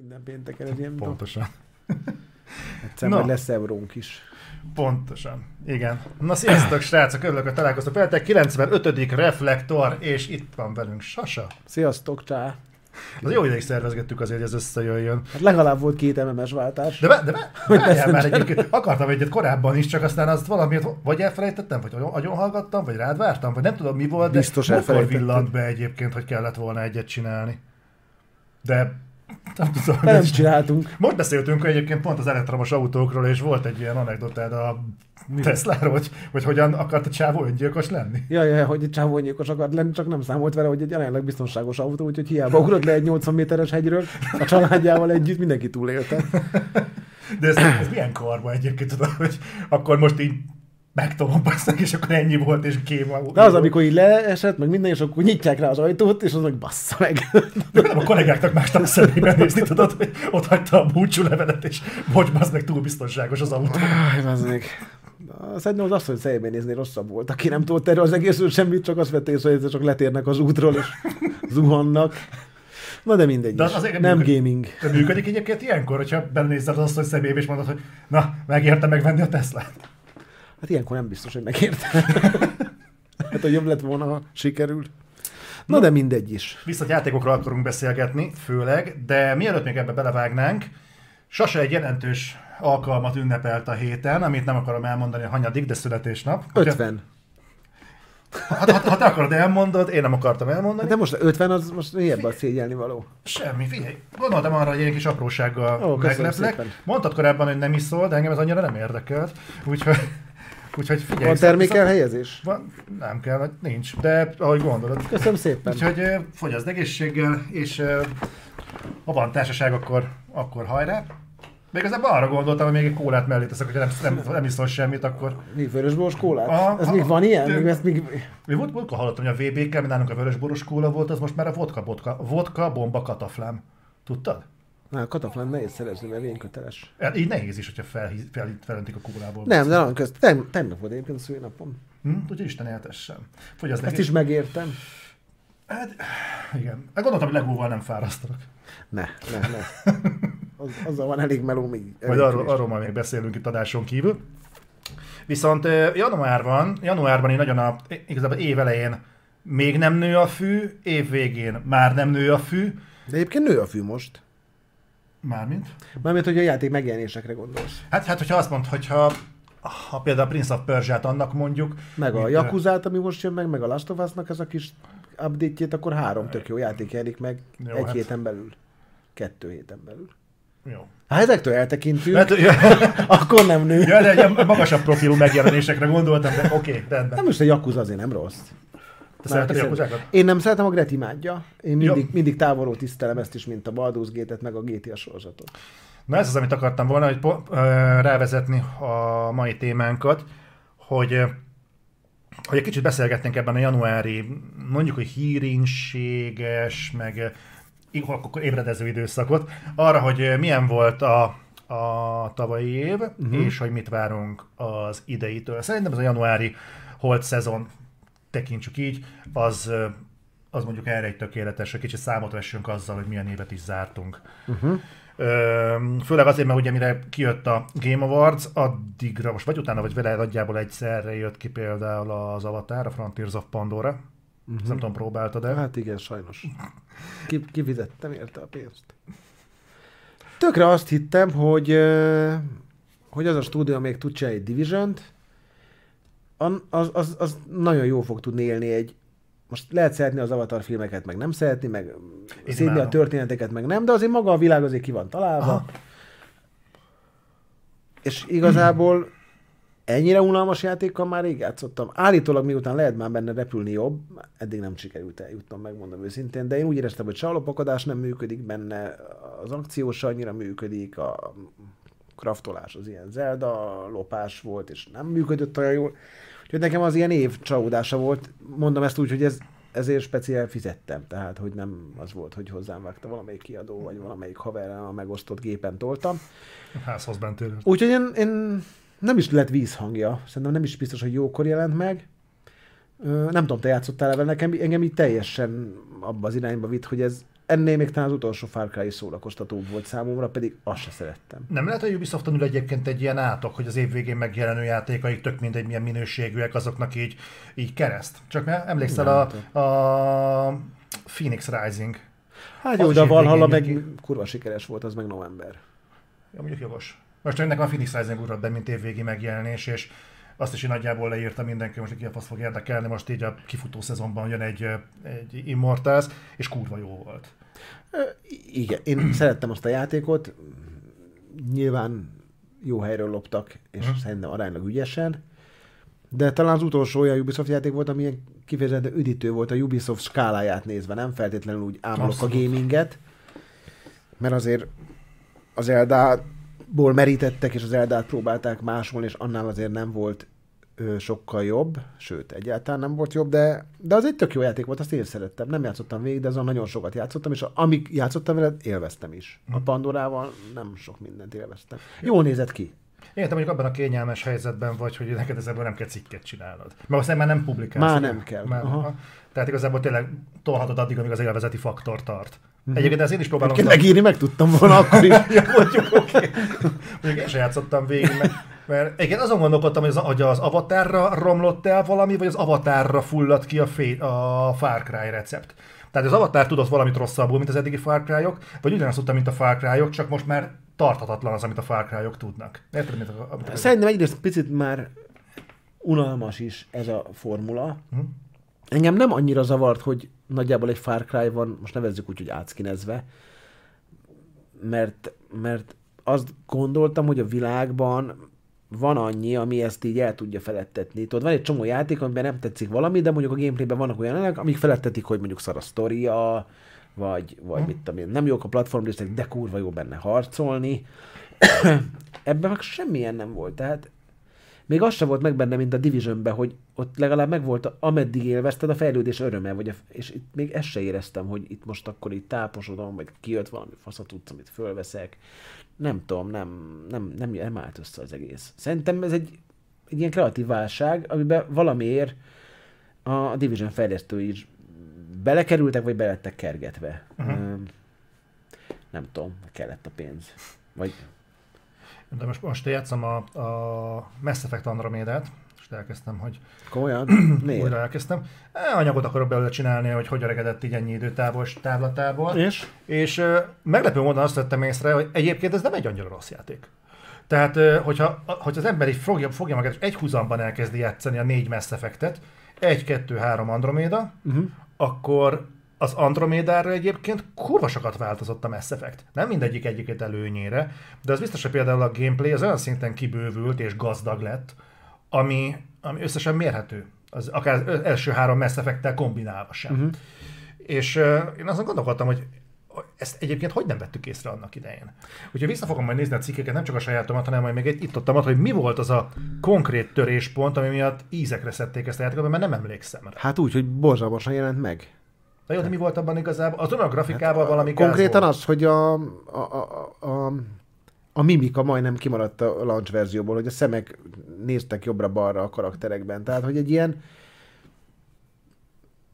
Minden pénteken egy ilyen Pontosan. Egyszer Na. majd lesz eurónk is. Pontosan. Igen. Na sziasztok, srácok, örülök, hogy találkoztok veletek. 95. reflektor, és itt van velünk Sasa. Sziasztok, csá! Az jó ideig szervezgettük azért, hogy ez összejöjjön. Hát legalább volt két MMS váltás. De, be, de be, várjál már egyébként, akartam egyet korábban is, csak aztán azt valamiért vagy elfelejtettem, vagy agyon hallgattam, vagy rád vártam, vagy nem tudom mi volt, de Biztos elfelejtetted. villant be egyébként, hogy kellett volna egyet csinálni. De nem tudom. Nem ez- csináltunk. Most beszéltünk egyébként pont az elektromos autókról, és volt egy ilyen anekdotád a Tesláról, hogy, hogy hogyan akart a csávó öngyilkos lenni. Ja, ja, hogy egy csávónyékos akart lenni, csak nem számolt vele, hogy egy jelenleg biztonságos autó, úgyhogy hiába ugrott le egy 80 méteres hegyről, a családjával együtt mindenki túlélte. De ez, ez milyen karma egyébként, tudod, hogy akkor most így megtolom basszak, és akkor ennyi volt, és kém. De az, amikor így leesett, meg minden, és akkor nyitják rá az ajtót, és az meg bassza meg. A kollégáknak másnak szemébe nézni, tudod, hogy ott hagyta a búcsú levelet, és bocs, az meg túl biztonságos az autó. Aj, az még. Szerintem az asszony szemébe nézni rosszabb volt, aki nem tudott erről az egészről semmit, csak azt vette észre, hogy csak letérnek az útról, és zuhannak. Na de mindegy De az azért Nem működik. gaming. De működik egyébként ilyenkor, hogyha belenézed az asszony szemébe, és mondod, hogy na, megérte megvenni a Teslát. Hát ilyenkor nem biztos, hogy megérte. hát, hogy jobb lett volna, ha sikerül. Na, de mindegy is. Viszont játékokról akarunk beszélgetni, főleg, de mielőtt még ebbe belevágnánk, Sasa egy jelentős alkalmat ünnepelt a héten, amit nem akarom elmondani, a hanyadik, de születésnap. Hogyha- 50. Ha, ha, ha te akarod elmondod, én nem akartam elmondani. De most 50 az most miért a szégyelni való? Semmi, figyelj. Gondoltam arra, hogy egy kis aprósággal Ó, megleplek. szépen. Mondtad korábban, hogy nem iszol, de engem ez annyira nem érdekelt. Úgyhogy, úgyhogy figyelj. Van termékelhelyezés? Van, nem kell, nincs, de ahogy gondolod. Köszönöm szépen. Úgyhogy fogyaszd egészséggel, és ha van társaság, akkor, akkor hajrá. Még az arra gondoltam, hogy még egy kólát mellé teszek, hogyha nem, nem, nem iszol semmit, akkor... Mi vörösboros kólát? Aha, Ez aha. még van ilyen? Még ezt még... Mi volt, volt hallottam, hogy a VB-kel, mi nálunk a vörösboros kóla volt, az most már a vodka, vodka, vodka bomba kataflám. Tudtad? Na, kataflán nehéz szerezni, mert vényköteles. Hát Így nehéz is, hogyha fel, fel, a kólából. Nem, de nagyon közt. Tem, tegnap volt egyébként a szülinapom. Hm? Úgyhogy Isten éltessen. Fogyaszd Ezt egész- is megértem. Hát, igen. Hát gondoltam, hogy legóval nem fárasztanak. Ne, ne, ne. Az, azzal van elég meló még. Majd arról, arról majd még beszélünk itt adáson kívül. Viszont januárban, januárban én nagyon a, igazából év elején még nem nő a fű, év végén már nem nő a fű. De egyébként nő a fű most. Mármint? Mármint, hogy a játék megjelenésekre gondolsz. Hát, hát hogyha azt mondod, hogyha ha például a Prince of Persia-t annak mondjuk, Meg a Yakuzát, ami most jön meg, meg a Last of Us-nak ez a kis update akkor három tök jó játék jelenik meg Jó, egy hát- héten belül. Kettő héten belül. Jó. Ha ezektől eltekintünk, Mert, ja, akkor nem nő. ja, de egy magasabb profilú megjelenésekre gondoltam, de oké, okay, rendben. Nem most a Yakuza azért nem rossz. Te szereted a Yakuzákat? Én nem szeretem, a Gret imádja. Én mindig, Jó. mindig távolról tisztelem ezt is, mint a Baldur's Gate-et, meg a GTA sorozatot. Na ez az, amit akartam volna, hogy po- rávezetni a mai témánkat, hogy, hogy egy kicsit beszélgetnénk ebben a januári, mondjuk, hogy hírinséges, meg akkor ébredező időszakot, arra, hogy milyen volt a, a tavalyi év, uh-huh. és hogy mit várunk az ideitől. Szerintem ez a januári holt szezon, tekintsük így, az, az mondjuk erre egy tökéletes, hogy kicsit számot vessünk azzal, hogy milyen évet is zártunk. Uh-huh. Főleg azért, mert ugye mire kijött a Game Awards, addigra, most vagy utána, vagy vele nagyjából egyszerre jött ki például az Avatar, a Frontiers of Pandora. Uh-huh. Nem tudom, próbáltad el? Hát igen, sajnos. Ki, kifizettem érte a pénzt. Tökre azt hittem, hogy, hogy az a stúdió még tud egy Division-t, an- az, az, az nagyon jó fog tudni élni egy most lehet szeretni az Avatar filmeket, meg nem szeretni, meg szédni a történeteket, meg nem, de azért maga a világ azért ki van találva. Aha. És igazából ennyire unalmas játékkal már rég játszottam. Állítólag miután lehet már benne repülni jobb, eddig nem sikerült eljutnom, megmondom őszintén, de én úgy éreztem, hogy se a lopakodás nem működik benne, az akció se annyira működik, a kraftolás az ilyen Zelda lopás volt, és nem működött olyan jól. Úgyhogy nekem az ilyen év csalódása volt. Mondom ezt úgy, hogy ez, ezért speciál fizettem. Tehát, hogy nem az volt, hogy hozzám vágta valamelyik kiadó, vagy valamelyik haverrel a megosztott gépen toltam. Házhoz bentél. Úgyhogy én, én nem is lett vízhangja. Szerintem nem is biztos, hogy jókor jelent meg. Nem tudom, te játszottál vele, nekem engem így teljesen abba az irányba vitt, hogy ez ennél még talán az utolsó Far Cry szórakoztatóbb volt számomra, pedig azt se szerettem. Nem lehet a Ubisofton ül egyébként egy ilyen átok, hogy az év végén megjelenő játékaik tök mindegy milyen minőségűek, azoknak így, így kereszt. Csak mert emlékszel a, a Phoenix Rising. Hát jó, de a Valhalla meg kurva sikeres volt, az meg november. Ja, mondjuk jogos. Most nekem a Phoenix Rising ugrott be, mint évvégi megjelenés, és azt is így nagyjából leírta mindenki, most ki a fasz fog érdekelni, most így a kifutó szezonban jön egy, egy Immortals, és kurva jó volt. Igen, én szerettem azt a játékot, nyilván jó helyről loptak, és Mhm. szerintem aránylag ügyesen, de talán az utolsó olyan Ubisoft játék volt, ami ilyen kifejezetten üdítő volt a Ubisoft skáláját nézve, nem feltétlenül úgy ámolok a gaminget, mert azért az Eldából merítettek, és az Eldát próbálták másolni, és annál azért nem volt sokkal jobb, sőt, egyáltalán nem volt jobb, de, de az egy tök jó játék volt, azt én szerettem. Nem játszottam végig, de azon nagyon sokat játszottam, és amíg játszottam vele, élveztem is. A Pandorával nem sok mindent élveztem. Jól nézett ki. Én te mondjuk abban a kényelmes helyzetben vagy, hogy neked ebből nem kell cikket csinálnod. Mert aztán már nem publikálsz. Már nem kell. Már, Aha. aha. Tehát igazából tényleg tolhatod addig, amíg az élvezeti faktor tart. Egyébként ezt én is próbálom. Egyébként megírni meg tudtam volna akkor is. ja, mondjuk, oké. Okay. Mondjuk én sem játszottam végig, mert, mert egyébként azon gondolkodtam, hogy az, hogy az avatárra romlott el valami, vagy az avatárra fulladt ki a, fé, a Far Cry recept. Tehát az avatár tudott valamit rosszabbul, mint az eddigi Far Cry-ok, vagy ugyanazt tudta, mint a Far Cry-ok, csak most már tarthatatlan az, amit a Far Cry-ok tudnak. Érted, mint a, amit a... Szerintem egyrészt picit már unalmas is ez a formula. Hm? Engem nem annyira zavart, hogy nagyjából egy Far Cry van, most nevezzük úgy, hogy átszkinezve, mert, mert azt gondoltam, hogy a világban van annyi, ami ezt így el tudja felettetni. Tudod, van egy csomó játék, amiben nem tetszik valami, de mondjuk a gameplayben vannak olyan elemek, amik felettetik, hogy mondjuk szar a sztoria, vagy, vagy mit tudom én, nem jók a platformrészek, de kurva jó benne harcolni. Ebben meg semmilyen nem volt, tehát még az sem volt meg benne, mint a Divisionben, hogy ott legalább megvolt, a- ameddig élvezted a fejlődés öröme, vagy a, és itt még ezt se éreztem, hogy itt most akkor itt táposodom, vagy kijött valami faszat tudsz, amit fölveszek. Nem tudom, nem, nem, nem, nem állt össze az egész. Szerintem ez egy, egy ilyen kreatív válság, amiben valamiért a Division fejlesztői is belekerültek, vagy belettek kergetve. Uh-huh. Nem tudom, kellett a pénz. Vagy De most, most játszom a, a Mass Effect Andromedát, és elkezdtem, hogy komolyan? Miért? újra elkezdtem. E, Anyagot akarok belőle csinálni, hogy hogy öregedett így ennyi időtából távlatából. És? És meglepő módon azt vettem észre, hogy egyébként ez nem egy annyira rossz játék. Tehát, hogyha, hogy az ember így fogja, fogja magát, és egy húzamban elkezdi játszani a négy Mass Effect-et, egy, kettő, három Andromeda, Uh-huh. akkor az Andromédára egyébként kurva sokat változott a Mass Effect. Nem mindegyik egyiket előnyére, de az biztos, hogy például a gameplay az olyan szinten kibővült és gazdag lett, ami, ami összesen mérhető. Az, akár az első három Mass Effect-tel kombinálva sem. Uh-huh. És uh, én azon gondolkodtam, hogy ezt egyébként hogy nem vettük észre annak idején. Úgyhogy vissza fogom majd nézni a cikkeket, nem csak a sajátomat, hanem majd még egy itt ott hogy mi volt az a konkrét töréspont, ami miatt ízekre szedték ezt a játékot, mert nem emlékszem rá. Hát úgy, hogy borzalmasan jelent meg. Na jó, de mi volt abban igazából? Az olyan grafikával valami gáz Konkrétan volt. az, hogy a, a, a, a, a mimika majdnem kimaradt a launch verzióból, hogy a szemek néztek jobbra-balra a karakterekben. Tehát, hogy egy ilyen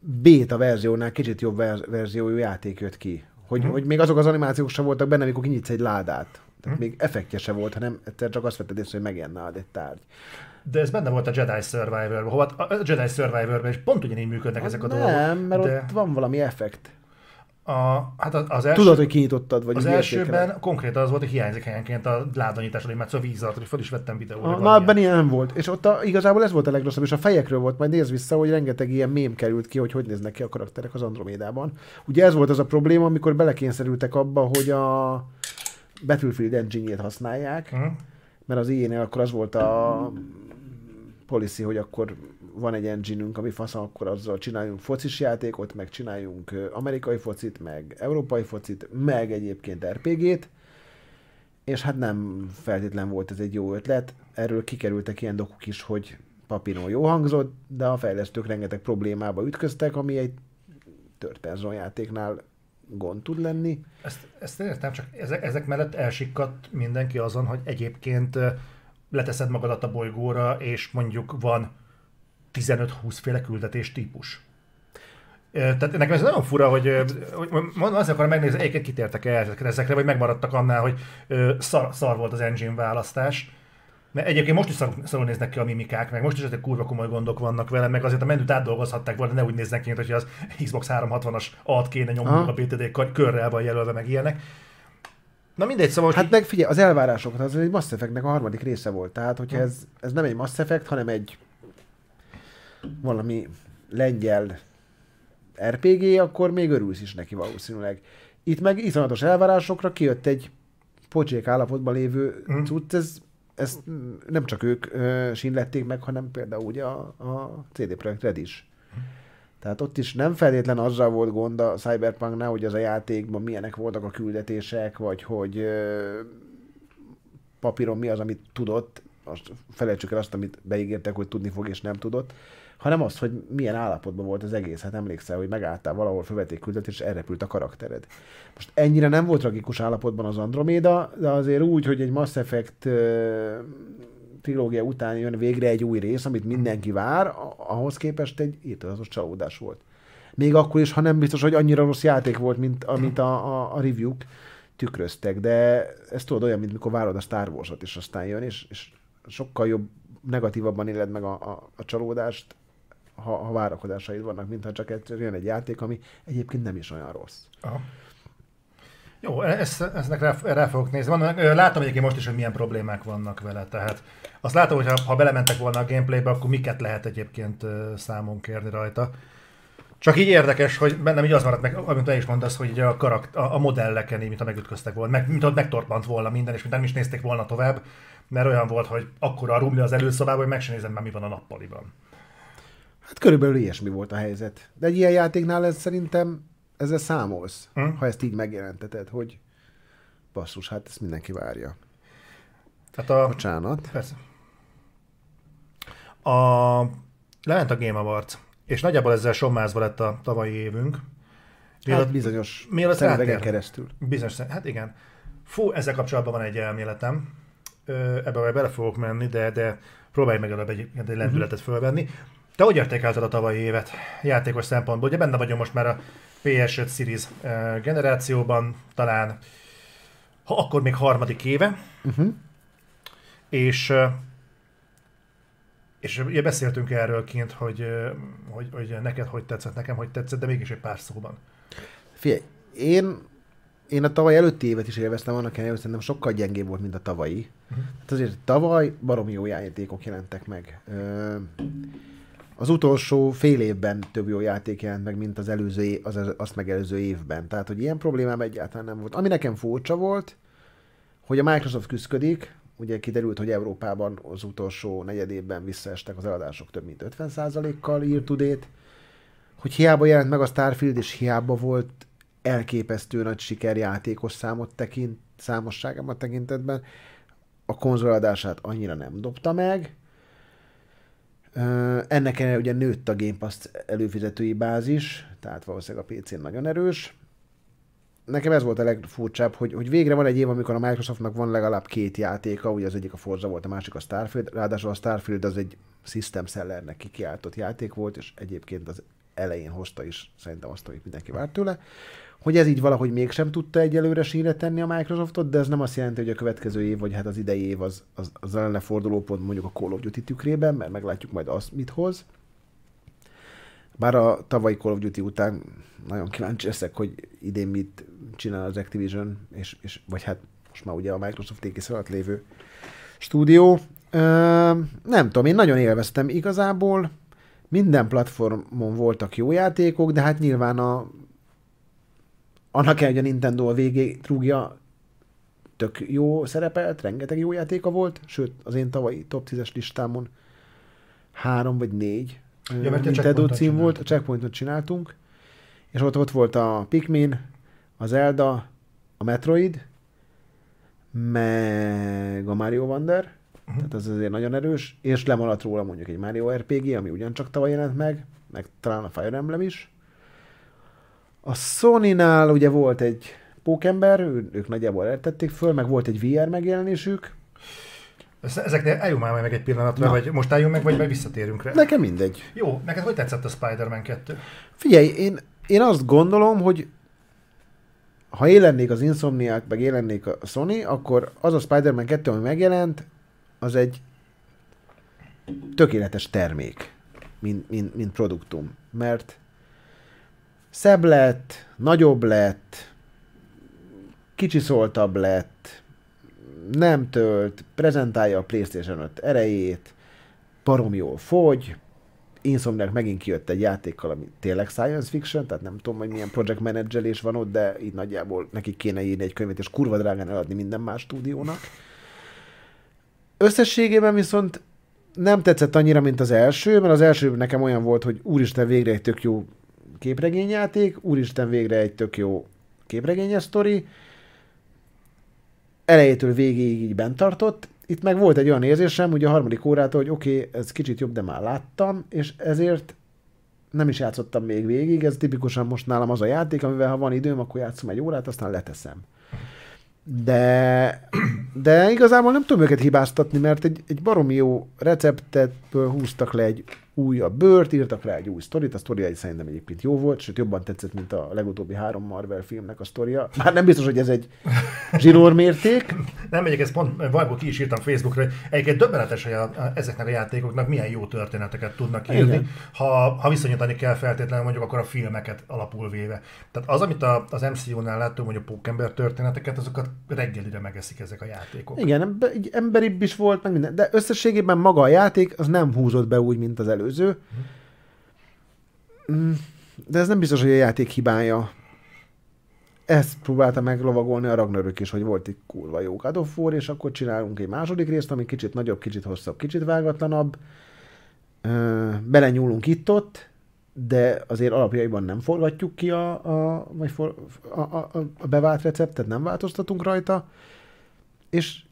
beta verziónál kicsit jobb ver- verziójú játék jött ki. Hogy, Mhm. hogy még azok az animációk sem voltak benne, amikor kinyitsz egy ládát. Tehát Mhm. még effektje se volt, hanem egyszer csak azt vetted észre, hogy megjelent nálad egy tárgy. De ez benne volt a Jedi Survivor-ban. Hova, a Jedi Survivor-ban is pont ugyanígy működnek ezek a dolgok. Nem, mert de ott van valami effekt. a, hát az, első, Tudod, hogy kinyitottad, vagy az elsőben értékeled. konkrétan az volt, hogy hiányzik helyenként a ládanyítás animáció, a víz alatt, hogy fel is vettem videóra. Na, ebben ilyen nem volt. És ott a, igazából ez volt a legrosszabb, és a fejekről volt, majd nézd vissza, hogy rengeteg ilyen mém került ki, hogy hogy néznek ki a karakterek az Andromédában. Ugye ez volt az a probléma, amikor belekényszerültek abba, hogy a Battlefield engine-jét használják, Mhm. mert az ilyen akkor az volt a policy, hogy akkor van egy engine ami faszom, akkor azzal csináljunk focis játékot, meg csináljunk amerikai focit, meg európai focit, meg egyébként RPG-t, és hát nem feltétlen volt ez egy jó ötlet. Erről kikerültek ilyen dokuk is, hogy papíron jó hangzott, de a fejlesztők rengeteg problémába ütköztek, ami egy third person játéknál gond tud lenni. Ezt, ezt értem, csak ezek, ezek mellett elsikkadt mindenki azon, hogy egyébként leteszed magadat a bolygóra, és mondjuk van 15-20 féle küldetés típus. Tehát nekem ez nagyon fura, hogy, hogy azt akarom megnézni, egyébként kitértek el ezekre, vagy megmaradtak annál, hogy szar, szar volt az engine választás. Mert egyébként most is szar, szarul néznek ki a mimikák, meg most is azért kurva komoly gondok vannak vele, meg azért a menüt átdolgozhatták volna, ne úgy néznek ki, mint hogy az Xbox 360-as alt kéne nyomni a BTD körrel van jelölve, meg ilyenek. Na mindegy, szóval... Hát meg figyelj, az elvárásokat, az egy Mass Effect-nek a harmadik része volt. Tehát, hogyha ez, ez nem egy Mass Effect, hanem egy valami lengyel RPG, akkor még örülsz is neki valószínűleg. Itt meg iszonyatos elvárásokra kijött egy pocsék állapotban lévő mm. cucc, ez, ezt nem csak ők uh, sínlették meg, hanem például ugye a, a CD Projekt Red is. Tehát ott is nem feltétlen azzal volt gond a Cyberpunknál, hogy az a játékban milyenek voltak a küldetések, vagy hogy papíron mi az, amit tudott, azt felejtsük el azt, amit beígértek, hogy tudni fog, és nem tudott, hanem azt, hogy milyen állapotban volt az egész. Hát emlékszel, hogy megálltál valahol, felvették küldetés, és elrepült a karaktered. Most ennyire nem volt tragikus állapotban az Andromeda, de azért úgy, hogy egy Mass Effect uh, trilógia után jön végre egy új rész, amit mindenki vár, ahhoz képest egy írtózatos csalódás volt. Még akkor is, ha nem biztos, hogy annyira rossz játék volt, mint amit a, a, a review-k tükröztek, de ez tudod olyan, mint mikor várod a Star Wars-ot, és aztán jön, és, és sokkal jobb, negatívabban éled meg a, a, a csalódást, ha, ha várakozásaid vannak, mintha csak jön egy játék, ami egyébként nem is olyan rossz. Aha. Jó, ezt, eznek rá, rá fogok nézni. Van, látom egyébként most is, hogy milyen problémák vannak vele. Tehát azt látom, hogy ha, ha belementek volna a gameplaybe, akkor miket lehet egyébként számon kérni rajta. Csak így érdekes, hogy bennem így az maradt meg, amit te is mondasz, hogy a, karakt, a, a modelleken, mint a megütköztek volna, meg, mint ott megtorpant volna minden, és mint nem is nézték volna tovább, mert olyan volt, hogy akkor a rumli az előszobában, hogy meg sem nézem már mi van a nappaliban. Hát körülbelül ilyesmi volt a helyzet. De egy ilyen játéknál ez szerintem ezzel számolsz, hm? ha ezt így megjelenteted, hogy basszus, hát ezt mindenki várja. Hát a... Bocsánat. Persze. A... Lement a Game Awards, és nagyjából ezzel sommázva lett a tavalyi évünk. Mielőtt, hát bizonyos szemüvegen keresztül. Bizonyos, hát igen. Fú, ezzel kapcsolatban van egy elméletem. Ebbe majd bele fogok menni, de, de próbálj meg előbb egy, egy lendületet uh-huh. fölvenni. Te hogy értékelted a tavalyi évet játékos szempontból? Ugye benne vagyunk most már a PS5 Series eh, generációban, talán ha akkor még harmadik éve, uh-huh. és eh, és ugye beszéltünk erről kint, hogy, eh, hogy, hogy neked hogy tetszett, nekem hogy tetszett, de mégis egy pár szóban. Figyelj, én, én a tavaly előtti évet is élveztem, annak ellenére, szerintem sokkal gyengébb volt, mint a tavalyi. Uh-huh. Hát azért tavaly baromi jó játékok jelentek meg. Ö- az utolsó fél évben több jó játék jelent meg, mint az előző, az, azt megelőző évben. Tehát, hogy ilyen problémám egyáltalán nem volt. Ami nekem furcsa volt, hogy a Microsoft küzdik, ugye kiderült, hogy Európában az utolsó negyedében visszaestek az eladások több mint 50%-kal írtudét, hogy hiába jelent meg a Starfield, és hiába volt elképesztő nagy sikerjátékos számot tekint, számosságában tekintetben, a konzoladását annyira nem dobta meg, ennek ellenére ugye nőtt a Game Pass előfizetői bázis, tehát valószínűleg a PC-n nagyon erős. Nekem ez volt a legfurcsább, hogy, hogy végre van egy év, amikor a Microsoftnak van legalább két játéka, ugye az egyik a Forza volt, a másik a Starfield, ráadásul a Starfield az egy System Sellernek kikiáltott játék volt, és egyébként az elején hozta is szerintem azt, amit mindenki várt tőle hogy ez így valahogy mégsem tudta egyelőre síre tenni a Microsoftot, de ez nem azt jelenti, hogy a következő év, vagy hát az idei év az, az, az lenne fordulópont mondjuk a Call of Duty tükrében, mert meglátjuk majd azt, mit hoz. Bár a tavalyi Call of Duty után nagyon kíváncsi leszek, hogy idén mit csinál az Activision, és, és vagy hát most már ugye a Microsoft ékész alatt lévő stúdió. Ö, nem tudom, én nagyon élveztem igazából. Minden platformon voltak jó játékok, de hát nyilván a annak kell, hogy a Nintendo a végé trúgja, tök jó szerepelt, rengeteg jó játéka volt, sőt, az én tavalyi top 10-es listámon három vagy négy ja, Nintendo cím volt, a Checkpointot csináltunk, és ott, ott volt a Pikmin, az Zelda, a Metroid, meg a Mario Wonder, uh-huh. tehát az azért nagyon erős, és lemaradt róla mondjuk egy Mario RPG, ami ugyancsak tavaly jelent meg, meg talán a Fire Emblem is, a Sony-nál ugye volt egy pókember, ők nagyjából eltették föl, meg volt egy VR megjelenésük. Ezeknél álljunk már meg egy pillanatra, Na. vagy most álljunk meg, vagy meg visszatérünk rá. Nekem mindegy. Jó, neked hogy tetszett a Spider-Man 2? Figyelj, én, én azt gondolom, hogy ha én lennék az Insomniac, meg én lennék a Sony, akkor az a Spider-Man 2, ami megjelent, az egy tökéletes termék, mint, mint, mint produktum. Mert szebb lett, nagyobb lett, kicsiszoltabb lett, nem tölt, prezentálja a PlayStation 5 erejét, parom jól fogy, Insomniac megint kijött egy játékkal, ami tényleg science fiction, tehát nem tudom, hogy milyen project managelés van ott, de így nagyjából nekik kéne írni egy könyvet, és kurva drágán eladni minden más stúdiónak. Összességében viszont nem tetszett annyira, mint az első, mert az első nekem olyan volt, hogy úristen végre egy tök jó képregényjáték, úristen végre egy tök jó képregényes sztori, elejétől végéig így bent tartott, itt meg volt egy olyan érzésem, ugye a harmadik órától, hogy oké, okay, ez kicsit jobb, de már láttam, és ezért nem is játszottam még végig, ez tipikusan most nálam az a játék, amivel ha van időm, akkor játszom egy órát, aztán leteszem. De, de igazából nem tudom őket hibáztatni, mert egy, egy baromi jó receptet húztak le egy újabb bőrt, írtak rá egy új sztorit, a sztoria egy szerintem egyébként jó volt, sőt jobban tetszett, mint a legutóbbi három Marvel filmnek a sztoria. Már nem biztos, hogy ez egy zsinór mérték. nem megyek, ezt pont Vajból ki is írtam Facebookra, hogy egyébként döbbenetes, hogy a, a, ezeknek a játékoknak milyen jó történeteket tudnak írni, Igen. ha, ha viszonyítani kell feltétlenül mondjuk akkor a filmeket alapul véve. Tehát az, amit a, az MCU-nál láttunk, hogy a pókember történeteket, azokat reggelire megeszik ezek a játékok. Igen, emberibb is volt, meg minden, de összességében maga a játék az nem húzott be úgy, mint az elő előző. Mm, de ez nem biztos, hogy a játék hibája. Ezt próbálta meglovagolni a Ragnarök is, hogy volt egy kurva jó God of War, és akkor csinálunk egy második részt, ami kicsit nagyobb, kicsit hosszabb, kicsit vágatlanabb. Belenyúlunk itt-ott, de azért alapjaiban nem forgatjuk ki a, a, vagy for, a, a, a bevált receptet, nem változtatunk rajta, és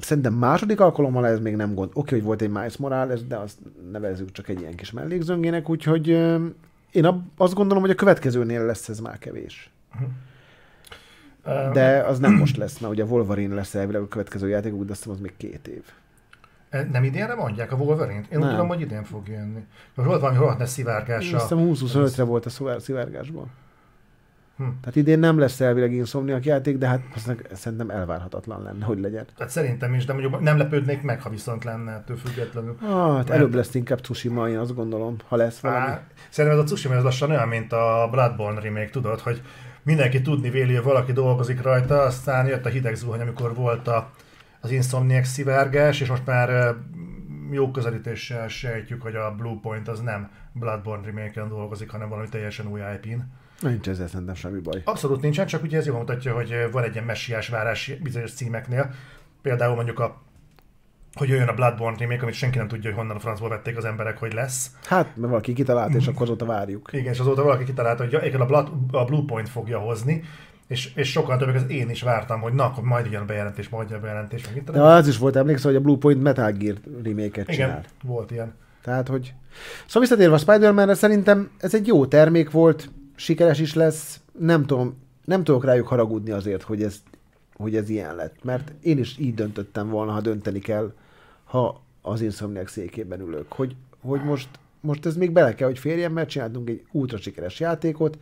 szerintem második alkalommal ez még nem gond. Oké, hogy volt egy Miles Morales, de azt nevezzük csak egy ilyen kis mellékzöngének, úgyhogy én azt gondolom, hogy a következőnél lesz ez már kevés. De az nem most lesz, mert ugye Wolverine lesz elvileg a következő játék, úgy azt az még két év. E, nem idénre mondják a Wolverine-t? Én úgy tudom, hogy idén fog jönni. Volt valami rohadt szivárgása. Azt hiszem 20-25-re volt a szivárgásban. Hm. Tehát idén nem lesz elvileg Insomniac játék, de hát szerintem elvárhatatlan lenne, hogy legyen. Hát szerintem is, de mondjuk nem lepődnék meg, ha viszont lenne ettől függetlenül. Ah, hát Mert... előbb lesz inkább Tsushima, én azt gondolom, ha lesz valami. Á, szerintem ez a Tsushima ez lassan olyan, mint a Bloodborne remake, tudod, hogy mindenki tudni véli, hogy valaki dolgozik rajta, aztán jött a hideg zuhany, amikor volt a, az Insomniac szivárgás, és most már jó közelítéssel sejtjük, hogy a Bluepoint az nem Bloodborne remake-en dolgozik, hanem valami teljesen új IP-n. Nincs ezzel szerintem semmi baj. Abszolút nincsen, csak ugye ez jól mutatja, hogy van egy ilyen messiás várás bizonyos címeknél. Például mondjuk a hogy jöjjön a Bloodborne remake, amit senki nem tudja, hogy honnan a francból vették az emberek, hogy lesz. Hát, mert valaki kitalált, és akkor azóta várjuk. Igen, és azóta valaki kitalálta, hogy ja, a, Blood, a Bluepoint fogja hozni, és, és sokan többek, az én is vártam, hogy na, akkor majd jön a bejelentés, majd jön a bejelentés. Meg De az is volt, emlékszel, hogy a Bluepoint Metal Gear csinál. Igen, volt ilyen. Tehát, hogy... Szóval visszatérve a spider szerintem ez egy jó termék volt, sikeres is lesz, nem tudom, nem tudok rájuk haragudni azért, hogy ez, hogy ez ilyen lett. Mert én is így döntöttem volna, ha dönteni kell, ha az Insomniac székében ülök. Hogy, hogy most, most ez még bele kell, hogy férjen, mert csináltunk egy ultra sikeres játékot,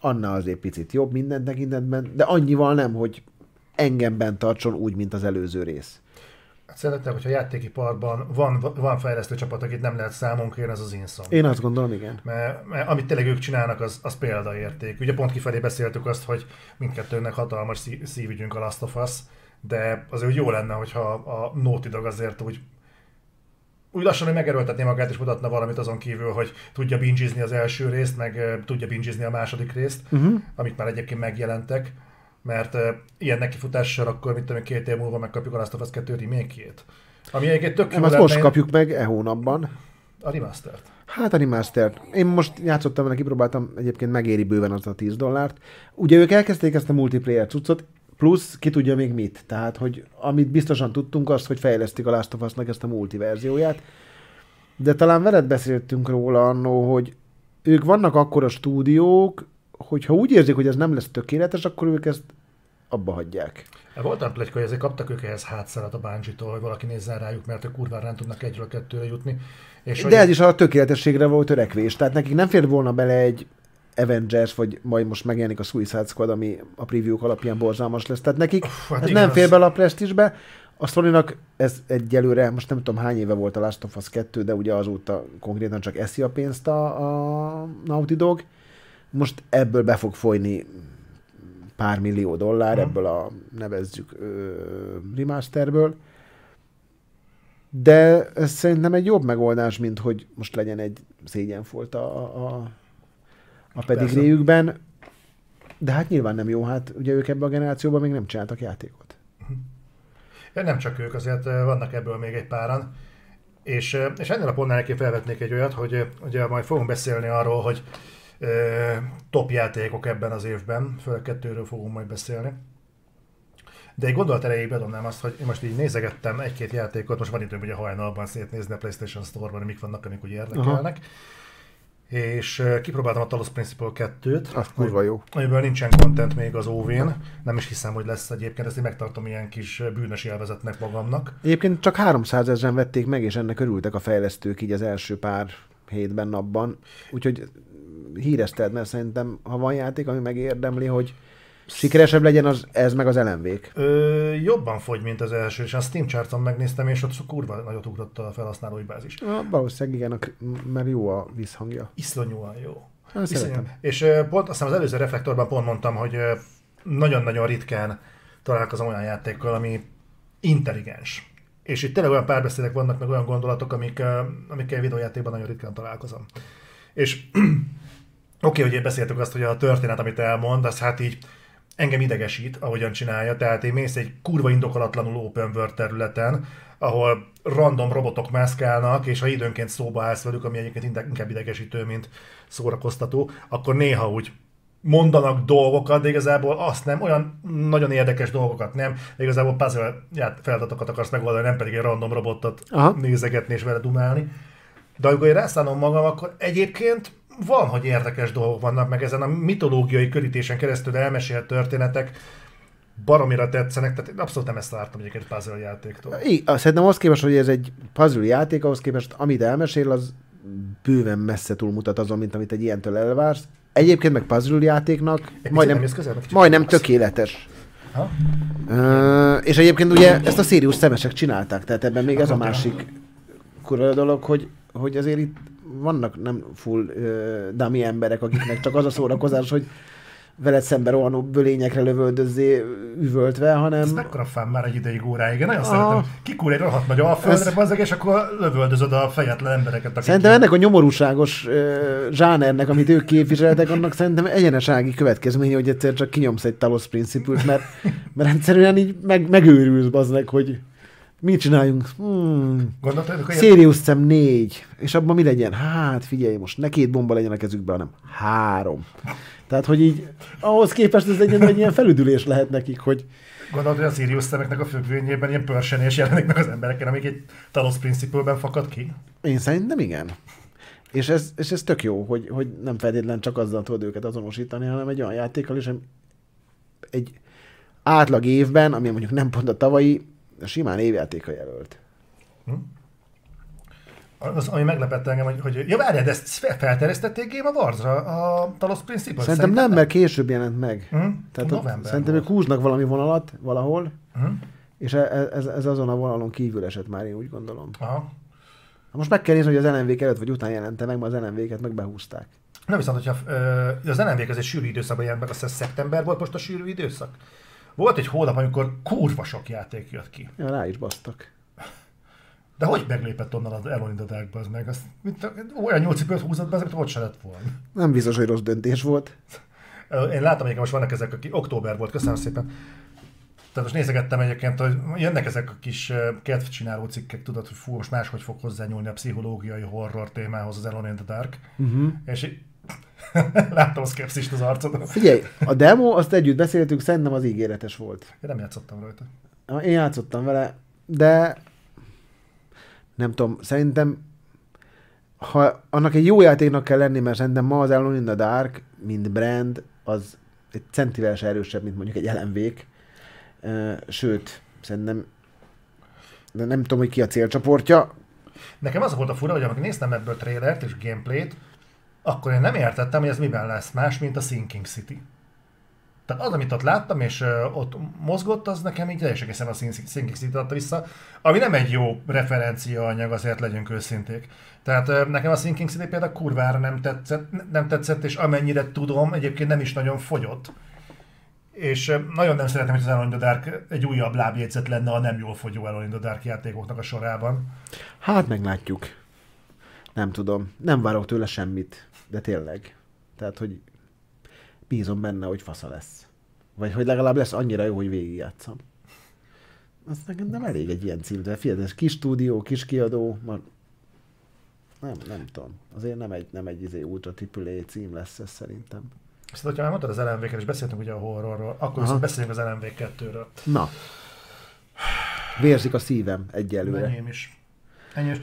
annál azért picit jobb minden tekintetben, de annyival nem, hogy engemben tartson úgy, mint az előző rész. Szeretném, hogyha a játékiparban van, van fejlesztő csapat, akit nem lehet számon kérni, az az Insom. Én azt gondolom, igen. Mert, mert amit tényleg ők csinálnak, az, az példaérték. Ugye pont kifelé beszéltük azt, hogy mindkettőnek hatalmas szívügyünk a Last of Us, de azért jó lenne, hogyha a Naughty Dog azért úgy úgy lassan, hogy megerőltetné magát és mutatna valamit azon kívül, hogy tudja bingizni az első részt, meg tudja bingizni a második részt, uh-huh. amik már egyébként megjelentek mert uh, ilyen nekifutással akkor, mit tudom, két év múlva megkapjuk a Last of Us 2 remake-jét. Ami egyébként tök jó most kapjuk meg e hónapban. A remastert. Hát a remastert. Én most játszottam vele, kipróbáltam, egyébként megéri bőven az a 10 dollárt. Ugye ők elkezdték ezt a multiplayer cuccot, plusz ki tudja még mit. Tehát, hogy amit biztosan tudtunk, az, hogy fejlesztik a Last of Us-nak ezt a multiverzióját. De talán veled beszéltünk róla annó, hogy ők vannak akkor a stúdiók, hogyha úgy érzik, hogy ez nem lesz tökéletes, akkor ők ezt abba hagyják. Volt a plegyka, hogy ezért kaptak ők ehhez hátszárat a bungie hogy valaki nézzen rájuk, mert ők kurvára tudnak egyről kettőre jutni. És De ez is a tökéletességre volt törekvés. Tehát nekik nem fér volna bele egy Avengers, vagy majd most megjelenik a Suicide Squad, ami a preview alapján borzalmas lesz. Tehát nekik Uf, hát ez nem fér bele a Prestige-be. A sony ez egyelőre, most nem tudom hány éve volt a Last of Us 2, de ugye azóta konkrétan csak eszi a pénzt a, a Naughty Dog. Most ebből be fog folyni pár millió dollár, hmm. ebből a nevezzük ö, remasterből. De ez szerintem egy jobb megoldás, mint hogy most legyen egy szégyenfolt a, a, a pedigréjükben. De hát nyilván nem jó, hát ugye ők ebben a generációban még nem csináltak játékot. Ja, nem csak ők, azért vannak ebből még egy páran. És, és ennél a pontnál neki felvetnék egy olyat, hogy ugye majd fogunk beszélni arról, hogy top játékok ebben az évben, főleg kettőről fogunk majd beszélni. De egy gondolat erejéig bedobnám azt, hogy én most így nézegettem egy-két játékot, most van időm ugye hajnalban szétnézni a PlayStation Store-ban, mik vannak, amik úgy érdekelnek. Aha és kipróbáltam a Talos Principle 2-t. Az kurva jó. Amiből nincsen content még az óvén. Nem is hiszem, hogy lesz egyébként, ezt én megtartom ilyen kis bűnös élvezetnek magamnak. Egyébként csak 300 ezeren vették meg, és ennek örültek a fejlesztők így az első pár hétben, napban. Úgyhogy hírezted, mert szerintem, ha van játék, ami megérdemli, hogy sikeresebb legyen az, ez meg az elemvék. Ö, jobban fogy, mint az első, és a Steam charton megnéztem, és ott kurva nagyot ugrott a felhasználói bázis. Na, valószínűleg igen, mert jó a visszhangja. Iszonyúan jó. Iszonyúan. És pont azt az előző reflektorban pont mondtam, hogy nagyon-nagyon ritkán találkozom olyan játékkal, ami intelligens. És itt tényleg olyan párbeszédek vannak, meg olyan gondolatok, amik, amikkel videójátékban nagyon ritkán találkozom. És oké, okay, hogy beszéltük azt, hogy a történet, amit elmond, az hát így engem idegesít, ahogyan csinálja, tehát én mész egy kurva indokolatlanul open world területen, ahol random robotok mászkálnak, és ha időnként szóba állsz velük, ami egyébként inkább idegesítő, mint szórakoztató, akkor néha úgy mondanak dolgokat, de igazából azt nem, olyan nagyon érdekes dolgokat nem, de igazából puzzle feladatokat akarsz megoldani, nem pedig egy random robotot Aha. nézegetni és vele dumálni. De amikor én rászállom magam, akkor egyébként van, hogy érdekes dolgok vannak, meg ezen a mitológiai körítésen keresztül elmesélt történetek baromira tetszenek, tehát én abszolút nem ezt vártam egyébként puzzle játéktól. I, szerintem ahhoz képest, hogy ez egy puzzle játék, ahhoz képest, amit elmesél, az bőven messze túlmutat azon, mint amit egy ilyentől elvársz. Egyébként meg puzzle játéknak egy majdnem, közel, majdnem tökéletes. Ha? Uh, és egyébként ugye ezt a Sirius szemesek csinálták, tehát ebben még ez a másik kurva dolog, hogy, hogy azért itt vannak nem full uh, dummy emberek, akiknek csak az a szórakozás, hogy veled szemben rohanó bölényekre lövöldözzé üvöltve, hanem... Ez mekkora fán már egy ideig óráig. Én nagyon a... szeretem. Kikúr egy rohadt nagy alföldre, Ez... bazzeg, és akkor lövöldözöd a fejetlen embereket. Akik szerintem ennek a nyomorúságos uh, zsánernek, amit ők képviseltek, annak szerintem egyenesági következménye, hogy egyszer csak kinyomsz egy Talos Principle-t, mert, mert egyszerűen így meg, megőrülsz, bazdnek, hogy Mit csináljunk? Hmm. Gondoltad, Sirius szem négy. És abban mi legyen? Hát figyelj, most ne két bomba legyen a kezükben, hanem három. Tehát, hogy így ahhoz képest ez egy, egy ilyen felüdülés lehet nekik, hogy Gondolod, hogy a Sirius szemeknek a függvényében ilyen pörsenés jelenik meg az embereken, amik egy Talos Principle-ben fakad ki? Én szerintem igen. És ez, és ez tök jó, hogy, hogy nem feltétlenül csak azzal tudod őket azonosítani, hanem egy olyan játékkal is, egy átlag évben, ami mondjuk nem pont a tavalyi, simán évjátéka jelölt. Hm? Az, ami meglepett engem, hogy, hogy ja de ezt felterjesztették Game Awards-ra, a Talos Principle? Szerintem, szerintem nem, mert később jelent meg. Hm? Tehát ott, szerintem ők húznak valami vonalat valahol, hm? és e- e- ez, ez azon a vonalon kívül esett már, én úgy gondolom. Aha. Most meg kell nézni, hogy az LNV előtt vagy után jelente meg, mert az LNV-ket meg behúzták. Na viszont, hogyha ö, az LNV az egy sűrű időszakban jelent meg, azt hiszem szeptember volt most a sűrű időszak. Volt egy hónap, amikor kurva sok játék jött ki. Ja, rá is basztak. De hogy meglépett onnan az Elon in the az meg? Azt, mint, olyan nyolc cipőt húzott be, amit ott se lett volna. Nem biztos, hogy rossz döntés volt. Én látom, hogy most vannak ezek, aki október volt, köszönöm szépen. Tehát most nézegettem egyébként, hogy jönnek ezek a kis kedvcsináló cikkek, tudod, hogy fú, most máshogy fog hozzányúlni a pszichológiai horror témához az Elon in the Dark. Uh-huh. És Láttam a szkepszist az arcodon. Figyelj, a demo, azt együtt beszéltünk, szerintem az ígéretes volt. Én nem játszottam rajta. Én játszottam vele, de nem tudom, szerintem ha annak egy jó játéknak kell lenni, mert szerintem ma az Alone in the Dark, mint brand, az egy centivel se erősebb, mint mondjuk egy Ö, Sőt, szerintem de nem tudom, hogy ki a célcsoportja. Nekem az volt a fura, hogy amikor néztem ebből trailert és gameplayt, akkor én nem értettem, hogy ez miben lesz más, mint a Sinking City. Tehát az, amit ott láttam, és ott mozgott, az nekem így teljesen egészen a Sinking City adta vissza, ami nem egy jó referencia anyag, azért legyünk őszinték. Tehát nekem a Sinking City például kurvára nem tetszett, nem tetszett, és amennyire tudom, egyébként nem is nagyon fogyott. És nagyon nem szeretném, hogy az Alone in the Dark egy újabb lábjegyzet lenne a nem jól fogyó Alone in the Dark játékoknak a sorában. Hát meglátjuk. Nem tudom. Nem várok tőle semmit. De tényleg. Tehát, hogy bízom benne, hogy fasza lesz. Vagy hogy legalább lesz annyira jó, hogy végigjátszom. Azt nekem nem elég egy ilyen cím, de figyelj, ez kis stúdió, kis kiadó, ma... nem, nem tudom. Azért nem egy, nem egy izé ultra AAA cím lesz ez szerintem. Ezt, hogyha már mondtad az lmv és beszéltünk ugye a horrorról, akkor viszont beszéljünk az LMV 2-ről. Na. Vérzik a szívem egyelőre. Enyém is. Ennyi is.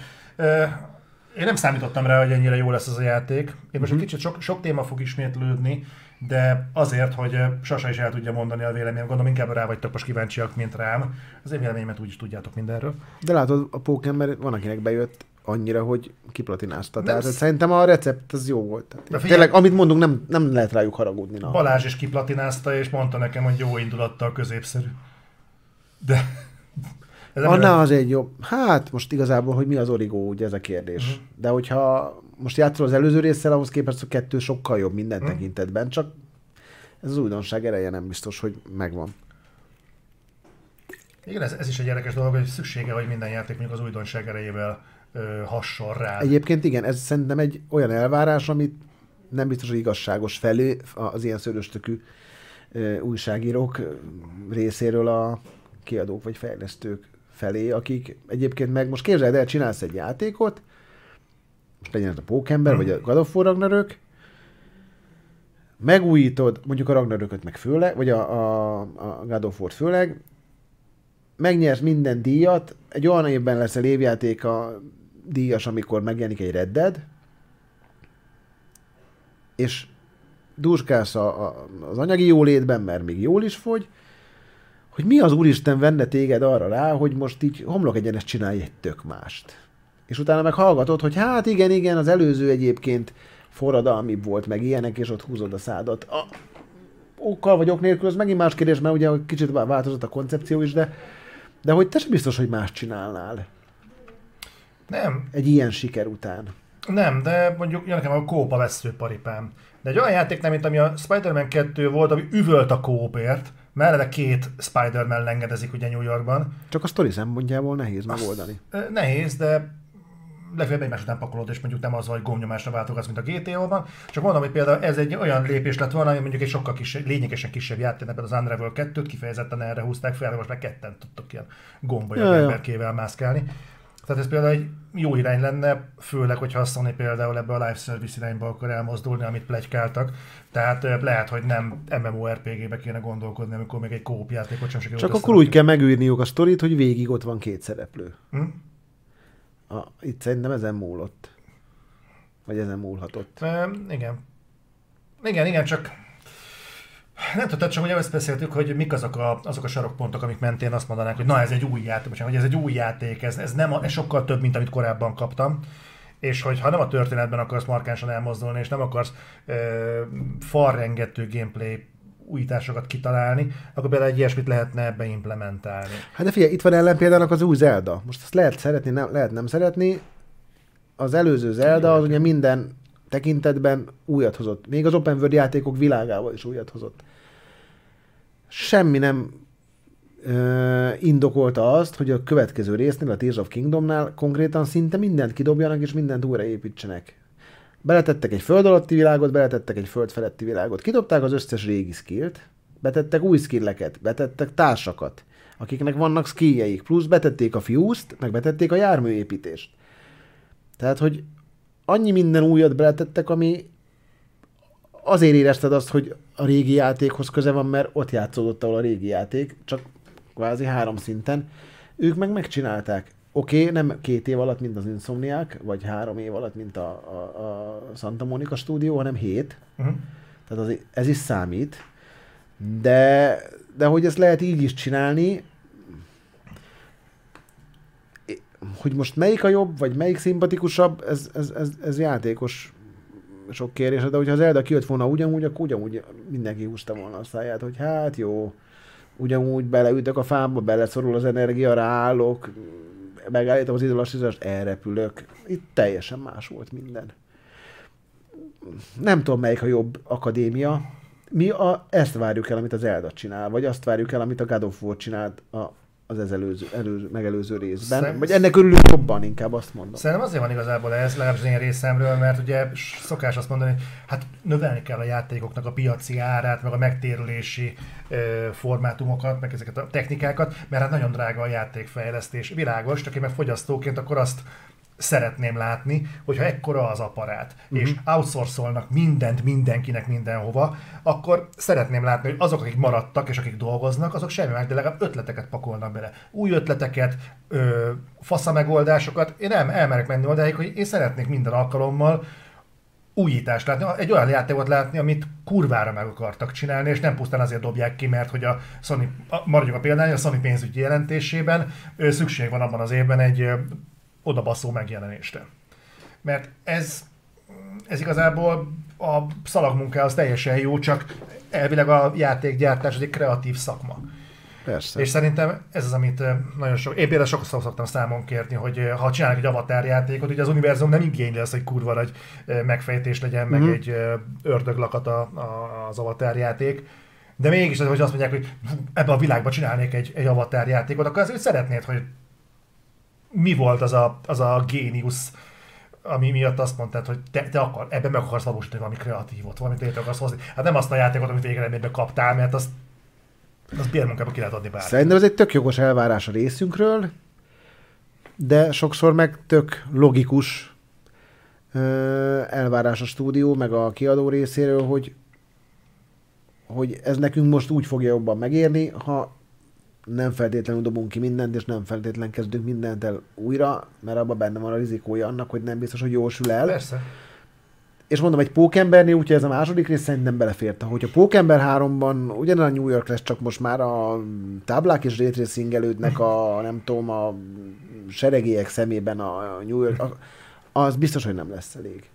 Én nem számítottam rá, hogy ennyire jó lesz az a játék. Én most mm-hmm. egy kicsit sok, sok téma fog ismétlődni, de azért, hogy Sasa is el tudja mondani a véleményem, gondolom inkább rá vagytok most kíváncsiak, mint rám. Az én véleményemet úgy is tudjátok mindenről. De látod, a Pokémon van, akinek bejött annyira, hogy kiplatinázta. Tehát sz... szerintem a recept az jó volt. Tehát figyelj, tényleg, amit mondunk, nem, nem lehet rájuk haragudni. Na. Balázs is kiplatinázta, és mondta nekem, hogy jó indulattal középszerű. De Annál az egy jobb. Hát most igazából, hogy mi az origó, ugye ez a kérdés. Uh-huh. De hogyha most játszol az előző résszel, ahhoz képest a kettő sokkal jobb minden uh-huh. tekintetben, csak ez az újdonság ereje nem biztos, hogy megvan. Igen, ez, ez is egy érdekes dolog, hogy szüksége, hogy minden játék mondjuk az újdonság erejével ö, hasson rá. Egyébként igen, ez szerintem egy olyan elvárás, amit nem biztos, hogy igazságos felé az ilyen szöröstökű újságírók részéről a kiadók vagy fejlesztők felé, akik egyébként meg most képzeld el, csinálsz egy játékot, most legyen ez a Pókember, hmm. vagy a God of War Ragnarök, megújítod, mondjuk a Ragnarököt meg főleg, vagy a, a, a God of War főleg, megnyersz minden díjat, egy olyan évben lesz a évjáték a díjas, amikor megjelenik egy Red Dead, és dúskálsz a, a, az anyagi jólétben, mert még jól is fogy, hogy mi az Úristen venne téged arra rá, hogy most így homlok egyenes csinálj egy tök mást. És utána meg hallgatod, hogy hát igen, igen, az előző egyébként forradalmi volt, meg ilyenek, és ott húzod a szádat. A, okkal vagy ok nélkül, az megint más kérdés, mert ugye kicsit változott a koncepció is, de, de hogy te sem biztos, hogy más csinálnál. Nem. Egy ilyen siker után. Nem, de mondjuk nekem a kópa vesző paripám. De egy olyan játék nem, mint ami a Spider-Man 2 volt, ami üvölt a kópért, mellette két Spider-Man lengedezik ugye New Yorkban. Csak a sztori szempontjából nehéz Azt megoldani. Nehéz, de legfeljebb egymás után pakolod, és mondjuk nem az, hogy gomnyomásra váltogatsz, mint a GTA-ban. Csak mondom, hogy például ez egy olyan lépés lett volna, ami mondjuk egy sokkal kisebb, lényegesen kisebb játék, az Unravel 2-t kifejezetten erre húzták fel, most meg ketten tudtok ilyen gombolya ja, emberkével mászkálni. Tehát ez például egy jó irány lenne, főleg, hogyha a Sony például ebbe a live service irányba akar elmozdulni, amit plegykáltak. Tehát lehet, hogy nem MMORPG-be kéne gondolkodni, amikor még egy kóp játékot sem sikerült. Csak akkor úgy kell megűrniuk a sztorit, hogy végig ott van két szereplő. Hm? A, itt szerintem ezen múlott. Vagy ezen múlhatott. E, igen. Igen, igen, csak nem tudtad, csak ugye ezt beszéltük, hogy mik azok a, azok a sarokpontok, amik mentén azt mondanák, hogy na ez egy új játék, bocsánat, hogy ez egy új játék, ez, ez, nem, ez sokkal több, mint amit korábban kaptam és hogy ha nem a történetben akarsz markánsan elmozdulni, és nem akarsz ö, falrengető gameplay újításokat kitalálni, akkor például egy ilyesmit lehetne ebbe implementálni. Hát de figyelj, itt van ellenpéldának az új Zelda. Most azt lehet szeretni, nem, lehet nem szeretni. Az előző Zelda az ugye minden tekintetben újat hozott. Még az open world játékok világával is újat hozott. Semmi nem ö, indokolta azt, hogy a következő résznél, a Tears of Kingdomnál konkrétan szinte mindent kidobjanak és mindent újraépítsenek. Beletettek egy föld alatti világot, beletettek egy föld feletti világot. Kidobták az összes régi skillt, betettek új skilleket, betettek társakat, akiknek vannak skilljeik, plusz betették a fiúzt, meg betették a járműépítést. Tehát, hogy annyi minden újat beletettek, ami azért érezted azt, hogy a régi játékhoz köze van, mert ott játszódott, ahol a régi játék, csak kvázi három szinten. Ők meg megcsinálták. Oké, okay, nem két év alatt, mint az Insomniák, vagy három év alatt, mint a, a, a Santa Monica stúdió, hanem hét. Uh-huh. Tehát az, ez is számít. De, de hogy ezt lehet így is csinálni, hogy most melyik a jobb, vagy melyik szimpatikusabb, ez, ez, ez, ez játékos sok kérdés, de hogyha az Elda kijött volna ugyanúgy, akkor ugyanúgy mindenki húzta volna a száját, hogy hát jó, ugyanúgy beleütök a fámba, beleszorul az energia, ráállok, megállítom az időlassítást, elrepülök. Itt teljesen más volt minden. Nem tudom, melyik a jobb akadémia. Mi a, ezt várjuk el, amit az Elda csinál, vagy azt várjuk el, amit a God of War csinált a az ez előző, előző, megelőző részben. Szerint... Vagy ennek örülünk jobban, inkább azt mondom. Szerintem azért van igazából ez, legalábbis én részemről, mert ugye szokás azt mondani, hogy hát növelni kell a játékoknak a piaci árát, meg a megtérülési ö, formátumokat, meg ezeket a technikákat, mert hát nagyon drága a játékfejlesztés. Világos, én meg fogyasztóként akkor azt szeretném látni, hogyha ekkora az aparát, uh-huh. és outsourcolnak mindent mindenkinek mindenhova, akkor szeretném látni, hogy azok, akik maradtak és akik dolgoznak, azok semmi más, de legalább ötleteket pakolnak bele. Új ötleteket, ö, fasza megoldásokat. Én el, elmerek menni odáig, hogy én szeretnék minden alkalommal újítást látni, egy olyan játékot látni, amit kurvára meg akartak csinálni, és nem pusztán azért dobják ki, mert hogy a Sony, maradjunk a példány, a Sony pénzügyi jelentésében szükség van abban az évben egy odabaszó megjelenésre. Mert ez, ez igazából a szalagmunká az teljesen jó, csak elvileg a játékgyártás egy kreatív szakma. Persze. És szerintem ez az, amit nagyon sok, én például sokszor szoktam számon kérni, hogy ha csinálnak egy avatar játékot, ugye az univerzum nem igényli az, hogy kurva nagy megfejtés legyen, meg mm-hmm. egy ördöglakat a, a, az avatar játék, de mégis, hogy azt mondják, hogy ebbe a világba csinálnék egy, egy avatar játékot, akkor azért szeretnéd, hogy mi volt az a, az a géniusz, ami miatt azt mondtad, hogy te, te akar, ebben meg akarsz valósítani valami kreatívot, valamit létre akarsz hozni. Hát nem azt a játékot, amit végeredményben kaptál, mert azt, azt bérmunkába ki lehet adni bárki. Szerintem ez egy tök jogos elvárás a részünkről, de sokszor meg tök logikus elvárás a stúdió, meg a kiadó részéről, hogy, hogy ez nekünk most úgy fogja jobban megérni, ha nem feltétlenül dobunk ki mindent, és nem feltétlenül kezdünk mindent el újra, mert abban benne van a rizikója annak, hogy nem biztos, hogy jósul el. Persze. És mondom, egy pókembernél, úgyhogy ez a második rész szerintem beleférte. Hogyha Pókember 3-ban ugyanaz a New York lesz, csak most már a táblák és rétrészíngelődnek a, nem tudom, a seregélyek szemében a New York, az biztos, hogy nem lesz elég.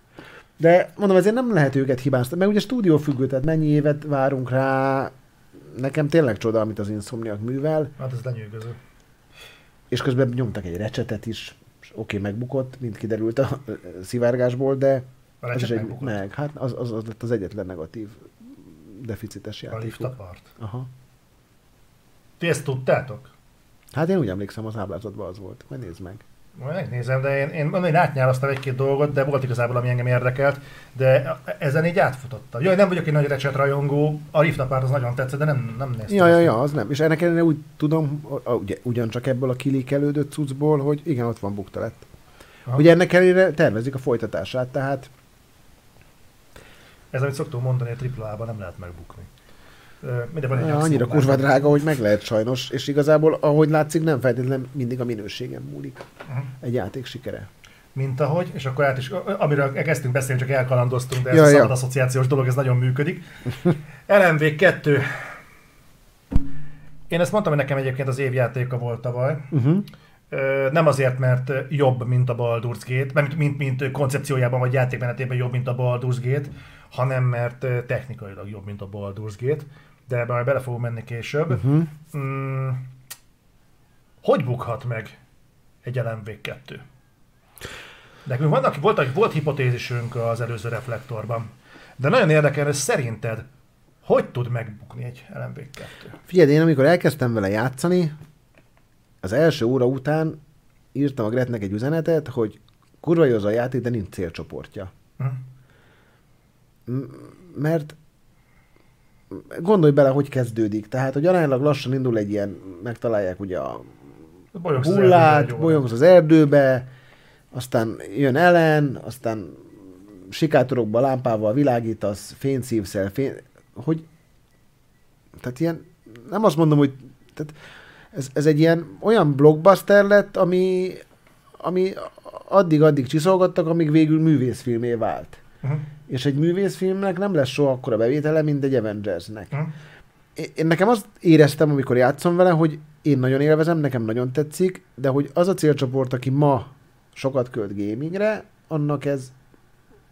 De mondom, ezért nem lehet őket hibáztatni, mert ugye stúdió függő, tehát mennyi évet várunk rá, nekem tényleg csoda, amit az Insomniac művel. Hát ez lenyűgöző. És közben nyomtak egy recsetet is, és oké, okay, megbukott, mint kiderült a szivárgásból, de a az is egy, meg, hát az, az, az lett az egyetlen negatív deficites játék. A apart? Aha. Ti ezt tudtátok? Hát én úgy emlékszem, az ábrázatban az volt. Majd nézd meg. Majd megnézem, de én, én, én átnyálasztam egy-két dolgot, de volt igazából, ami engem érdekelt, de ezen így átfutottam. Jaj, nem vagyok egy nagy recset rajongó, a Rift az nagyon tetszett, de nem, nem néztem. Ja, ja, ja, az nem. És ennek ellenére úgy tudom, ugye, ugyancsak ebből a kilikelődött cuccból, hogy igen, ott van bukta lett. Aha. Ugye ennek ellenére tervezik a folytatását, tehát... Ez, amit szoktunk mondani, a AAA-ban nem lehet megbukni. Minden ja, annyira kurva drága, hogy meg lehet sajnos, és igazából, ahogy látszik, nem feltétlenül mindig a minőségen múlik uh-huh. egy játék sikere. Mint ahogy, és akkor át is, amiről kezdtünk beszélni, csak elkalandoztunk, de ez ja, a szabad ja. asszociációs dolog, ez nagyon működik. LMV 2. Én ezt mondtam, hogy nekem egyébként az évjátéka volt tavaly. Uh-huh. Nem azért, mert jobb, mint a Baldur's Gate, mint, mint, mint koncepciójában vagy játékmenetében jobb, mint a Baldur's Gate, hanem mert technikailag jobb, mint a Baldur's Gate de majd bele fogunk menni később. Uh-huh. Mm, hogy bukhat meg egy LMV2? Nekünk vannak, volt, volt hipotézisünk az előző reflektorban, de nagyon érdekel, hogy szerinted hogy tud megbukni egy LMV2? Figyelj, én amikor elkezdtem vele játszani, az első óra után írtam a Gretnek egy üzenetet, hogy kurva jó az a játék, de nincs célcsoportja. Uh-huh. Mert gondolj bele, hogy kezdődik. Tehát, hogy aránylag lassan indul egy ilyen, megtalálják ugye a bolyogsz hullát, bolyogsz az erdőbe, aztán jön ellen, aztán sikátorokba lámpával világítasz, fényt szívsz el, fény, hogy tehát ilyen, nem azt mondom, hogy tehát ez, ez egy ilyen olyan blockbuster lett, ami, ami addig-addig csiszolgattak, amíg végül művészfilmé vált. Uh-huh és egy művészfilmnek nem lesz soha akkora bevétele, mint egy Avengersnek. Hm. én- nekem azt éreztem, amikor játszom vele, hogy én nagyon élvezem, nekem nagyon tetszik, de hogy az a célcsoport, aki ma sokat költ gamingre, annak ez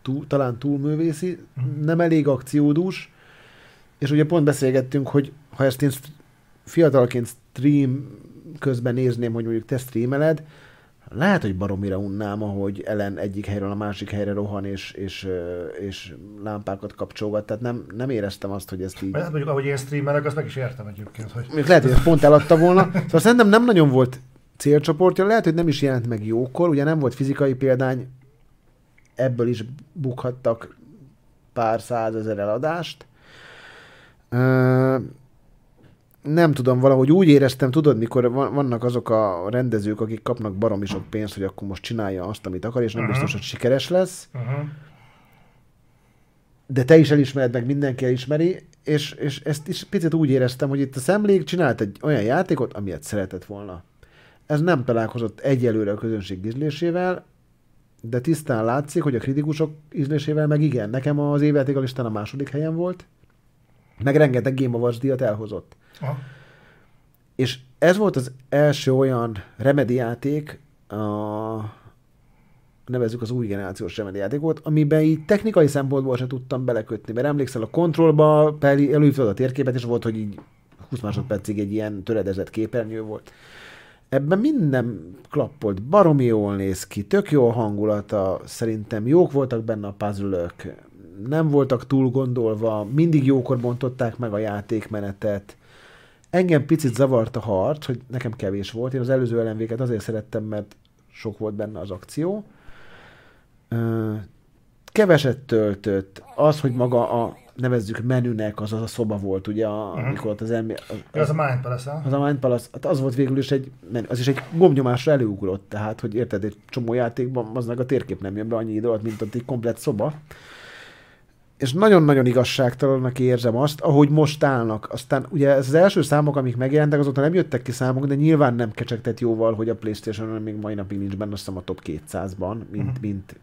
túl, talán túlművészi, nem elég akciódús, és ugye pont beszélgettünk, hogy ha ezt én fiatalként stream közben nézném, hogy mondjuk te streameled, lehet, hogy baromira unnám, ahogy Ellen egyik helyről a másik helyre rohan, és, és, és lámpákat kapcsolgat, tehát nem, nem éreztem azt, hogy ezt így... Vagy hát mondjuk, ahogy én streamelek, azt meg is értem egyébként, hogy Még lehet, hogy ezt pont eladta volna. Szóval szerintem nem nagyon volt célcsoportja, lehet, hogy nem is jelent meg jókor, ugye nem volt fizikai példány, ebből is bukhattak pár százezer eladást. Nem tudom, valahogy úgy éreztem, tudod, mikor van- vannak azok a rendezők, akik kapnak baromi sok pénzt, hogy akkor most csinálja azt, amit akar, és nem Aha. biztos, hogy sikeres lesz uh-huh. de te is elismered, meg mindenki elismeri, és, és ezt is picit úgy éreztem, hogy itt a szemlék csinált egy olyan játékot, amilyet szeretett volna. Ez nem találkozott egyelőre a közönség ízlésével, de tisztán látszik, hogy a kritikusok ízlésével meg igen. Nekem az évjáték a listán a második helyen volt, meg rengeteg Game Awards díjat elhozott. Aha. És ez volt az első olyan Remedy játék, a, nevezzük az új generációs Remedy játékot, amiben így technikai szempontból se tudtam belekötni, mert emlékszel a kontrollba, előhívtad a térképet, és volt, hogy így 20 másodpercig egy ilyen töredezett képernyő volt. Ebben minden klappolt, baromi jól néz ki, tök jó a hangulata, szerintem jók voltak benne a puzzle nem voltak túl gondolva, mindig jókor bontották meg a játékmenetet, Engem picit zavart a harc, hogy nekem kevés volt. Én az előző lmv azért szerettem, mert sok volt benne az akció. Keveset töltött. Az, hogy maga a nevezzük menünek, az az a szoba volt, ugye, Mhm. amikor ott az ember... Ja, az a Mind Palace, ha? Az a Mind Palace, hát az volt végül is egy, az is egy gombnyomásra előugrott, tehát, hogy érted, egy csomó játékban aznak a térkép nem jön be annyi idő alatt, mint ott egy komplet szoba. És nagyon-nagyon igazságtalannak érzem azt, ahogy most állnak. Aztán ugye ez az első számok, amik megjelentek, azóta nem jöttek ki számok, de nyilván nem kecsegtet jóval, hogy a Playstation-on még mai napig nincs benne, azt hiszem a top 200-ban, mint, Mhm. mint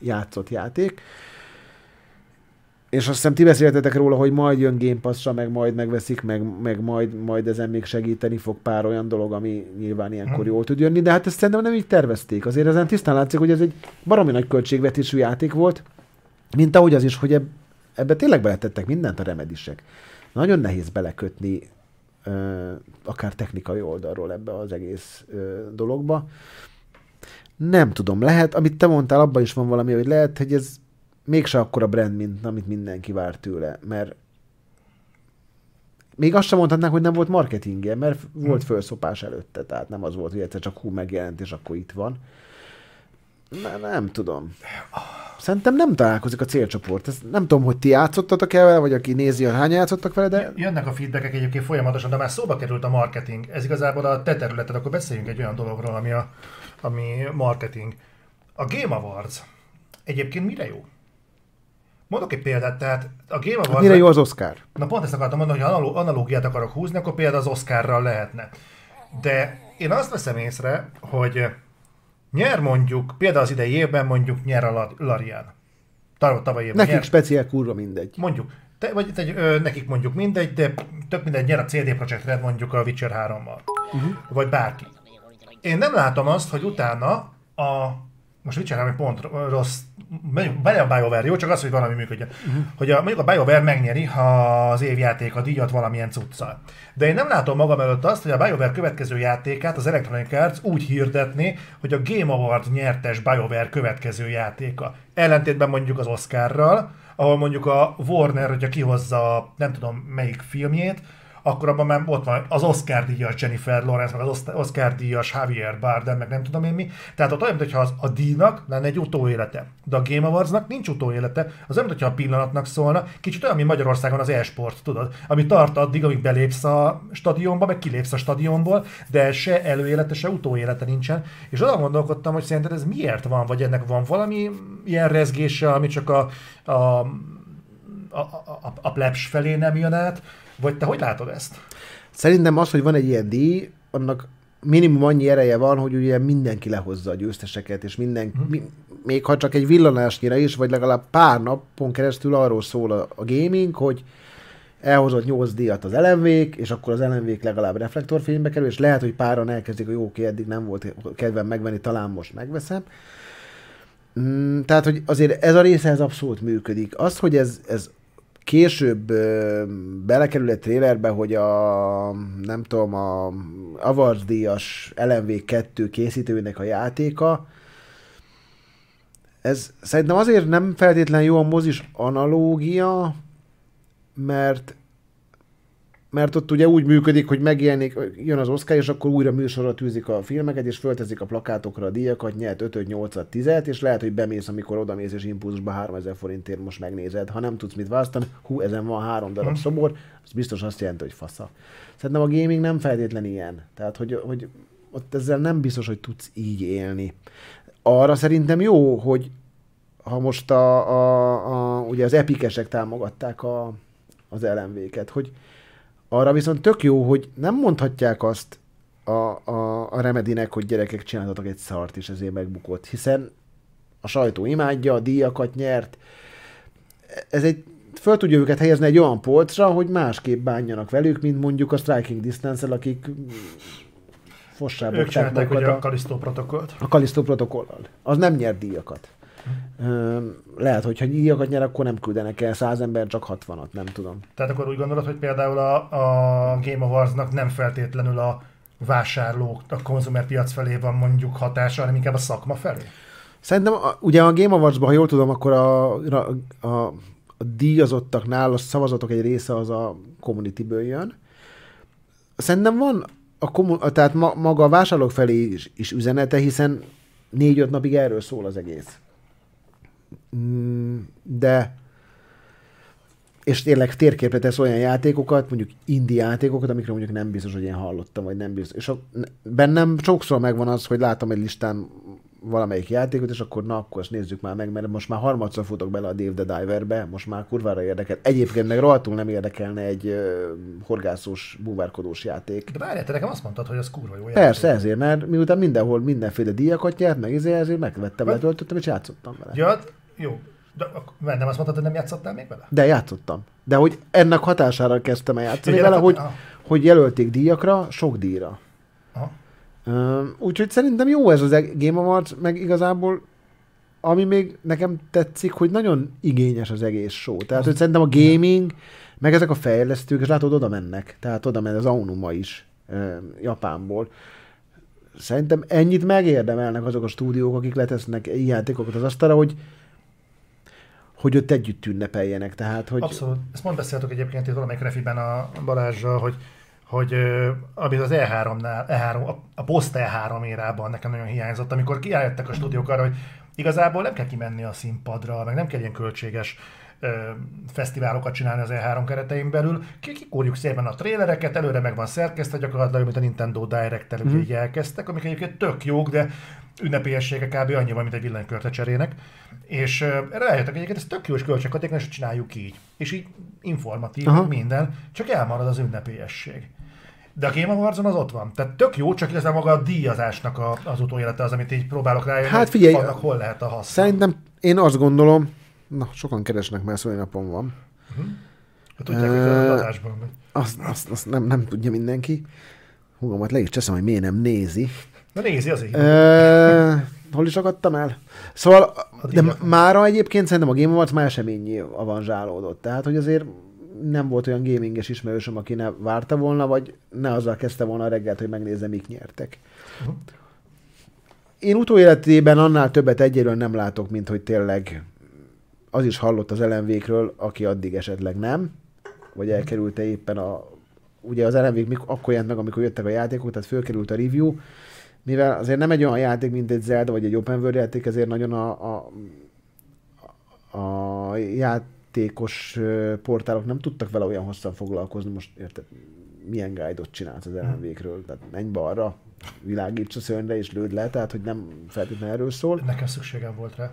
játszott játék. És azt hiszem ti beszéltetek róla, hogy majd jön Game Pass-ra, meg majd megveszik, meg, meg majd, majd ezen még segíteni fog pár olyan dolog, ami nyilván ilyenkor Mhm. jól tud jönni, de hát ezt szerintem nem így tervezték. Azért ezen tisztán látszik, hogy ez egy baromi nagy költségvetésű játék volt, mint ahogy az is, hogy eb- ebbe tényleg beletettek mindent a remedisek. Nagyon nehéz belekötni ö, akár technikai oldalról ebbe az egész ö, dologba. Nem tudom, lehet, amit te mondtál, abban is van valami, hogy lehet, hogy ez mégse akkora brand, mint amit mindenki vár tőle, mert még azt sem mondhatnánk, hogy nem volt marketingje, mert volt Hm. felszopás előtte, tehát nem az volt, hogy egyszer csak hú megjelent, és akkor itt van. Nem, nem tudom. Szerintem nem találkozik a célcsoport. Ez nem tudom, hogy ti játszottatok el vele, vagy aki nézi, hány játszottak vele, de Jönnek a feedbackek egyébként folyamatosan, de már szóba került a marketing. Ez igazából a te területed, akkor beszéljünk egy olyan dologról, ami, a, ami marketing. A Game Awards egyébként mire jó? Mondok egy példát, tehát a Game Awards... mire jó az Oscar? Na pont ezt akartam mondani, hogy analó- analógiát akarok húzni, akkor például az Oscarral lehetne. De én azt veszem észre, hogy nyer mondjuk, például az idei évben mondjuk nyer a La- Larian. Tavaly, tavaly évben Nekik nyer. speciál kurva mindegy. Mondjuk, te, vagy te, ö, nekik mondjuk mindegy, de tök mindegy, nyer a CD Projekt Red mondjuk a Witcher 3-mal. Uh-huh. Vagy bárki. Én nem látom azt, hogy utána a most Witcher 3 egy pont rossz, a BioWare, jó, csak az, hogy valami működjön. Uh-huh. Hogy a, mondjuk a BioWare megnyeri ha az évjáték a díjat valamilyen cuccal. De én nem látom magam előtt azt, hogy a BioWare következő játékát az Electronic Arts úgy hirdetné, hogy a Game Award nyertes BioWare következő játéka. Ellentétben mondjuk az Oscarral, ahol mondjuk a Warner, hogyha kihozza nem tudom melyik filmjét, akkor abban már ott van az Oscar díjas Jennifer Lawrence, meg az Os- Oscar díjas Javier Bardem, meg nem tudom én mi. Tehát ott olyan, mintha a díjnak lenne egy utóélete. De a Game Awardsnak nincs utóélete. Az olyan, mintha a pillanatnak szólna. Kicsit olyan, mint Magyarországon az e-sport, tudod? Ami tart addig, amíg belépsz a stadionba, meg kilépsz a stadionból, de se előélete, se utóélete nincsen. És oda gondolkodtam, hogy szerinted ez miért van, vagy ennek van valami ilyen rezgése, ami csak a, a a, a, a plebs felé nem jön át, vagy te hogy látod ezt? Szerintem az, hogy van egy ilyen díj, annak minimum annyi ereje van, hogy ugye mindenki lehozza a győzteseket, és minden, mi, még ha csak egy villanásnyira is, vagy legalább pár napon keresztül arról szól a, a gaming, hogy elhozott 8 díjat az elemvék, és akkor az elemvék legalább reflektorfénybe kerül, és lehet, hogy páran elkezdik, hogy jó, oké, eddig nem volt kedvem megvenni, talán most megveszem. Mm, tehát, hogy azért ez a része ez abszolút működik. Az, hogy ez, ez később ö, belekerül egy trailerbe, hogy a, nem tudom, a Awards díjas LMV2 készítőnek a játéka, ez szerintem azért nem feltétlen jó a mozis analógia, mert mert ott ugye úgy működik, hogy megjelenik, jön az Oscar, és akkor újra műsorra tűzik a filmeket, és föltezik a plakátokra a díjakat, nyert 5 8 10 és lehet, hogy bemész, amikor oda mész, és impulzusba 3000 forintért most megnézed. Ha nem tudsz mit választani, hú, ezen van három darab hmm. szobor, az biztos azt jelenti, hogy fasza. Szerintem a gaming nem feltétlen ilyen. Tehát, hogy, hogy ott ezzel nem biztos, hogy tudsz így élni. Arra szerintem jó, hogy ha most a, a, a ugye az epikesek támogatták a, az LMV-ket, hogy arra viszont tök jó, hogy nem mondhatják azt a, a, a Remedinek, hogy gyerekek csináltatok egy szart, és ezért megbukott, hiszen a sajtó imádja, a díjakat nyert. Ez egy, föl tudja őket helyezni egy olyan polcra, hogy másképp bánjanak velük, mint mondjuk a Striking Distance-el, akik fossába. Ők csinálták hogy a Kalisztó protokollt. A Kalisztó protokollal. Az nem nyert díjakat. Lehet, hogy ha díjakat nyer, akkor nem küldenek el száz ember, csak 60-at, nem tudom. Tehát akkor úgy gondolod, hogy például a, a Game Awards-nak nem feltétlenül a vásárlók, a konzumer piac felé van mondjuk hatása, hanem inkább a szakma felé? Szerintem a, ugye a Game Awards-ban, ha jól tudom, akkor a, a, a, a díjazottaknál a szavazatok egy része az a community-ből jön. Szerintem van a, kommun, tehát ma, maga a vásárlók felé is, is üzenete, hiszen négy-öt napig erről szól az egész. Mm, de és tényleg térképre tesz olyan játékokat, mondjuk indi játékokat, amikre mondjuk nem biztos, hogy én hallottam, vagy nem biztos. És a, bennem sokszor megvan az, hogy látom egy listán valamelyik játékot, és akkor na, akkor ezt nézzük már meg, mert most már harmadszor futok bele a Dave the Diverbe, most már kurvára érdekel. Egyébként meg rohadtul nem érdekelne egy uh, horgászós, búvárkodós játék. De várjál, te nekem azt mondtad, hogy az kurva jó játék. Persze, ezért, mert miután mindenhol mindenféle díjakat nyert, meg ezért, ezért megvettem, letöltöttem, és játszottam vele. Ja, jó, de nem azt mondtad, hogy nem játszottál még vele? De játszottam. De hogy ennek hatására kezdtem el játszani vele, hogy, hogy jelölték díjakra, sok díjra. Úgyhogy szerintem jó ez az e- Game Awards, meg igazából ami még nekem tetszik, hogy nagyon igényes az egész show. Tehát, hogy szerintem a gaming, meg ezek a fejlesztők, és látod, oda mennek. Tehát oda mennek az Aonuma is Japánból. Szerintem ennyit megérdemelnek azok a stúdiók, akik letesznek játékokat az asztalra, hogy hogy ott együtt ünnepeljenek. Tehát, hogy... Abszolút. Ezt mond beszéltük egyébként itt valamelyik refiben a Balázsral, hogy hogy amit az E3-nál, E3, a, a post E3 érában nekem nagyon hiányzott, amikor kiálltak a stúdiók arra, hogy igazából nem kell kimenni a színpadra, meg nem kell ilyen költséges ö, fesztiválokat csinálni az E3 keretein belül. Kikúrjuk szépen a trélereket, előre meg van szerkesztve, gyakorlatilag, mint a Nintendo Direct-tel mm. így elkezdtek, amik egyébként tök jók, de ünnepélyessége kb. annyi van, mint egy villanykörte cserének. És uh, rájöttek egyébként, ez tök jó és költséghatékony, és csináljuk így. És így informatív, Aha. minden, csak elmarad az ünnepélyesség. De a Game awards az ott van. Tehát tök jó, csak a maga a díjazásnak a, az utólélete az, amit így próbálok rájönni, hát figyelj, annak hol lehet a haszna. Szerintem én azt gondolom, na, sokan keresnek, mert napon van. Uh-huh. Hát tudják, uh, hogy adásban Azt, azt, azt nem, nem tudja mindenki. Húgomat le is cseszem, hogy miért nem nézi. Na nézi azért. Uh, hol is akadtam el? Szóval, de mára egyébként szerintem a Game Awards már eseményé avanzsálódott. Tehát, hogy azért nem volt olyan gaminges ismerősöm, aki ne várta volna, vagy ne azzal kezdte volna a reggelt, hogy megnézze, mik nyertek. Uh-huh. Én utóéletében annál többet egyéről nem látok, mint hogy tényleg az is hallott az LMV-kről, aki addig esetleg nem, vagy mhm. elkerülte éppen a... Ugye az LMV akkor jelent meg, amikor jöttek a játékok, tehát fölkerült a review, mivel azért nem egy olyan játék, mint egy Zelda vagy egy open world játék, ezért nagyon a, a, a ját, játékos portálok nem tudtak vele olyan hosszan foglalkozni, most érted, milyen guide-ot csinálsz az LMV-kről, tehát menj balra, világíts a szörnyre és lőd le, tehát hogy nem feltétlenül erről szól. Nekem szükségem volt rá.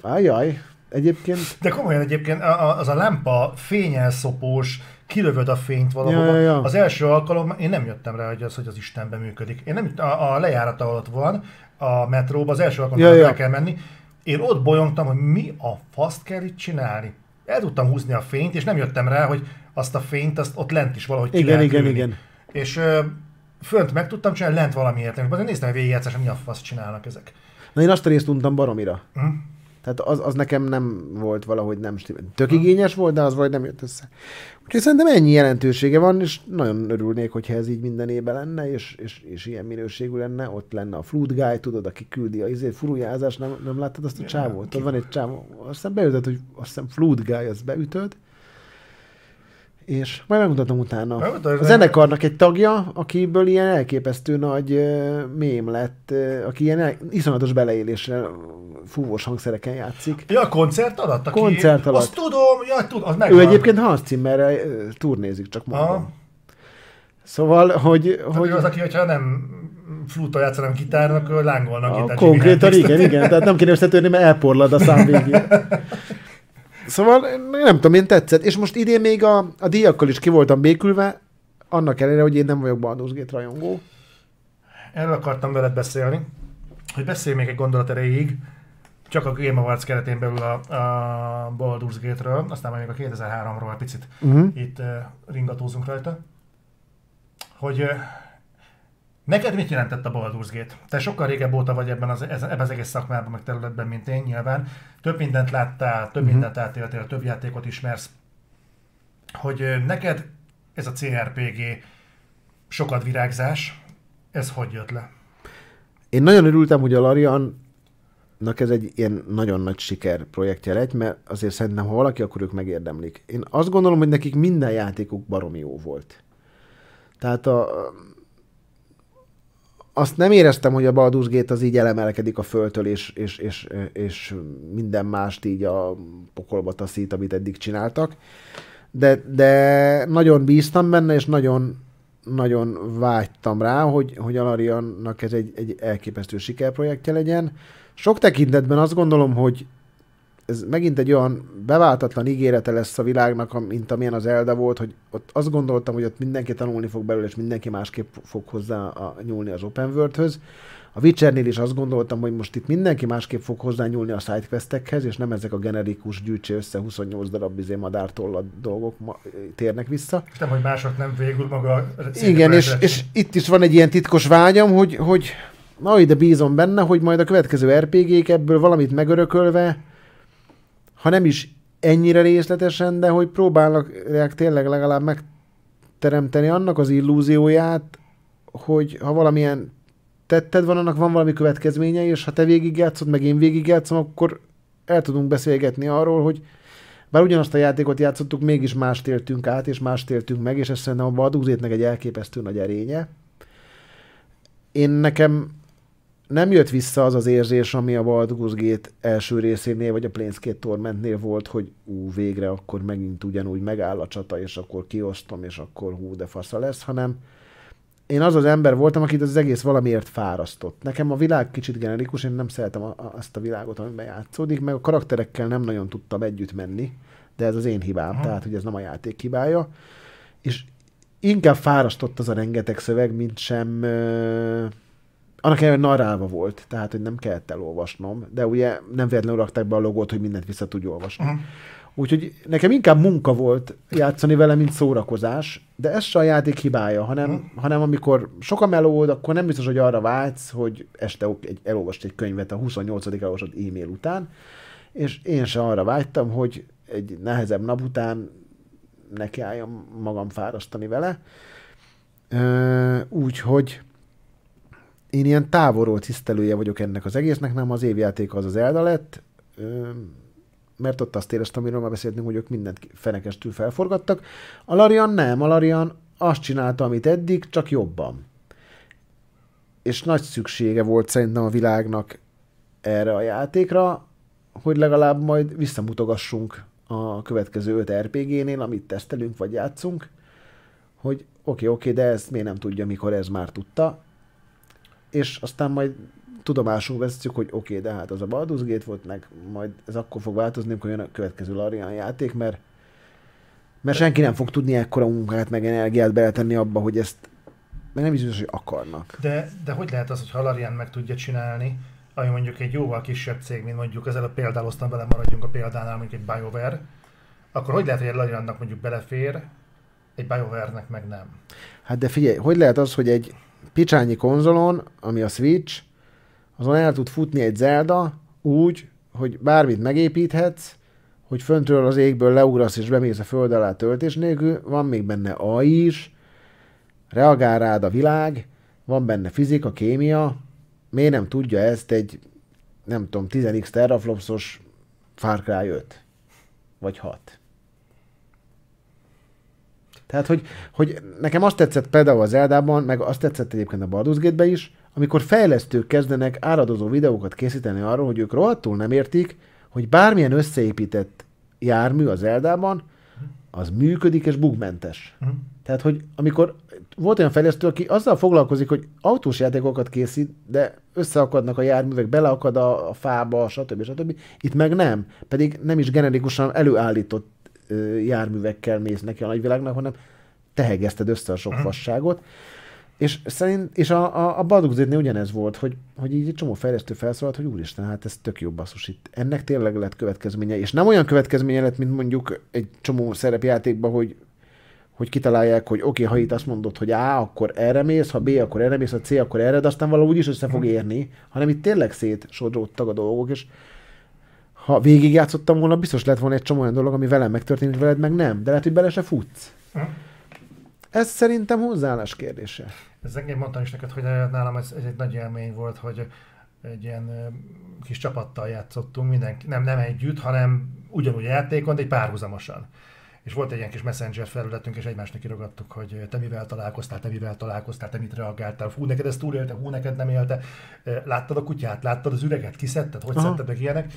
Ajaj, egyébként... De komolyan egyébként az a lámpa fényelszopós, kilövöd a fényt valahova. Ja, ja, ja. Az első alkalom, én nem jöttem rá, hogy az, hogy az Istenben működik. Én nem, a, a lejárata alatt van, a metróban, az első alkalommal ja, ja. kell menni. Én ott bolyongtam, hogy mi a faszt kell itt csinálni el tudtam húzni a fényt, és nem jöttem rá, hogy azt a fényt, azt ott lent is valahogy ki Igen, lehet igen, igen. És ö, fönt meg tudtam csinálni, lent valamiért. Azért néztem a végigjátszáson, mi a fasz csinálnak ezek. Na én azt a részt untam baromira. Hm? Tehát az, az nekem nem volt valahogy nem stimmel. Tök igényes volt, de az vagy nem jött össze. Úgyhogy szerintem ennyi jelentősége van, és nagyon örülnék, hogyha ez így minden évben lenne, és, és, és ilyen minőségű lenne. Ott lenne a Flood Guy, tudod, aki küldi a izét, furujázás, nem, nem láttad azt a csávót? Ott van egy csávó, azt hiszem beütött, hogy azt hiszem Flood Guy, azt beütöd, és majd megmutatom utána. Megmutatod, A zenekarnak egy tagja, akiből ilyen elképesztő nagy uh, mém lett, uh, aki ilyen el, iszonyatos beleéléssel fúvós hangszereken játszik. Ja, a koncert alatt? Aki, Koncert alatt. Azt tudom, ja, tudom, az Ő megvan. egyébként Hans Zimmerrel uh, turnézik, csak mondom. Aha. Szóval, hogy, Hogy hogy az, aki, hogyha nem flúta játsz, hanem gitárnak, lángolnak a, gitár. konkrétan igen, igen, tehát nem kéne összetörni, mert elporlad a szám végén. Szóval nem tudom, én tetszett. És most idén még a, a díjakkal is ki voltam békülve, annak ellenére, hogy én nem vagyok Baldur's Gate rajongó. Erről akartam veled beszélni, hogy beszélj még egy gondolat erejéig, csak a Game Awards keretén belül a, a Baldur's Gate-ről, aztán majd még a 2003-ról egy picit Uh-huh. itt uh, ringatózunk rajta, hogy uh, neked mit jelentett a Baldur's Gate? Te sokkal régebb óta vagy ebben az, ebben az egész szakmában, meg területben, mint én nyilván. Több mindent láttál, több Mhm. mindent átéltél, több játékot ismersz. Hogy neked ez a CRPG sokat virágzás, ez hogy jött le? Én nagyon örültem, hogy a Lariannak ez egy ilyen nagyon nagy siker projektje lett, mert azért szerintem, ha valaki, akkor ők megérdemlik. Én azt gondolom, hogy nekik minden játékuk baromi jó volt. Tehát a, azt nem éreztem, hogy a Baldur's Gate az így elemelkedik a földtől, és, és, és, és minden mást így a pokolba taszít, amit eddig csináltak. De, de nagyon bíztam benne, és nagyon, nagyon vágytam rá, hogy, hogy a Lariannak ez egy, egy elképesztő sikerprojektje legyen. Sok tekintetben azt gondolom, hogy ez megint egy olyan beváltatlan ígérete lesz a világnak, mint amilyen az Elda volt, hogy ott azt gondoltam, hogy ott mindenki tanulni fog belőle, és mindenki másképp fog hozzá a, nyúlni az open world-höz. A Witchernél is azt gondoltam, hogy most itt mindenki másképp fog hozzá nyúlni a sidequestekhez, és nem ezek a generikus gyűjtse össze 28 darab bizé madártollad dolgok ma, térnek vissza. És nem, hogy mások nem végül maga Igen, és, és itt is van egy ilyen titkos vágyam, hogy, hogy na, ide bízom benne, hogy majd a következő RPG-k ebből valamit megörökölve, ha nem is ennyire részletesen, de hogy próbálnak tényleg legalább megteremteni annak az illúzióját, hogy ha valamilyen tetted van, annak van valami következménye, és ha te végigjátszod, meg én végigjátszom, akkor el tudunk beszélgetni arról, hogy bár ugyanazt a játékot játszottuk, mégis mást éltünk át, és mást éltünk meg, és ez szerintem a Baldur's egy elképesztő nagy erénye. Én nekem nem jött vissza az az érzés, ami a Baldur's Gate első részénél, vagy a Planescape Tormentnél volt, hogy ú, végre akkor megint ugyanúgy megáll a csata, és akkor kiosztom, és akkor hú, de fasza lesz, hanem én az az ember voltam, akit az egész valamiért fárasztott. Nekem a világ kicsit generikus, én nem szeretem a, a, azt a világot, amiben játszódik, meg a karakterekkel nem nagyon tudtam együtt menni, de ez az én hibám, Aha. tehát hogy ez nem a játék hibája. És inkább fárasztott az a rengeteg szöveg, mint sem... Ö, annak ellenére narrálva volt, tehát hogy nem kellett elolvasnom, de ugye nem véletlenül rakták be a logót, hogy mindent vissza tudj olvasni. Uh-huh. Úgyhogy nekem inkább munka volt játszani vele, mint szórakozás, de ez se a játék hibája, hanem, Mhm. hanem amikor sok a melód, akkor nem biztos, hogy arra vágysz, hogy este egy, elolvast egy könyvet a 28. elolvasott e-mail után, és én se arra vágytam, hogy egy nehezebb nap után nekiálljam magam fárasztani vele. Úgyhogy én ilyen távolról tisztelője vagyok ennek az egésznek, nem az évjáték az az Elda lett, mert ott azt éreztem, amiről már beszéltünk, hogy ők mindent fenekestül felforgattak. A Larian nem, a Larian azt csinálta, amit eddig, csak jobban. És nagy szüksége volt szerintem a világnak erre a játékra, hogy legalább majd visszamutogassunk a következő 5 RPG-nél, amit tesztelünk vagy játszunk, hogy oké, okay, oké, okay, de ezt miért nem tudja, mikor ez már tudta, és aztán majd tudomásul veszük, hogy oké, okay, de hát az a Baldur's Gate volt, meg majd ez akkor fog változni, amikor jön a következő Larian játék, mert, mert senki nem fog tudni ekkora munkát, meg energiát beletenni abba, hogy ezt meg nem is biztos, hogy akarnak. De, de hogy lehet az, hogy Halarian meg tudja csinálni, ami mondjuk egy jóval kisebb cég, mint mondjuk ezzel a példáloztam vele, maradjunk a példánál, mondjuk egy BioWare, akkor hogy lehet, hogy egy Lariannak mondjuk belefér, egy BioWare-nek meg nem. Hát de figyelj, hogy lehet az, hogy egy picsányi konzolon, ami a Switch, azon el tud futni egy Zelda úgy, hogy bármit megépíthetsz, hogy föntről az égből leugrasz és bemész a föld alá töltés nélkül, van még benne AI is, reagál rád a világ, van benne fizika, kémia, miért nem tudja ezt egy, nem tudom, 10x teraflopsos Far Cry 5? Vagy 6? Tehát, hogy, hogy nekem azt tetszett például az Eldában, meg azt tetszett egyébként a Baldur's Gate-be is, amikor fejlesztők kezdenek áradozó videókat készíteni arról, hogy ők rohadtul nem értik, hogy bármilyen összeépített jármű az Eldában, az működik és bugmentes. Uh-huh. Tehát, hogy amikor volt olyan fejlesztő, aki azzal foglalkozik, hogy autós játékokat készít, de összeakadnak a járművek, beleakad a, a fába, stb. stb. Itt meg nem. Pedig nem is generikusan előállított járművekkel mész neki a nagyvilágnak, hanem tehegezted össze a sok uh-huh. fasságot. És, szerint, és a, a, a Baldur's ugyanez volt, hogy, hogy így egy csomó fejlesztő felszólalt, hogy úristen, hát ez tök jó basszus itt. Ennek tényleg lett következménye, és nem olyan következménye lett, mint mondjuk egy csomó szerepjátékban, hogy hogy kitalálják, hogy oké, okay, ha itt azt mondod, hogy A, akkor erre mész, ha B, akkor erre mész, ha C, akkor erre, de aztán valahogy is össze fog mhm. érni, hanem itt tényleg szétsodródtak a dolgok, és ha végigjátszottam volna, biztos lett volna egy csomó olyan dolog, ami velem megtörténik, veled meg nem, de lehet, hogy bele se futsz. Mhm. Ez szerintem hozzáállás kérdése. Ez engem mondtam is neked, hogy nálam ez, ez egy nagy élmény volt, hogy egy ilyen kis csapattal játszottunk, mindenki, nem, nem együtt, hanem ugyanúgy a játékon, de egy párhuzamosan. És volt egy ilyen kis messenger felületünk, és egymásnak kirogattuk, hogy te mivel találkoztál, te mivel találkoztál, te mit reagáltál, hú, neked ez túlélte, hú, neked nem élte, láttad a kutyát, láttad az üreget, kiszedted, hogy szedted meg ilyenek,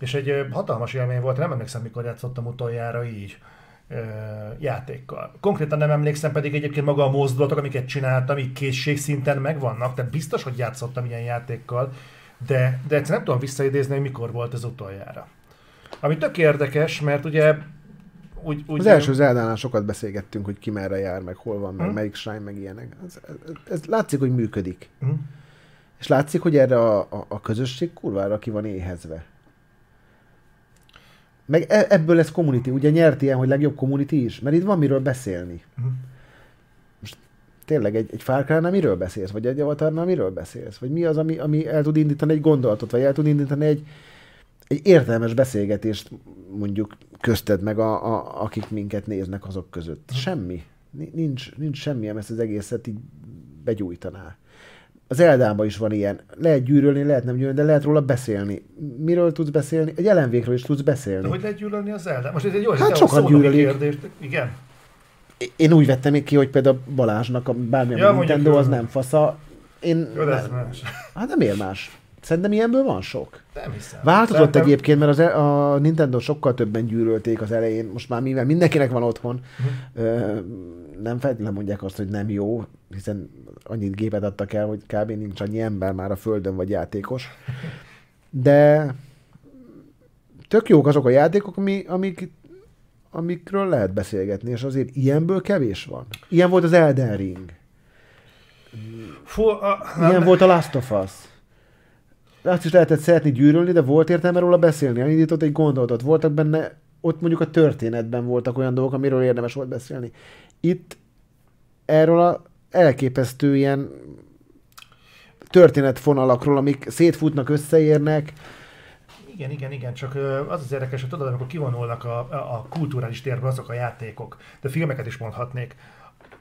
és egy hatalmas élmény volt, nem emlékszem, mikor játszottam utoljára így játékkal. Konkrétan nem emlékszem, pedig egyébként maga a mozdulatok, amiket csináltam, amik készségszinten megvannak, tehát biztos, hogy játszottam ilyen játékkal, de, de egyszerűen nem tudom visszaidézni, hogy mikor volt ez utoljára. Ami tök érdekes, mert ugye úgy, úgy az első Zeldánál sokat beszélgettünk, hogy ki merre jár, meg hol van, meg hmm. melyik shrine, meg ilyenek. Ez, ez, ez látszik, hogy működik. Hmm. És látszik, hogy erre a, a, a közösség kurvára ki van éhezve. Meg e, ebből lesz community. Ugye nyert ilyen, hogy legjobb community is, mert itt van miről beszélni. Hmm. Most tényleg egy, egy Far Cry-nál miről beszélsz? Vagy egy Avatarnál miről beszélsz? Vagy mi az, ami, ami el tud indítani egy gondolatot? Vagy el tud indítani egy, egy értelmes beszélgetést mondjuk közted meg, a, a, akik minket néznek azok között. Semmi. Nincs, nincs semmi, ezt az egészet így begyújtaná. Az Eldában is van ilyen. Lehet gyűrölni, lehet nem gyűrölni, de lehet róla beszélni. Miről tudsz beszélni? Egy jelenvégről is tudsz beszélni. De hogy lehet gyűlölni az Eldán? Most ez egy jó, hát sokan gyűlölik. Kérdést. Igen. Én úgy vettem még ki, hogy például Balázsnak a bármilyen ja, Nintendo az nem fasza. Én, Jó, ez más. Hát nem miért más? Szerintem ilyenből van sok. Nem hiszem. Változott Szerintem... egyébként, mert az, e- a Nintendo sokkal többen gyűrölték az elején. Most már mivel mindenkinek van otthon, uh-huh. nem feltétlenül mondják azt, hogy nem jó, hiszen annyit gépet adtak el, hogy kb. nincs annyi ember már a földön vagy játékos. De tök jók azok a játékok, ami, amik, amikről lehet beszélgetni, és azért ilyenből kevés van. Ilyen volt az Elden Ring. Fú, a, Ilyen volt a Last of Us azt is lehetett szeretni gyűrölni, de volt értelme róla beszélni. Elindított egy gondolatot. Voltak benne, ott mondjuk a történetben voltak olyan dolgok, amiről érdemes volt beszélni. Itt erről a elképesztő ilyen történetfonalakról, amik szétfutnak, összeérnek. Igen, igen, igen, csak az az érdekes, hogy tudod, amikor kivonulnak a, a kulturális térből azok a játékok, de filmeket is mondhatnék,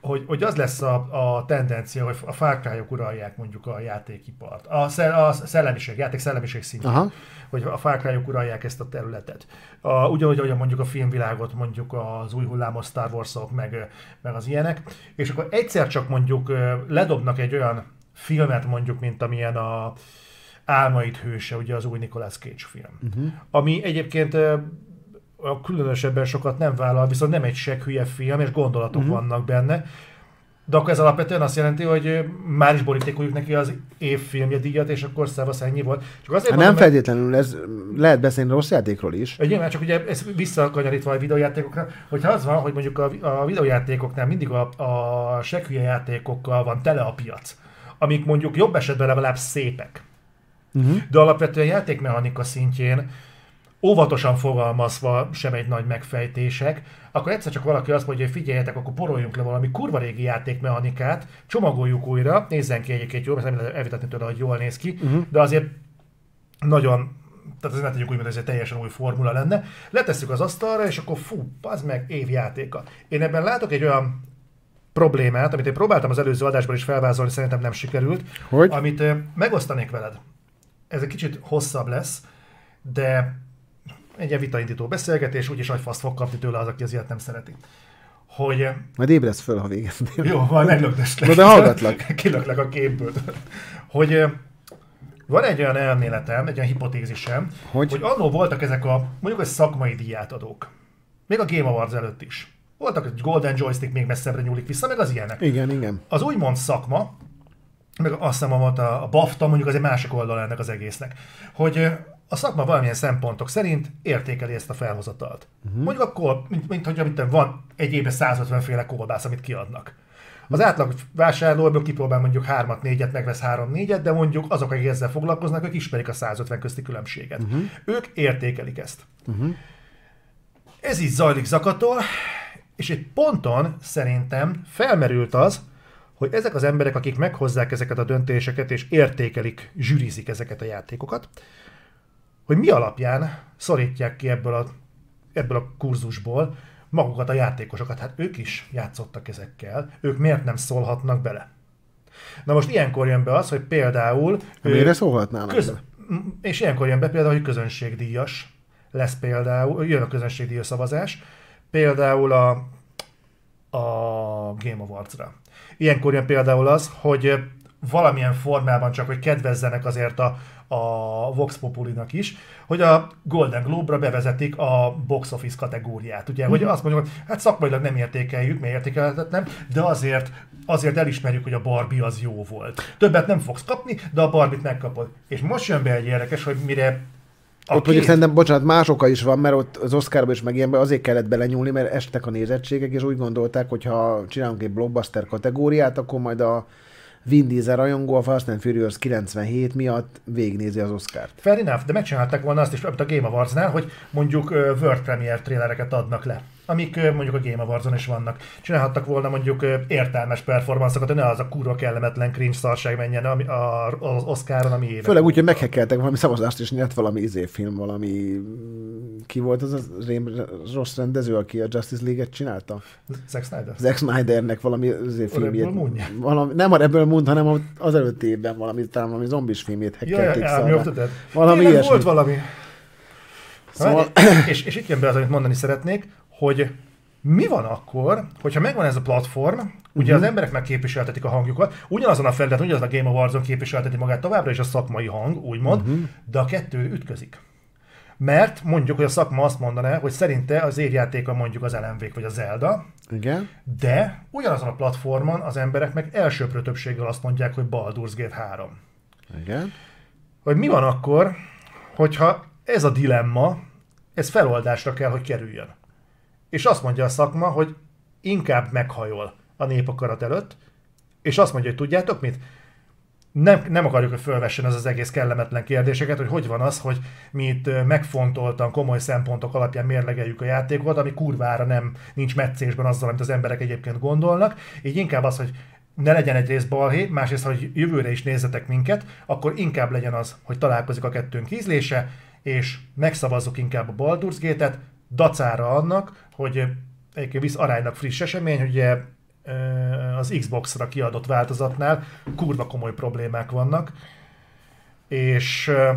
hogy, hogy az lesz a, a tendencia, hogy a Far Cry-ok uralják mondjuk a játékipart. A, a szellemiség, játék szellemiség szintjén. Aha. Hogy a Far Cry-ok uralják ezt a területet. A, ugyanúgy, ahogy mondjuk a filmvilágot, mondjuk az új hullámos Star Wars-ok, meg, meg az ilyenek. És akkor egyszer csak mondjuk ledobnak egy olyan filmet mondjuk, mint amilyen a Álmaid hőse, ugye az új Nicolas Cage film. Uh-huh. Ami egyébként a különösebben sokat nem vállal, viszont nem egy seg hülye film, és gondolatok uh-huh. vannak benne. De akkor ez alapvetően azt jelenti, hogy már is borítékoljuk neki az évfilmje díjat, és akkor szevasz ennyi volt. Csak azért hát mondom, nem feltétlenül, ez lehet beszélni rossz játékról is. Nyilván csak ugye ez visszakanyarítva a videójátékokra, hogyha az van, hogy mondjuk a, a videójátékoknál mindig a, a seghülye játékokkal van tele a piac, amik mondjuk jobb esetben legalább szépek. Uh-huh. De alapvetően játékmechanika szintjén óvatosan fogalmazva sem egy nagy megfejtések, akkor egyszer csak valaki azt mondja, hogy figyeljetek, akkor poroljunk le valami kurva régi játékmechanikát, csomagoljuk újra, nézzen ki egyébként jól, mert nem lehet elvitatni tőle, hogy jól néz ki, uh-huh. de azért nagyon tehát ez ne tegyük úgy, mint ez egy teljesen új formula lenne. Letesszük az asztalra, és akkor fú, az meg évjátéka. Én ebben látok egy olyan problémát, amit én próbáltam az előző adásban is felvázolni, szerintem nem sikerült, Hogy? amit megosztanék veled. Ez egy kicsit hosszabb lesz, de egy ilyen vitaindító beszélgetés, úgyis nagy faszt fog kapni tőle az, aki az ilyet nem szereti. Hogy Majd ébredsz föl, ha végeznél. jó, majd meglökdöslek. Na de hallgatlak. Kilöklek a képből. Hogy ö, van egy olyan elméletem, egy olyan hipotézisem, Hogy? hogy annól voltak ezek a, mondjuk a szakmai díjátadók. Még a Game Awards előtt is. Voltak, egy Golden Joystick még messzebbre nyúlik vissza, meg az ilyenek. Igen, igen. Az úgymond szakma, meg azt hiszem a, a BAFTA, mondjuk az egy másik oldal ennek az egésznek, hogy ö, a szakma valamilyen szempontok szerint értékeli ezt a felhozatalt. Uh-huh. Mondjuk akkor, mint, mint hogy amit van egy évben 150 féle kolbász, amit kiadnak. Az átlag vásárló ebből kipróbál mondjuk 3 négyet, megvesz 3 négyet, de mondjuk azok, akik ezzel foglalkoznak, ők ismerik a 150 közti különbséget. Uh-huh. Ők értékelik ezt. Uh-huh. Ez így zajlik zakatol, és egy ponton szerintem felmerült az, hogy ezek az emberek, akik meghozzák ezeket a döntéseket és értékelik, zsűrizik ezeket a játékokat, hogy mi alapján szorítják ki ebből a, ebből a kurzusból magukat a játékosokat. Hát ők is játszottak ezekkel, ők miért nem szólhatnak bele? Na most ilyenkor jön be az, hogy például... Miért szólhatnának? Köz... És ilyenkor jön be például, hogy közönségdíjas lesz például, jön a közönségdíjas szavazás, például a, a Game Awards-ra. Ilyenkor jön például az, hogy valamilyen formában csak, hogy kedvezzenek azért a, a Vox Populinak is, hogy a Golden Globe-ra bevezetik a box office kategóriát. Ugye, hogy azt mondjuk, hogy hát szakmailag nem értékeljük, mert értékelhetetlen, de azért, azért elismerjük, hogy a Barbie az jó volt. Többet nem fogsz kapni, de a Barbie-t megkapod. És most jön be egy érdekes, hogy mire a Ott mondjuk szerintem, bocsánat, más oka is van, mert ott az Oscarban is meg ilyenben azért kellett belenyúlni, mert estek a nézettségek, és úgy gondolták, hogy ha csinálunk egy blockbuster kategóriát, akkor majd a Vin Diesel rajongó a Fast and Furious 97 miatt végignézi az Oscárt. Fair enough, de megcsinálták volna azt is, mint a Game Awards-nál, hogy mondjuk World Premiere trailereket adnak le amik mondjuk a Game Awards-on is vannak. Csinálhattak volna mondjuk értelmes performanszokat, hogy ne az a kurva kellemetlen cringe szarság menjen ami, a, az Oscaron, ami évek. Főleg úgy, hogy meghekeltek valami szavazást, és nyert valami izéfilm, valami... mm, Ki volt az a rossz rendező, aki a Justice League-et csinálta? Zack Snyder. Zack Snydernek valami izé filmjét. Valami, nem a Rebel Moon, hanem az előtti évben valami, talán valami zombis filmjét hekkelték ja, ja. Valami Tényleg ilyesmi. volt valami. Szóval- Szóval... és, és itt jön be az, amit mondani szeretnék, hogy mi van akkor, hogyha megvan ez a platform, ugye uh-huh. az emberek megképviseltetik a hangjukat, ugyanazon a felületen, ugyanazon a Game Awards-on képviselteti magát továbbra is a szakmai hang, úgymond, uh-huh. de a kettő ütközik. Mert mondjuk, hogy a szakma azt mondaná, hogy szerinte az évjátéka mondjuk az lmv vagy a Zelda, Igen. de ugyanazon a platformon az emberek meg elsőprő többséggel azt mondják, hogy Baldur's Gate 3 Igen. hogy mi van akkor, hogyha ez a dilemma, ez feloldásra kell, hogy kerüljön. És azt mondja a szakma, hogy inkább meghajol a népakarat előtt, és azt mondja, hogy tudjátok mit? Nem, nem akarjuk, hogy fölvessen ez az egész kellemetlen kérdéseket, hogy hogy van az, hogy mi itt megfontoltan, komoly szempontok alapján mérlegeljük a játékot, ami kurvára nem nincs meccésben azzal, amit az emberek egyébként gondolnak. Így inkább az, hogy ne legyen egyrészt balhé, másrészt, hogy jövőre is nézzetek minket, akkor inkább legyen az, hogy találkozik a kettőnk ízlése, és megszavazzuk inkább a Baldur's Gate-et, dacára annak, hogy ö, egyébként visz aránylag friss esemény, hogy ugye ö, az Xbox-ra kiadott változatnál kurva komoly problémák vannak, és ö,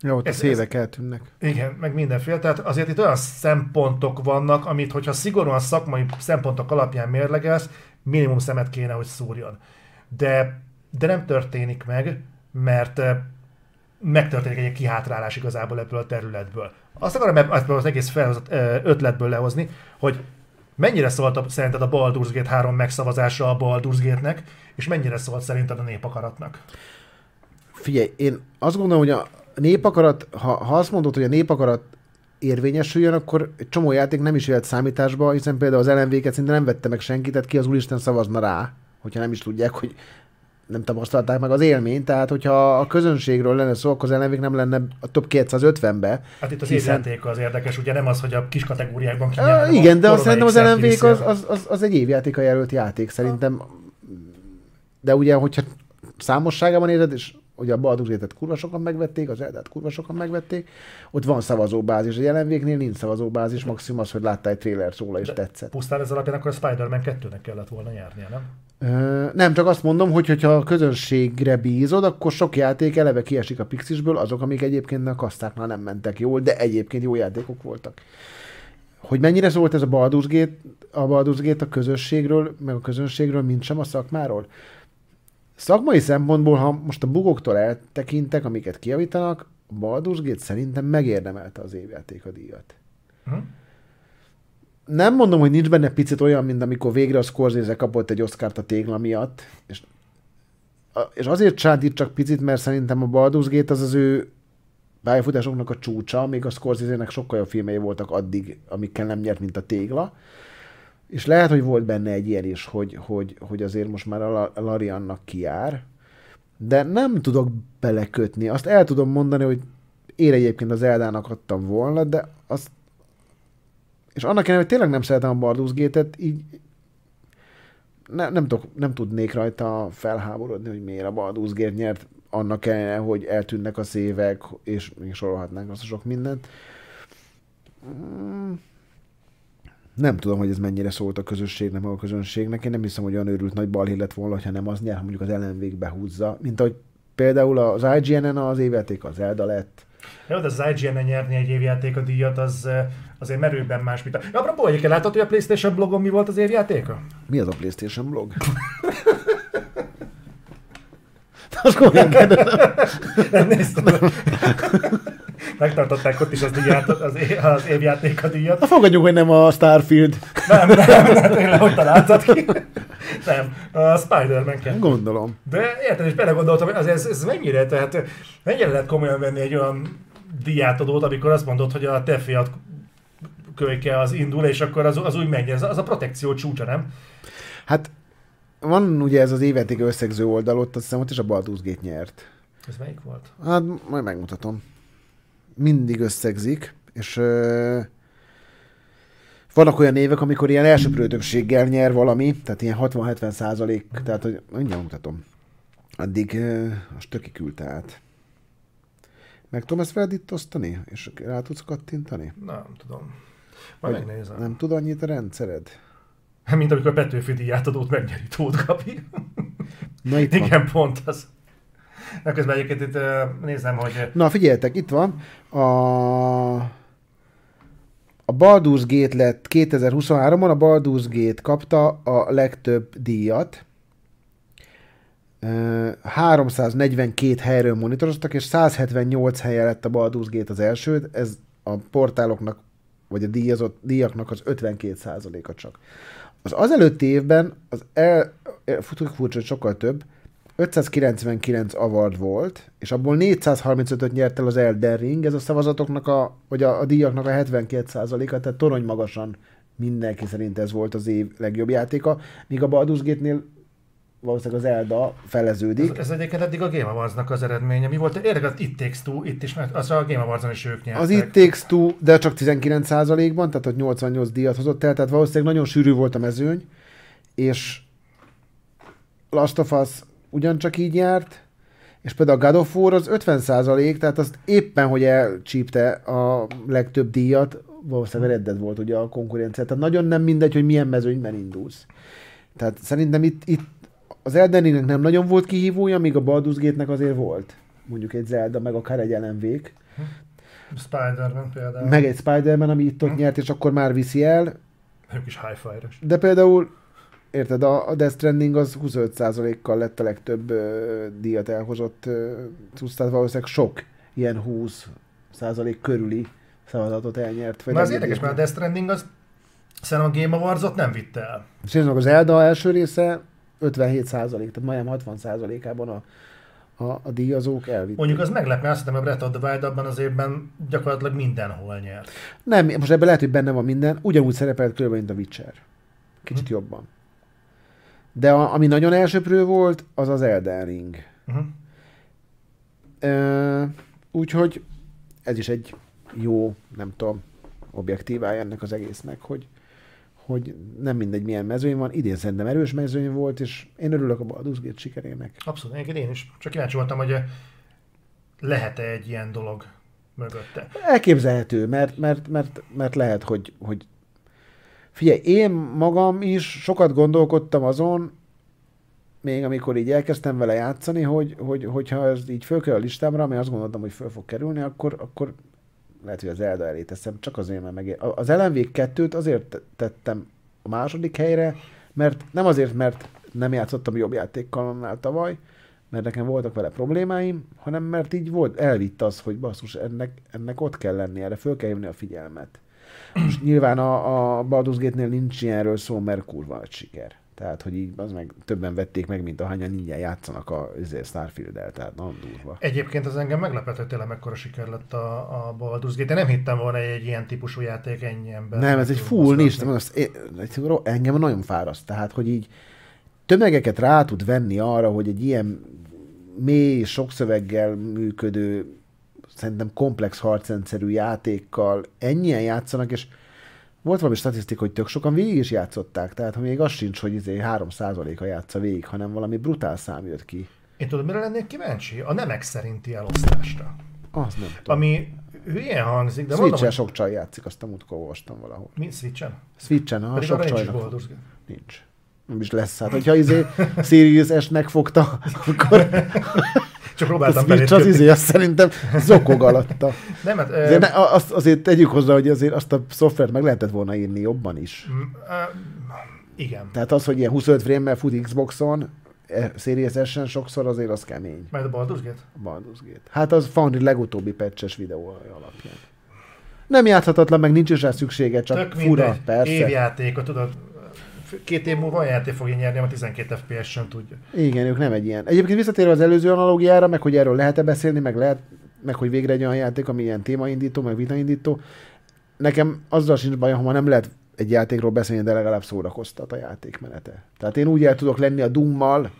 Jó, ott Ez- szévek eltűnnek. igen, meg mindenféle. Tehát azért itt olyan szempontok vannak, amit, hogyha szigorúan szakmai szempontok alapján mérlegelsz, minimum szemet kéne, hogy szúrjon. De, de nem történik meg, mert eh, megtörténik egy kihátrálás igazából ebből a területből. Azt akarom ebb- ebből az egész felhozott ötletből lehozni, hogy mennyire szólt a, szerinted a Baldur's Gate 3 megszavazása a Baldur's Gate-nek, és mennyire szólt szerinted a népakaratnak? Figyelj, én azt gondolom, hogy a népakarat, ha, ha azt mondod, hogy a népakarat érvényesüljön, akkor egy csomó játék nem is jöhet számításba, hiszen például az LMV-ket szinte nem vette meg senki, tehát ki az úristen szavazna rá, hogyha nem is tudják, hogy nem tapasztalták meg az élményt, tehát hogyha a közönségről lenne szó, akkor az ellenvég nem lenne a top 250-be. Hát itt az Hiszen- évjáték az érdekes, ugye nem az, hogy a kis kategóriákban ki hanem igen, de azt szerintem az ellenvég az, az, az, az egy évjátéka jelölt játék, szerintem. De ugye, hogyha számosságában érzed, és ugye a Baldur's Gate-et kurva sokan megvették, az Eldát kurva sokan megvették, ott van szavazóbázis, a jelenvégnél nincs szavazóbázis, maximum az, hogy láttál egy trailer róla és De tetszett. Pusztán ez alapján akkor a Spider-Man 2-nek kellett volna nyernie, nem? Ö, nem, csak azt mondom, hogy hogyha a közönségre bízod, akkor sok játék eleve kiesik a Pixisből, azok, amik egyébként a kasztáknál nem mentek jól, de egyébként jó játékok voltak. Hogy mennyire szólt ez a Baldur's Gate, a Baldur's Gate a közösségről, meg a közönségről, mint sem a szakmáról? Szakmai szempontból, ha most a bugoktól eltekintek, amiket kijavítanak, a Baldur's Gate szerintem megérdemelte az évjáték a díjat Hm? nem mondom, hogy nincs benne picit olyan, mint amikor végre a Scorsese kapott egy Oscárt a tégla miatt, és, és azért sántít csak picit, mert szerintem a Baldur's Gate az az ő pályafutásoknak a csúcsa, még a Scorsese-nek sokkal jobb filmei voltak addig, amikkel nem nyert, mint a tégla. És lehet, hogy volt benne egy ilyen is, hogy, hogy, hogy azért most már a La- a Lariannak kijár, de nem tudok belekötni. Azt el tudom mondani, hogy én egyébként az Eldának adtam volna, de azt és annak ellenére, hogy tényleg nem szeretem a Baldur's Gate-et, így ne, nem, tudok, nem tudnék rajta felháborodni, hogy miért a Baldur's Gate nyert, annak ellenére, hogy eltűnnek a szévek, és még sorolhatnánk azt a sok mindent. Mm, Nem tudom, hogy ez mennyire szólt a közösségnek, meg a közönségnek. Én nem hiszem, hogy olyan őrült nagy balhé lett volna, ha nem az nyer, ha mondjuk az ellenvég behúzza. Mint ahogy például az IGN-en az évjáték az Zelda lett. Jó, de az IGN-en nyerni egy évjáték a díjat, az eh, azért merőben más, mint a... Ja, apropó, egyébként látod, hogy a PlayStation blogon mi volt az évjátéka? Mi az a PlayStation blog? Azt komolyan kérdezem. Nem néztem. Megtartották ott is az, díját, az, é- az évjáték a díjat. Na fogadjuk, hogy nem a Starfield. Nem, nem, nem, tényleg, hogy találtad ki. Nem, a Spider-Man 2. Gondolom. De érted, és belegondoltam, hogy az, ez, ez mennyire, tehát mennyire lehet komolyan venni egy olyan díjátadót, amikor azt mondod, hogy a te fiat kölyke az indul, és akkor az, az úgy megy. Ez, az a protekció csúcsa, nem? Hát van ugye ez az évjáték összegző oldal, ott azt hiszem ott is a Baldur's Gate nyert. Ez melyik volt? Hát majd megmutatom. Mindig összegzik, és ö, vannak olyan évek, amikor ilyen elsőprő többséggel nyer valami, tehát ilyen 60-70 százalék, tehát hogy mindjárt mutatom. Addig ö, most töki küldte át. Meg tudom ezt osztani? És rá tudsz kattintani? Nem tudom. Majd Vagy megnézem. Nem tud annyit a rendszered? Mint amikor a Petőfi díjátadót megnyeri Tóth Gabi. Na itt van. Igen, pont az. Na közben egyébként itt nézem, hogy Na figyeljetek, itt van. A, a Baldur's Gate lett 2023-ban, a Baldur's Gate kapta a legtöbb díjat. Ö, 342 helyről monitoroztak, és 178 helye lett a Baldur's Gate az első. Ez a portáloknak, vagy a díjazott díjaknak az 52%-a csak. Az azelőtti évben az el, el- furcsa, sokkal több, 599 award volt, és abból 435-öt nyert el az Elden Ring, ez a szavazatoknak, a, vagy a, a díjaknak a 72%-a, tehát torony magasan mindenki szerint ez volt az év legjobb játéka, míg a Baldur's Gate-nél valószínűleg az Elda feleződik. ez, ez egyébként eddig a Game Awards-nak az eredménye. Mi volt? Érdekes, az It Takes Two, itt is, mert azra a Game Awards-on is ők nyertek. Az It Takes Two, de csak 19%-ban, tehát ott 88 díjat hozott el, tehát valószínűleg nagyon sűrű volt a mezőny, és Last of Us ugyancsak így járt, és például a God of War az 50%, tehát azt éppen, hogy elcsípte a legtöbb díjat, valószínűleg Red Dead volt ugye a konkurencia, tehát nagyon nem mindegy, hogy milyen mezőnyben indulsz. Tehát szerintem itt, itt az Elden Ringnek nem nagyon volt kihívója, míg a Baldur's Gate-nek azért volt. Mondjuk egy Zelda, meg akár egy LMV-k. Spider-Man például. Meg egy Spider-Man, ami itt ott nyert, és akkor már viszi el. Ők is high fire-es. De például, érted, a a Death Stranding az 25%-kal lett a legtöbb ö, díjat elhozott cucc, tehát valószínűleg sok ilyen 20% körüli szavazatot elnyert. vagy Na az nem érdekes, mert a Death Stranding az szerintem a Game Awards-ot nem vitte el. És az Elda első része 57 százalék, tehát majdnem 60 százalékában a, a, a díjazók elvitték. Mondjuk az meglepne, azt hiszem, a Breath of the Wild abban az évben gyakorlatilag mindenhol nyert. Nem, most ebben lehet, hogy benne van minden, ugyanúgy szerepelt körülbelül, mint a Witcher. Kicsit jobban. De a, ami nagyon elsőprő volt, az az Elden Ring. Uh-huh. Úgyhogy ez is egy jó, nem tudom, objektívája ennek az egésznek, hogy, hogy nem mindegy milyen mezőny van, idén szerintem erős mezőny volt, és én örülök a Baldur's Gate sikerének. Abszolút, egyébként én is. Csak kíváncsi voltam, hogy lehet-e egy ilyen dolog mögötte. Elképzelhető, mert, mert, mert, mert lehet, hogy, hogy figyelj, én magam is sokat gondolkodtam azon, még amikor így elkezdtem vele játszani, hogy, hogy, hogyha ez így fölkerül a listámra, ami azt gondoltam, hogy föl fog kerülni, akkor, akkor lehet, hogy az Zelda elé teszem, csak azért, mert meg... Az LMV 2-t azért tettem a második helyre, mert nem azért, mert nem játszottam jobb játékkal annál tavaly, mert nekem voltak vele problémáim, hanem mert így volt, elvitt az, hogy basszus, ennek, ennek ott kell lenni, erre föl kell hívni a figyelmet. Most nyilván a, a Baldur's Gate-nél nincs ilyenről szó, mert kurva egy siker. Tehát, hogy így az meg többen vették meg, mint ahányan így játszanak a izé, Starfield-el, tehát nagyon durva. Egyébként az engem meglepett, hogy tényleg mekkora siker lett a, a Baldur's Gate. Én nem hittem volna, hogy egy ilyen típusú játék ennyi ember. Nem, ez egy full nincs, azt, én, engem nagyon fáraszt. Tehát, hogy így tömegeket rá tud venni arra, hogy egy ilyen mély, sok szöveggel működő, szerintem komplex harcrendszerű játékkal ennyien játszanak, és volt valami statisztika, hogy tök sokan végig is játszották, tehát még az sincs, hogy izé 3%-a játsza végig, hanem valami brutál szám jött ki. Én tudom, mire lennék kíváncsi? A nemek szerinti elosztásra. Az nem tudom. Ami hülyén hangzik, de Switch-en mondom, sok csaj játszik, azt a múltkor olvastam valahol. Mi Switch-en? Switch-en, ha Pedig sok nincs csajnak. Gate. Nincs. Nem is lesz. Hát, hogyha izé Sirius S megfogta, akkor Csak próbáltam Switch az belépni. izé, azt szerintem zokog alatta. Nem, hát, Azért, ne, azt, azért tegyük hozzá, hogy azért azt a szoftvert meg lehetett volna írni jobban is. Mm, igen. Tehát az, hogy ilyen 25 frame-mel fut Xboxon, e, Series S-en sokszor azért az kemény. Majd a Baldur's Gate? A Baldur's Gate. Hát az Foundry legutóbbi patches videó alapján. Nem játszhatatlan, meg nincs is rá szüksége, csak Tök fura, mindegy. persze. Évjátékot, tudod, két év múlva olyan játék fogja nyerni, a 12 FPS sem tudja. Igen, ők nem egy ilyen. Egyébként visszatérve az előző analógiára, meg hogy erről lehet-e beszélni, meg lehet, meg hogy végre egy olyan játék, ami ilyen témaindító, meg vitaindító. Nekem azzal sincs bajom, ha nem lehet egy játékról beszélni, de legalább szórakoztat a játékmenete. Tehát én úgy el tudok lenni a Doom-mal,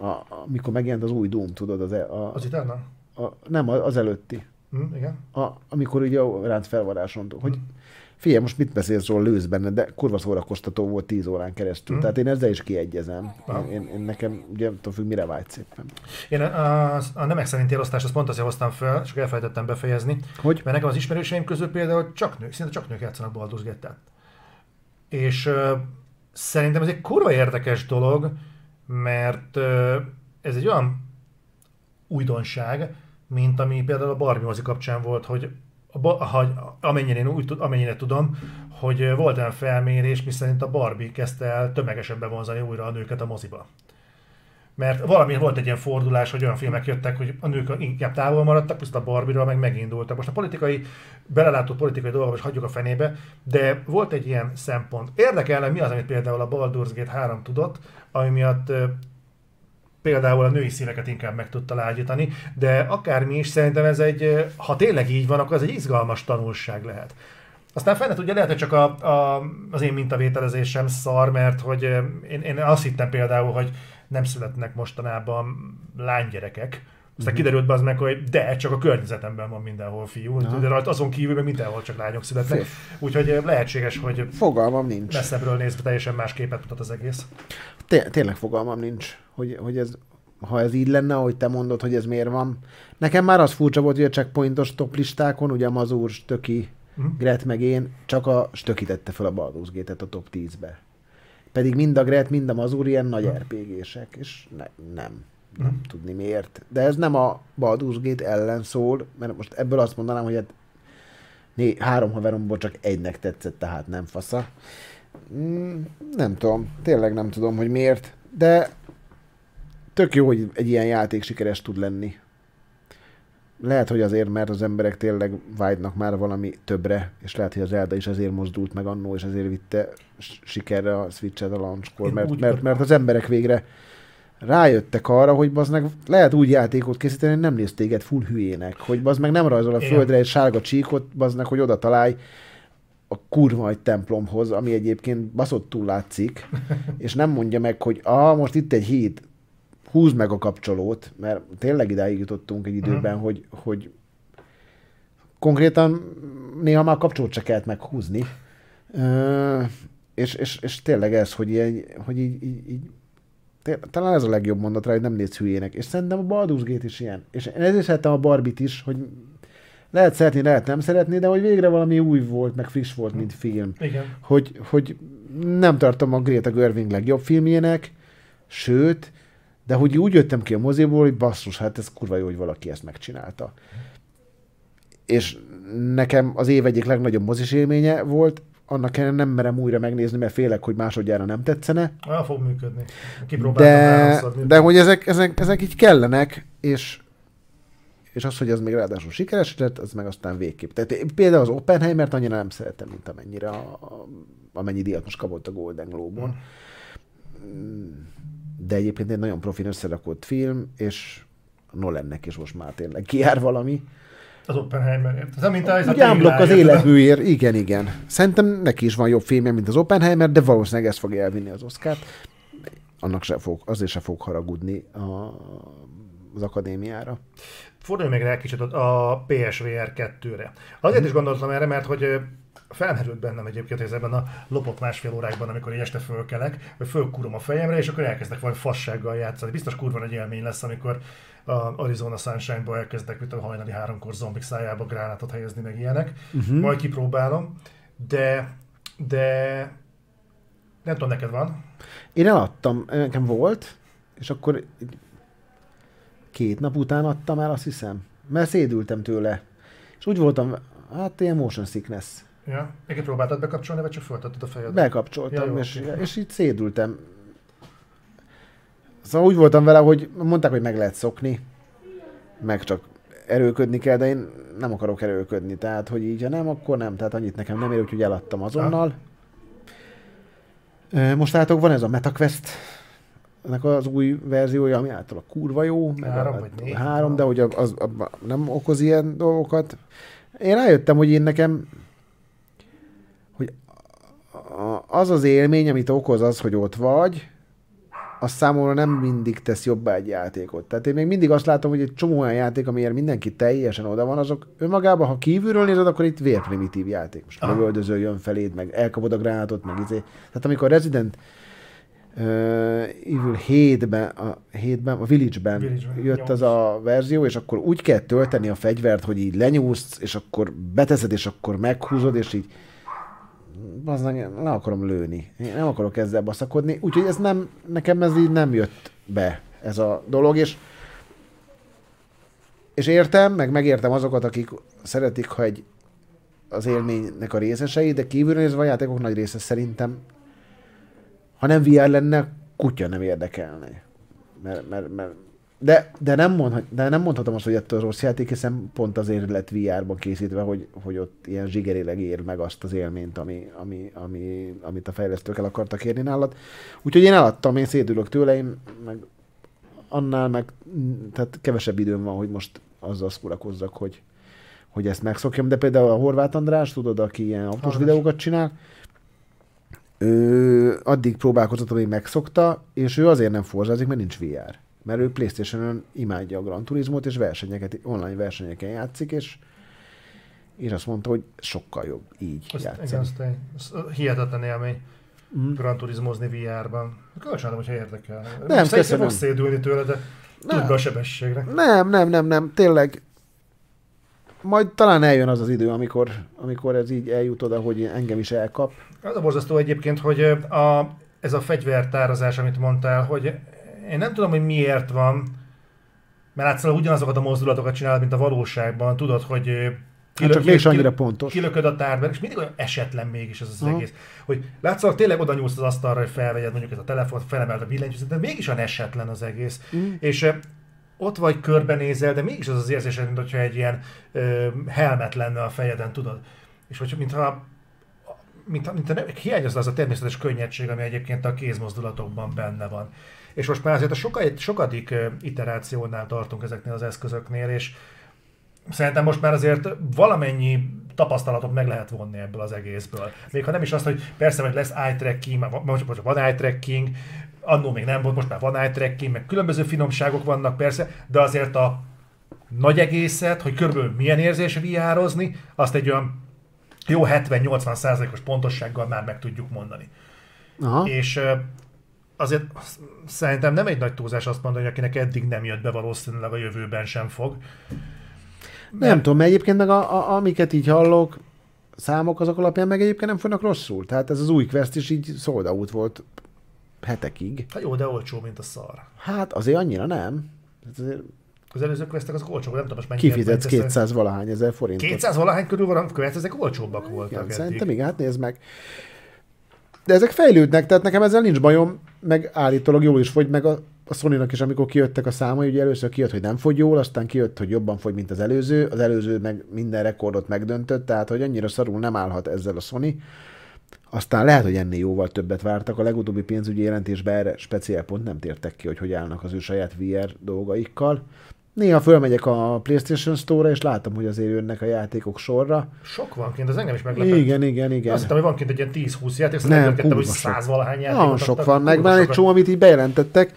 a, amikor megjelent az új Doom, tudod, az, e- a, Az Eternal? a, nem, az előtti. Hm, igen. A, amikor ugye a ránc felvaráson, hogy figyelj, most mit beszélsz róla, lősz benne, de kurva szórakoztató volt 10 órán keresztül. Mm. Tehát én ezzel is kiegyezem. Aha. Én, én, nekem, ugye tudom, függ, mire vágysz éppen. Én a, a, a nemek szerinti elosztást azt pont azért hoztam fel, csak elfelejtettem befejezni, Hogy? mert nekem az ismerőseim közül például csak nők, szinte csak nők játszanak Baldur's Gate-tel. És ö, szerintem ez egy kurva érdekes dolog, mert ö, ez egy olyan újdonság, mint ami például a Barbie mozi kapcsán volt, hogy ha, amennyire, én úgy, amennyire tudom, hogy volt olyan felmérés, miszerint a Barbie kezdte el tömegesen bevonzani újra a nőket a moziba. Mert valami volt egy ilyen fordulás, hogy olyan filmek jöttek, hogy a nők inkább távol maradtak, viszont a Barbie-ról meg megindultak. Most a politikai, belelátó politikai dolgok is hagyjuk a fenébe, de volt egy ilyen szempont. Érdekelne, mi az, amit például a Baldur's Gate 3 tudott, ami miatt például a női színeket inkább meg tudta lágyítani, de akármi is, szerintem ez egy, ha tényleg így van, akkor ez egy izgalmas tanulság lehet. Aztán fennet ugye lehet, hogy csak a, a, az én mintavételezésem szar, mert hogy én, én azt hittem például, hogy nem születnek mostanában lánygyerekek. Aztán uh-huh. kiderült be az meg, hogy de, csak a környezetemben van mindenhol fiú, Aha. de rajta azon kívül meg mindenhol csak lányok születnek. Úgyhogy ö, lehetséges, hogy Fogalmam nincs. messzebbről nézve teljesen más képet mutat az egész. Té- tényleg fogalmam nincs, hogy, hogy ez, ha ez így lenne, ahogy te mondod, hogy ez miért van. Nekem már az furcsa volt, hogy a checkpointos top listákon, ugye Mazur, Stöki, Mhm. Gret meg én, csak a Stöki tette fel a Baldur's Gate-et a top 10-be. Pedig mind a Gret, mind a Mazur ilyen nagy Mhm. RPG-sek, és ne, nem. Mhm. Nem tudni miért. De ez nem a Baldur's Gate ellen szól, mert most ebből azt mondanám, hogy hát né, három haveromból csak egynek tetszett, tehát nem fasza. Mm, nem tudom, tényleg nem tudom, hogy miért, de tök jó, hogy egy ilyen játék sikeres tud lenni. Lehet, hogy azért, mert az emberek tényleg vágynak már valami többre, és lehet, hogy az Elda is azért mozdult meg annó, és ezért vitte sikerre a Switch-et a launchkor, mert, mert, mert az emberek végre rájöttek arra, hogy bazd meg lehet úgy játékot készíteni, hogy nem néz téged full hülyének, hogy bazd meg nem rajzol a Igen. földre egy sárga csíkot, bazd meg, hogy oda találj, a kurva egy templomhoz, ami egyébként baszottul látszik, és nem mondja meg, hogy ah, most itt egy híd, húzd meg a kapcsolót, mert tényleg idáig jutottunk egy időben, uh-huh. hogy, hogy konkrétan néha már kapcsolót se kellett meghúzni. Ö, és, és, és tényleg ez, hogy, ilyen, hogy így, így, így talán ez a legjobb mondat rá, hogy nem néz hülyének. És szerintem a Baldur's Gate is ilyen. És én ezért szerettem a Barbit is, hogy lehet szeretni, lehet nem szeretni, de hogy végre valami új volt, meg friss volt, mint film. Igen. Hogy, hogy nem tartom a Greta Gerwig legjobb filmjének, sőt, de hogy úgy jöttem ki a moziból, hogy basszus, hát ez kurva jó, hogy valaki ezt megcsinálta. És nekem az év egyik legnagyobb mozis élménye volt, annak ellenére nem merem újra megnézni, mert félek, hogy másodjára nem tetszene. El fog működni. De, de hogy ezek, ezek, ezek így kellenek, és és az, hogy az még ráadásul sikeres lett, az meg aztán végképp. Tehát például az Oppenheimer-t annyira nem szeretem, mint amennyire a, a, amennyi díjat most kapott a Golden Globe-on. Hmm. De egyébként egy nagyon profin összerakott film, és Nolannek is most már tényleg kiár valami. Az Oppenheimerért. Ez mint az, Ugye ámblok az életműért, igen, igen. Szerintem neki is van jobb filmje, mint az Oppenheimer, de valószínűleg ezt fogja elvinni az Oscar-t. Annak se fog, azért se fog haragudni a, az akadémiára. Fordulj még rá egy kicsit a PSVR 2-re. Azért is gondoltam erre, mert hogy felmerült bennem egyébként, hogy ebben a lopott másfél órákban, amikor este fölkelek, hogy fölkúrom a fejemre, és akkor elkezdek valami fassággal játszani. Biztos kurva nagy élmény lesz, amikor a Arizona Sunshine-ba elkezdek, mint a hajnali háromkor zombik szájába gránátot helyezni, meg ilyenek. Uh-huh. Majd kipróbálom. De, de nem tudom, neked van? Én eladtam, nekem volt, és akkor két nap után adtam el, azt hiszem. Mert szédültem tőle. És úgy voltam, hát ilyen motion sickness. Ja. Még próbáltad bekapcsolni, vagy csak föltettad a fejed? Bekapcsoltam, ja, jó, és, okay. és így szédültem. Szóval úgy voltam vele, hogy mondták, hogy meg lehet szokni, meg csak erőködni kell, de én nem akarok erőködni, tehát hogy így, ha nem, akkor nem, tehát annyit nekem nem ér, úgyhogy eladtam azonnal. Ha. Most látok, van ez a MetaQuest, ennek az új verziója, ami által a kurva jó, meg három, a, vagy négy, három de hogy az, az, az, nem okoz ilyen dolgokat. Én rájöttem, hogy én nekem hogy az az élmény, amit okoz az, hogy ott vagy, az számomra nem mindig tesz jobbá egy játékot. Tehát én még mindig azt látom, hogy egy csomó olyan játék, amiért mindenki teljesen oda van, azok önmagában, ha kívülről nézed, akkor itt vérprimitív játék. Most lövöldöző jön feléd, meg elkapod a gránátot, meg izé. Tehát amikor Resident uh, Evil 7-ben, a, 7-ben, a Village-ben, Village-ben jött az a verzió, és akkor úgy kell tölteni a fegyvert, hogy így lenyúlsz, és akkor beteszed, és akkor meghúzod, és így az le akarom lőni. Én nem akarok ezzel baszakodni, úgyhogy ez nem, nekem ez így nem jött be, ez a dolog, és és értem, meg megértem azokat, akik szeretik, ha egy az élménynek a részesei, de kívülről nézve a játékok nagy része szerintem, ha nem VR lenne, kutya nem érdekelne. Mert, mert, mert de, de, nem mondhat, de nem mondhatom azt, hogy ettől rossz játék, hiszen pont azért lett VR-ban készítve, hogy, hogy ott ilyen zsigerileg ér meg azt az élményt, ami, ami, ami, amit a fejlesztők el akartak érni nálad. Úgyhogy én eladtam, én szédülök tőle, én meg annál meg, tehát kevesebb időm van, hogy most azzal szkulakozzak, hogy, hogy ezt megszokjam, de például a Horváth András, tudod, aki ilyen autós videókat csinál, ő addig próbálkozott, amíg megszokta, és ő azért nem forzázik, mert nincs VR mert ő Playstation-on imádja a Gran Turismo-t, és versenyeket, online versenyeken játszik, és és azt mondta, hogy sokkal jobb így azt, játszani. Igen, azt egy, az hihetetlen élmény. Mm. Gran Turismozni VR-ban. Köszönöm, hogyha érdekel. Nem, köszönöm. Most szédülni tőle, de nem. be a sebességre. Nem, nem, nem, nem. Tényleg majd talán eljön az az idő, amikor, amikor ez így eljut oda, hogy engem is elkap. Az a borzasztó egyébként, hogy a, ez a fegyvertározás, amit mondtál, hogy én nem tudom, hogy miért van, mert látszólag ugyanazokat a mozdulatokat csinálod, mint a valóságban. Tudod, hogy kilök, hát csak annyira pontos. Kilököd a tárba, és mindig olyan esetlen mégis ez az uh-huh. egész. Hogy látszólag tényleg oda nyúlsz az asztalra, hogy felvegyed mondjuk ez a telefont, felemeld a billentyűzetet, de mégis olyan esetlen az egész. Uh-huh. És ott vagy körbenézel, de mégis az az érzés, mint hogyha egy ilyen ö, helmet lenne a fejeden, tudod? És hogy mintha mint, mint, mint hiányozna az a természetes könnyedség, ami egyébként a kézmozdulatokban benne van. És most már azért a sokadik, sokadik iterációnál tartunk ezeknél az eszközöknél, és szerintem most már azért valamennyi tapasztalatot meg lehet vonni ebből az egészből. Még ha nem is azt, hogy persze, hogy lesz eye tracking, most, most van eye tracking, annó még nem volt, most már van eye tracking, meg különböző finomságok vannak persze, de azért a nagy egészet, hogy körülbelül milyen érzés viározni, azt egy olyan jó 70-80 százalékos pontossággal már meg tudjuk mondani. Aha. És azért szerintem nem egy nagy túlzás azt mondani, hogy akinek eddig nem jött be, valószínűleg a jövőben sem fog. Nem, nem tudom, mert egyébként meg a, a, amiket így hallok, számok azok alapján meg egyébként nem fognak rosszul. Tehát ez az új quest is így sold out volt hetekig. Hát jó, de olcsó, mint a szar. Hát azért annyira nem. Hát azért az előző questek azok olcsóbb, nem tudom most mennyi. Kifizetsz 200 valahány ezer forintot. 200 valahány körül van, quest, ezek olcsóbbak voltak. Igen, szerintem igen, hát nézd meg. De ezek fejlődnek, tehát nekem ezzel nincs bajom, meg állítólag jól is fogy, meg a, a sony is, amikor kijöttek a számai, ugye először kijött, hogy nem fogy jól, aztán kijött, hogy jobban fogy, mint az előző, az előző meg minden rekordot megdöntött, tehát hogy annyira szarul nem állhat ezzel a Sony. Aztán lehet, hogy ennél jóval többet vártak. A legutóbbi pénzügyi jelentésben erre speciál pont nem tértek ki, hogy hogy állnak az ő saját VR dolgaikkal. Néha fölmegyek a PlayStation Store-ra, és látom, hogy azért jönnek a játékok sorra. Sok van kint, az engem is meglepett. Igen, igen, igen. Azt hittem, hogy van kint egy ilyen 10-20 játék, aztán nem, nem hogy 100 valahány játék. Nagyon sok van, meg van egy csomó, amit így bejelentettek.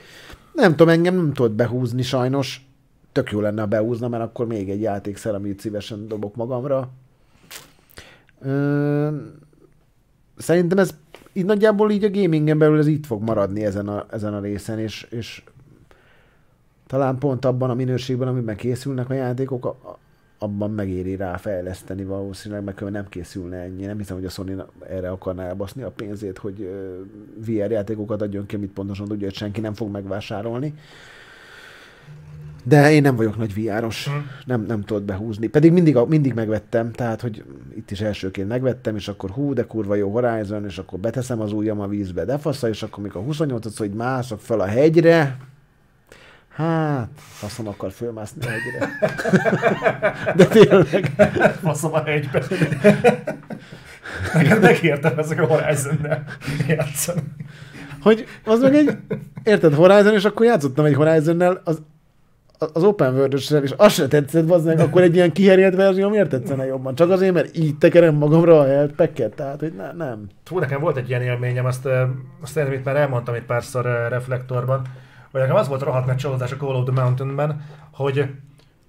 Nem tudom, engem nem tudod behúzni sajnos. Tök jó lenne, ha behúzna, mert akkor még egy játékszer, amit szívesen dobok magamra. Ö... Szerintem ez így nagyjából így a gamingen belül ez itt fog maradni ezen a, ezen a részen, és, és talán pont abban a minőségben, amiben készülnek a játékok, abban megéri rá fejleszteni valószínűleg, mert nem készülne ennyi. Nem hiszem, hogy a Sony erre akarná elbaszni a pénzét, hogy VR játékokat adjon ki, amit pontosan tudja, hogy senki nem fog megvásárolni. De én nem vagyok nagy VR-os, hmm. nem, nem tudod behúzni. Pedig mindig, mindig megvettem, tehát, hogy itt is elsőként megvettem, és akkor hú, de kurva jó Horizon, és akkor beteszem az ujjam a vízbe, de fasza, és akkor mikor 28 hogy mászok fel a hegyre, Hát, faszom akar fölmászni a hegyre. De tényleg. Faszom a hegybe. Neked megértem ezek a Horizon-nel játszani. Hogy az meg egy, érted, Horizon, és akkor játszottam egy Horizon-nel, az, az open world és azt se tetszett, az meg, akkor egy ilyen kiherjelt verzió miért tetszene jobban? Csak azért, mert így tekerem magamra a helyet pekket, tehát hogy ne, nem. Hú, nekem volt egy ilyen élményem, azt, azt én már elmondtam egy párszor reflektorban, vagy nekem az volt rohadt nagy csalódás a Call of the Mountain-ben, hogy,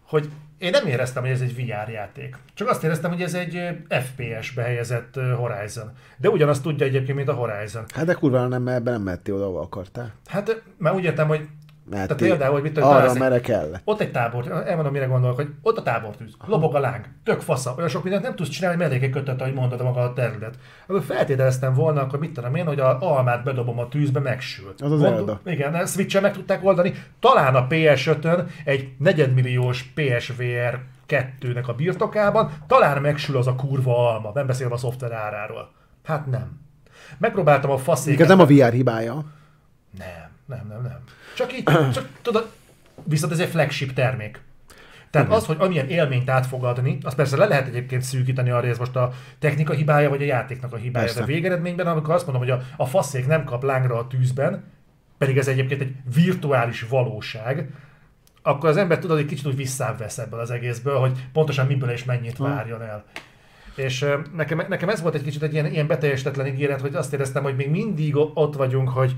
hogy én nem éreztem, hogy ez egy VR játék. Csak azt éreztem, hogy ez egy FPS-be helyezett Horizon. De ugyanazt tudja egyébként, mint a Horizon. Hát de kurva nem, ebben nem mehettél oda, ahol akartál. Hát, mert úgy értem, hogy mert Tehát például, hogy mit tudom, arra merre kell. Ott egy tábor, elmondom, mire gondolok, hogy ott a tábortűz, lobog a láng, tök fasza, olyan sok mindent nem tudsz csinálni, mellékek kötött, ahogy mondod maga a terület. Akkor feltételeztem volna, akkor mit tudom én, hogy a almát bedobom a tűzbe, megsül. Az az Mond, Igen, switch meg tudták oldani. Talán a PS5-ön egy negyedmilliós PSVR 2-nek a birtokában, talán megsül az a kurva alma, nem beszélve a szoftver áráról. Hát nem. Megpróbáltam a faszéket. Ez nem a VR hibája. Nem, nem, nem, nem. Csak így, csak tudod, viszont ez egy flagship termék. Tehát az, hogy amilyen élményt át fog adni, az persze le lehet egyébként szűkíteni arra, ez most a technika hibája, vagy a játéknak a hibája. Persze. De végeredményben, amikor azt mondom, hogy a, a faszék nem kap lángra a tűzben, pedig ez egyébként egy virtuális valóság, akkor az ember tudod, hogy kicsit úgy visszávesz ebből az egészből, hogy pontosan miből és mennyit várjon el. És nekem, nekem ez volt egy kicsit egy ilyen, ilyen beteljesítetlen ígéret, hogy azt éreztem, hogy még mindig ott vagyunk, hogy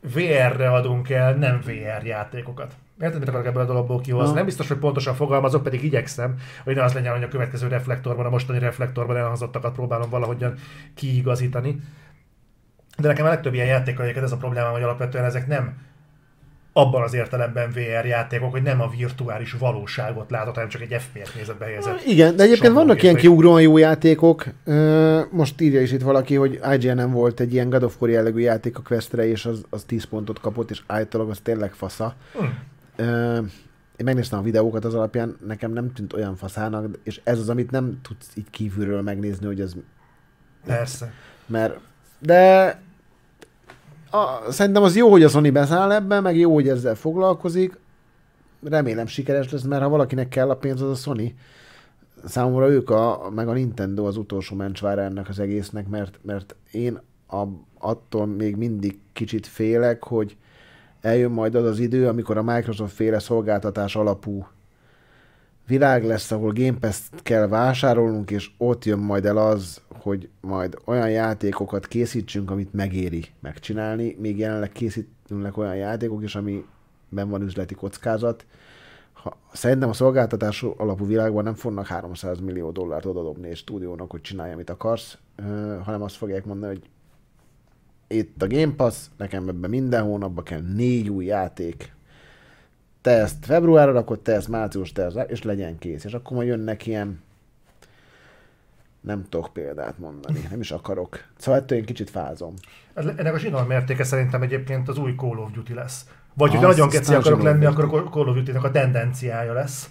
VR-re adunk el nem VR játékokat. Érted, mit akarok ebből a dologból kihozni? Nem biztos, hogy pontosan fogalmazok, pedig igyekszem, hogy ne az legyen, hogy a következő reflektorban, a mostani reflektorban elhangzottakat próbálom valahogyan kiigazítani. De nekem a legtöbb ilyen játékkal ez a probléma, hogy alapvetően ezek nem abban az értelemben VR játékok, hogy nem a virtuális valóságot látod, hanem csak egy FPS nézetbe helyezett. Igen, de egyébként vannak ilyen kiugróan jó játékok. Most írja is itt valaki, hogy IGN nem volt egy ilyen God of War jellegű játék a Questre, és az, az 10 pontot kapott, és általában az tényleg fasza. Hmm. Én megnéztem a videókat az alapján, nekem nem tűnt olyan faszának, és ez az, amit nem tudsz így kívülről megnézni, hogy ez... Persze. Mert, de a, szerintem az jó, hogy a Sony beszáll ebben, meg jó, hogy ezzel foglalkozik. Remélem sikeres lesz, mert ha valakinek kell a pénz, az a Sony. Számomra ők, a, meg a Nintendo az utolsó mencsvára ennek az egésznek, mert, mert én a, attól még mindig kicsit félek, hogy eljön majd az az idő, amikor a Microsoft féle szolgáltatás alapú világ lesz, ahol Game Pass-t kell vásárolnunk, és ott jön majd el az, hogy majd olyan játékokat készítsünk, amit megéri megcsinálni, még jelenleg készítünk olyan játékok is, amiben van üzleti kockázat. Ha, szerintem a szolgáltatás alapú világban nem fognak 300 millió dollárt odadobni egy stúdiónak, hogy csinálja, amit akarsz, hanem azt fogják mondani, hogy itt a Game Pass, nekem ebben minden hónapban kell négy új játék, te ezt februárra rakod, te ezt március, te ezt, és legyen kész. És akkor majd jönnek ilyen, nem tudok példát mondani, nem is akarok. Szóval ettől én kicsit fázom. Ennek a zsinór mértéke szerintem egyébként az új Call of Duty lesz. Vagy ha nagyon keci akarok lenni, akkor a Call of Duty-nak a tendenciája lesz.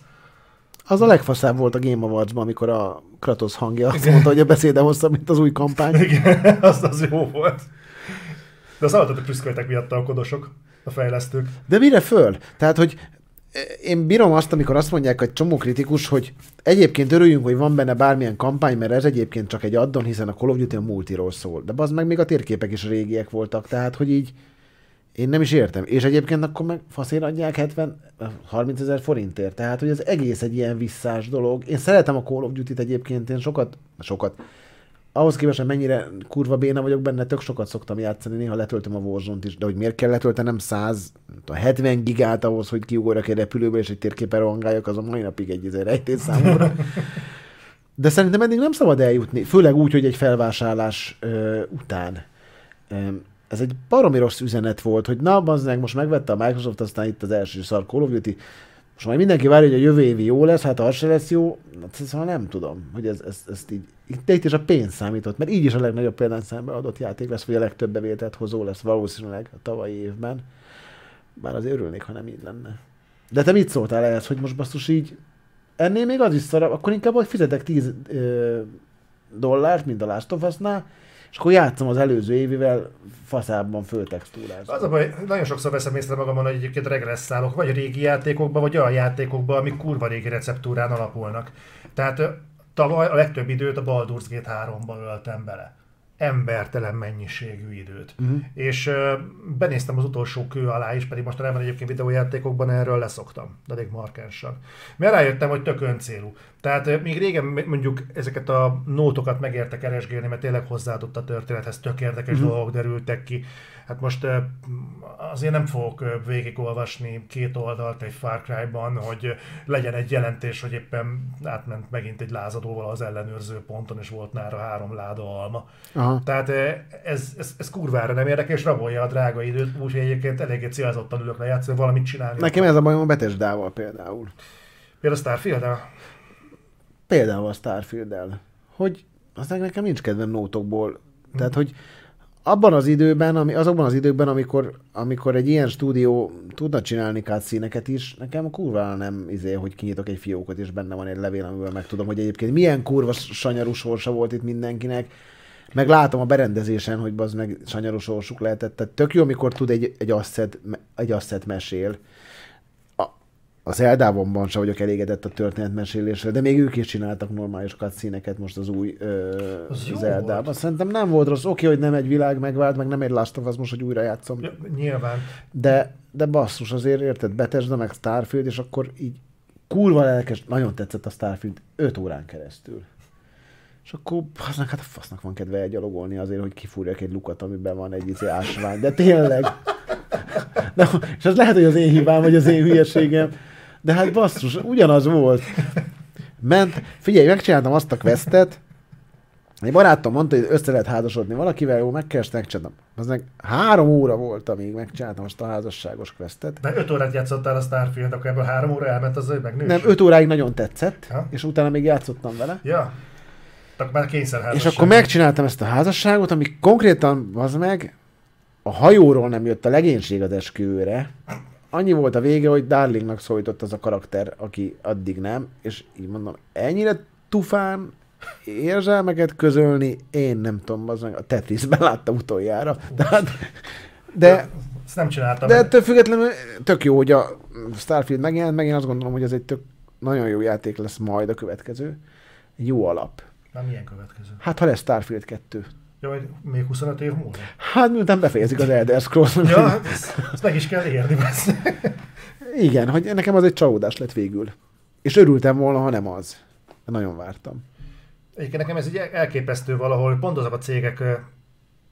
Az a legfaszább volt a Game awards amikor a Kratos hangja azt mondta, hogy a beszéde hosszabb, mint az új kampány. Igen, az az jó volt. De az alatt prüszköltek miatt a kodosok a fejlesztők. De mire föl? Tehát, hogy én bírom azt, amikor azt mondják egy csomó kritikus, hogy egyébként örüljünk, hogy van benne bármilyen kampány, mert ez egyébként csak egy addon, hiszen a Call of Duty a multiról szól. De az meg még a térképek is régiek voltak, tehát hogy így én nem is értem. És egyébként akkor meg faszén adják 70, 30 ezer forintért. Tehát, hogy ez egész egy ilyen visszás dolog. Én szeretem a Call of Duty-t egyébként, én sokat, sokat, ahhoz képest, hogy mennyire kurva béna vagyok benne, tök sokat szoktam játszani, néha letöltöm a warzone is, de hogy miért kell letöltenem 100, 70 gigát ahhoz, hogy kiugorjak egy repülőbe, és egy térképen rohangáljak, az a mai napig egy ezer rejtés számomra. De szerintem eddig nem szabad eljutni, főleg úgy, hogy egy felvásárlás ö, után. Ö, ez egy baromi rossz üzenet volt, hogy na, bazdmeg, most megvette a Microsoft, aztán itt az első szar Call of Duty, most majd mindenki várja, hogy a jövő évi jó lesz, hát az se lesz jó, hát szóval nem tudom, hogy ez, ez, ezt így, itt, itt is a pénz számított, mert így is a legnagyobb példányszámba adott játék lesz, vagy a legtöbb bevételt hozó lesz valószínűleg a tavalyi évben. Bár azért örülnék, ha nem így lenne. De te mit szóltál ehhez, hogy most basszus így, ennél még az is szarabb, akkor inkább hogy fizetek 10 ö, dollárt, mint a Last of Us-nál, és akkor játszom az előző évivel faszábban föltextúrázva. Az a baj, nagyon sokszor veszem észre magamon, hogy egyébként regresszálok, vagy régi játékokban, vagy olyan játékokban, amik kurva régi receptúrán alapulnak. Tehát tavaly a legtöbb időt a Baldur's Gate 3-ban öltem bele embertelen mennyiségű időt. Uh-huh. És uh, benéztem az utolsó kő alá is, pedig most nem egyébként videójátékokban erről leszoktam, de elég markánsan. Mert rájöttem, hogy tök öncélú. Tehát uh, még régen mondjuk ezeket a nótokat megérte keresgélni, mert tényleg hozzáadott a történethez, tök érdekes uh-huh. dolgok derültek ki. Hát most azért nem fogok végigolvasni két oldalt egy Far Cry-ban, hogy legyen egy jelentés, hogy éppen átment megint egy lázadóval az ellenőrző ponton, és volt nára három láda alma. Aha. Tehát ez, ez, ez kurvára nem érdekes, és rabolja a drága időt, úgyhogy egyébként eléggé célzottan ülök le játszani, valamit csinálni. Nekem ez a bajom a Betesdával például. Például a starfield -el? Például a Starfield-el. Hogy aztán nekem nincs kedvem nótokból. Tehát, hmm. hogy abban az időben, ami, azokban az időkben, amikor, amikor egy ilyen stúdió tudna csinálni színeket is, nekem kurva nem izé, hogy kinyitok egy fiókot, és benne van egy levél, amivel megtudom, hogy egyébként milyen kurva sanyarú sorsa volt itt mindenkinek, meg látom a berendezésen, hogy az meg sanyarú sorsuk lehetett. Tehát tök jó, amikor tud egy, egy asset, egy asset mesél, az Eldávonban sem vagyok elégedett a történetmeséléssel, de még ők is csináltak normális cutscene most az új ö, az, az Eldában. Szerintem nem volt rossz. Oké, hogy nem egy világ megvált, meg nem egy Last of Us most, hogy újra játszom. Ja, nyilván. De, de basszus, azért érted, Bethesda meg Starfield, és akkor így kurva lelkes, nagyon tetszett a Starfield 5 órán keresztül. És akkor fasznak, hát a fasznak van kedve elgyalogolni azért, hogy kifúrjak egy lukat, amiben van egy izé ásvány. De tényleg. De, és az lehet, hogy az én hibám, vagy az én hülyeségem. De hát basszus, ugyanaz volt. Ment, figyelj, megcsináltam azt a questet, egy barátom mondta, hogy össze lehet házasodni valakivel, jó, megkerestem, megcsináltam. Az meg három óra volt, amíg megcsináltam azt a házasságos questet. De öt órát játszottál a Starfield, akkor ebből három óra elment az, hogy megnős? Nem, öt óráig nagyon tetszett, ha? és utána még játszottam vele. Ja. Tehát már kényszer És akkor megcsináltam ezt a házasságot, ami konkrétan, az meg, a hajóról nem jött a legénység az esküvőre, annyi volt a vége, hogy Darlingnak szólított az a karakter, aki addig nem, és így mondom, ennyire tufán érzelmeket közölni, én nem tudom, az a Tetrisben láttam utoljára. Tehát, de, ezt nem csináltam. De ettől függetlenül tök jó, hogy a Starfield megjelent, meg én azt gondolom, hogy ez egy tök nagyon jó játék lesz majd a következő. Egy jó alap. Na milyen következő? Hát ha lesz Starfield 2. Ja, vagy még 25 év múlva? Hát miután befejezik az Elder Scrolls. ja, ezt, ezt meg is kell érni. Igen, hogy nekem az egy csalódás lett végül. És örültem volna, ha nem az. Nagyon vártam. Egyébként nekem ez így elképesztő valahol, pont azok a cégek,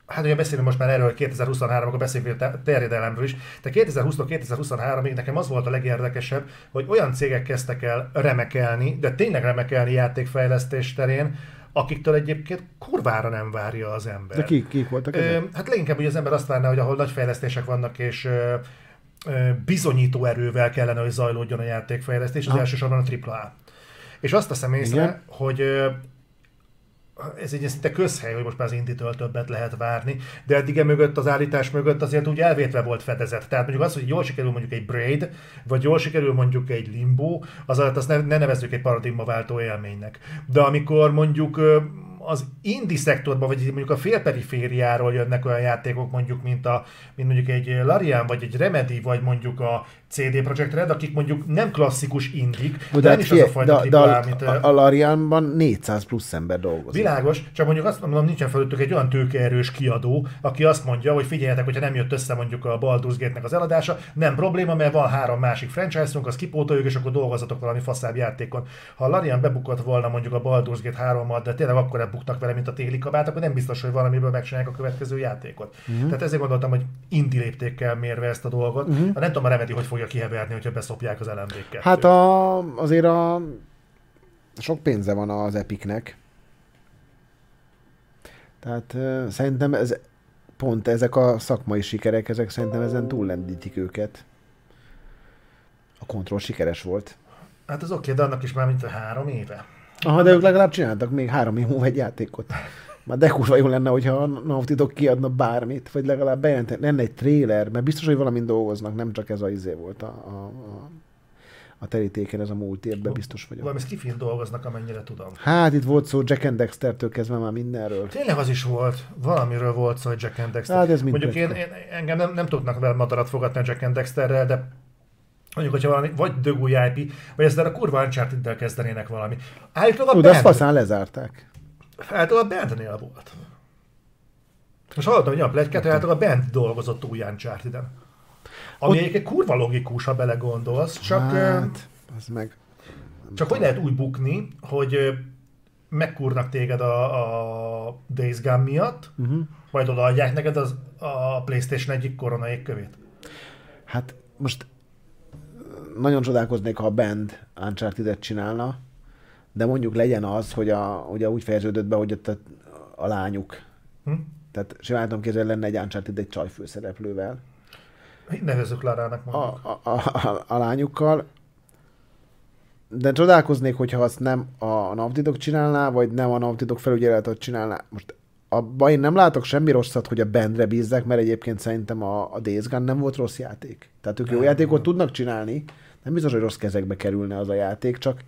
hát ugye beszélünk most már erről, hogy 2023 akkor beszélünk a terjedelemről is, de 2020-2023-ig nekem az volt a legérdekesebb, hogy olyan cégek kezdtek el remekelni, de tényleg remekelni játékfejlesztés terén, akiktől egyébként kurvára nem várja az ember. De kik, kik voltak ezek? hát leginkább hogy az ember azt várná, hogy ahol nagy fejlesztések vannak, és bizonyító erővel kellene, hogy zajlódjon a játékfejlesztés, az Aha. elsősorban a AAA. És azt teszem észre, Igen. hogy ez egy szinte közhely, hogy most már az Inditől többet lehet várni, de eddig e mögött, az állítás mögött azért úgy elvétve volt fedezet. Tehát mondjuk az, hogy jól sikerül mondjuk egy Braid, vagy jól sikerül mondjuk egy Limbo, az alatt azt ne, ne nevezzük egy paradigmaváltó élménynek. De amikor mondjuk az indie szektorban, vagy mondjuk a félperifériáról jönnek olyan játékok, mondjuk, mint, a, mint mondjuk egy Larian, vagy egy Remedy, vagy mondjuk a CD Projekt Red, akik mondjuk nem klasszikus indik, de, De, nem hát is az a fajta de, de a, mint... a, a Larianban 400 plusz ember dolgozik. Világos, csak mondjuk azt mondom, nincsen fölöttük egy olyan tőkeerős kiadó, aki azt mondja, hogy figyeljetek, hogyha nem jött össze mondjuk a Baldur's Gate-nek az eladása, nem probléma, mert van három másik franchise-unk, azt kipótoljuk, és akkor dolgozatok valami faszább játékon. Ha a Larian bebukott volna mondjuk a Baldur's Gate 3-mal, de tényleg akkor buknak vele, mint a téli kabát, akkor nem biztos, hogy valamiből megcsinálják a következő játékot. Uh-huh. Tehát ezért gondoltam, hogy indi léptékkel mérve ezt a dolgot. Uh-huh. Nem tudom, a Remedy hogy fogja kiheverni, hogyha beszopják az lmv Hát a, azért a sok pénze van az Epicnek. Tehát uh, szerintem ez pont ezek a szakmai sikerek, ezek szerintem ezen túllendítik őket. A kontroll sikeres volt. Hát az oké, de annak is már mint a három éve. Aha, de ők legalább csináltak még három év egy játékot. Már de kurva jó lenne, hogyha a Naughty kiadna bármit, vagy legalább bejelenteni, lenne egy trailer, mert biztos, hogy valamin dolgoznak, nem csak ez a izé volt a, a, a, a terítéken, ez a múlt évben biztos vagyok. Valami skifin dolgoznak, amennyire tudom. Hát itt volt szó Jack and Dexter-től kezdve már mindenről. Tényleg az is volt. Valamiről volt szó, hogy Jack and Dexter. Hát ez Mondjuk én, én, engem nem, nem tudnak vele madarat fogadni a Jack and Dexterrel, de mondjuk, hogyha valami, vagy dögúj IP, vagy ezzel a kurva uncharted kezdenének valami. Állítólag a Ú, de azt faszán lezárták. állítólag a bandnél volt. Most hallottam egy olyan plegykát, hogy állítólag a band dolgozott új uncharted Ami Ott- egyébként kurva logikus, ha belegondolsz, csak, hát... Hát, az meg. csak hogy lehet úgy bukni, hogy megkúrnak téged a, a Days Gone miatt, Uh-huh. majd odaadják neked az, a PlayStation egyik korona égkövét. Hát most nagyon csodálkoznék, ha a band Uncharted-et csinálna, de mondjuk legyen az, hogy a, ugye úgy fejeződött be, hogy ott a, a lányuk. Hm? Tehát simán tudom képzelni, lenne egy Uncharted egy csaj főszereplővel. Nevezzük Larának A, mondjuk. a, a, a, a lányukkal. De csodálkoznék, hogyha azt nem a Dog csinálná, vagy nem a Dog felügyeletet csinálná. Most abban én nem látok semmi rosszat, hogy a bandre bízzák, mert egyébként szerintem a, a Days Gone nem volt rossz játék. Tehát ők jó Nem. játékot tudnak csinálni, nem biztos, hogy rossz kezekbe kerülne az a játék, csak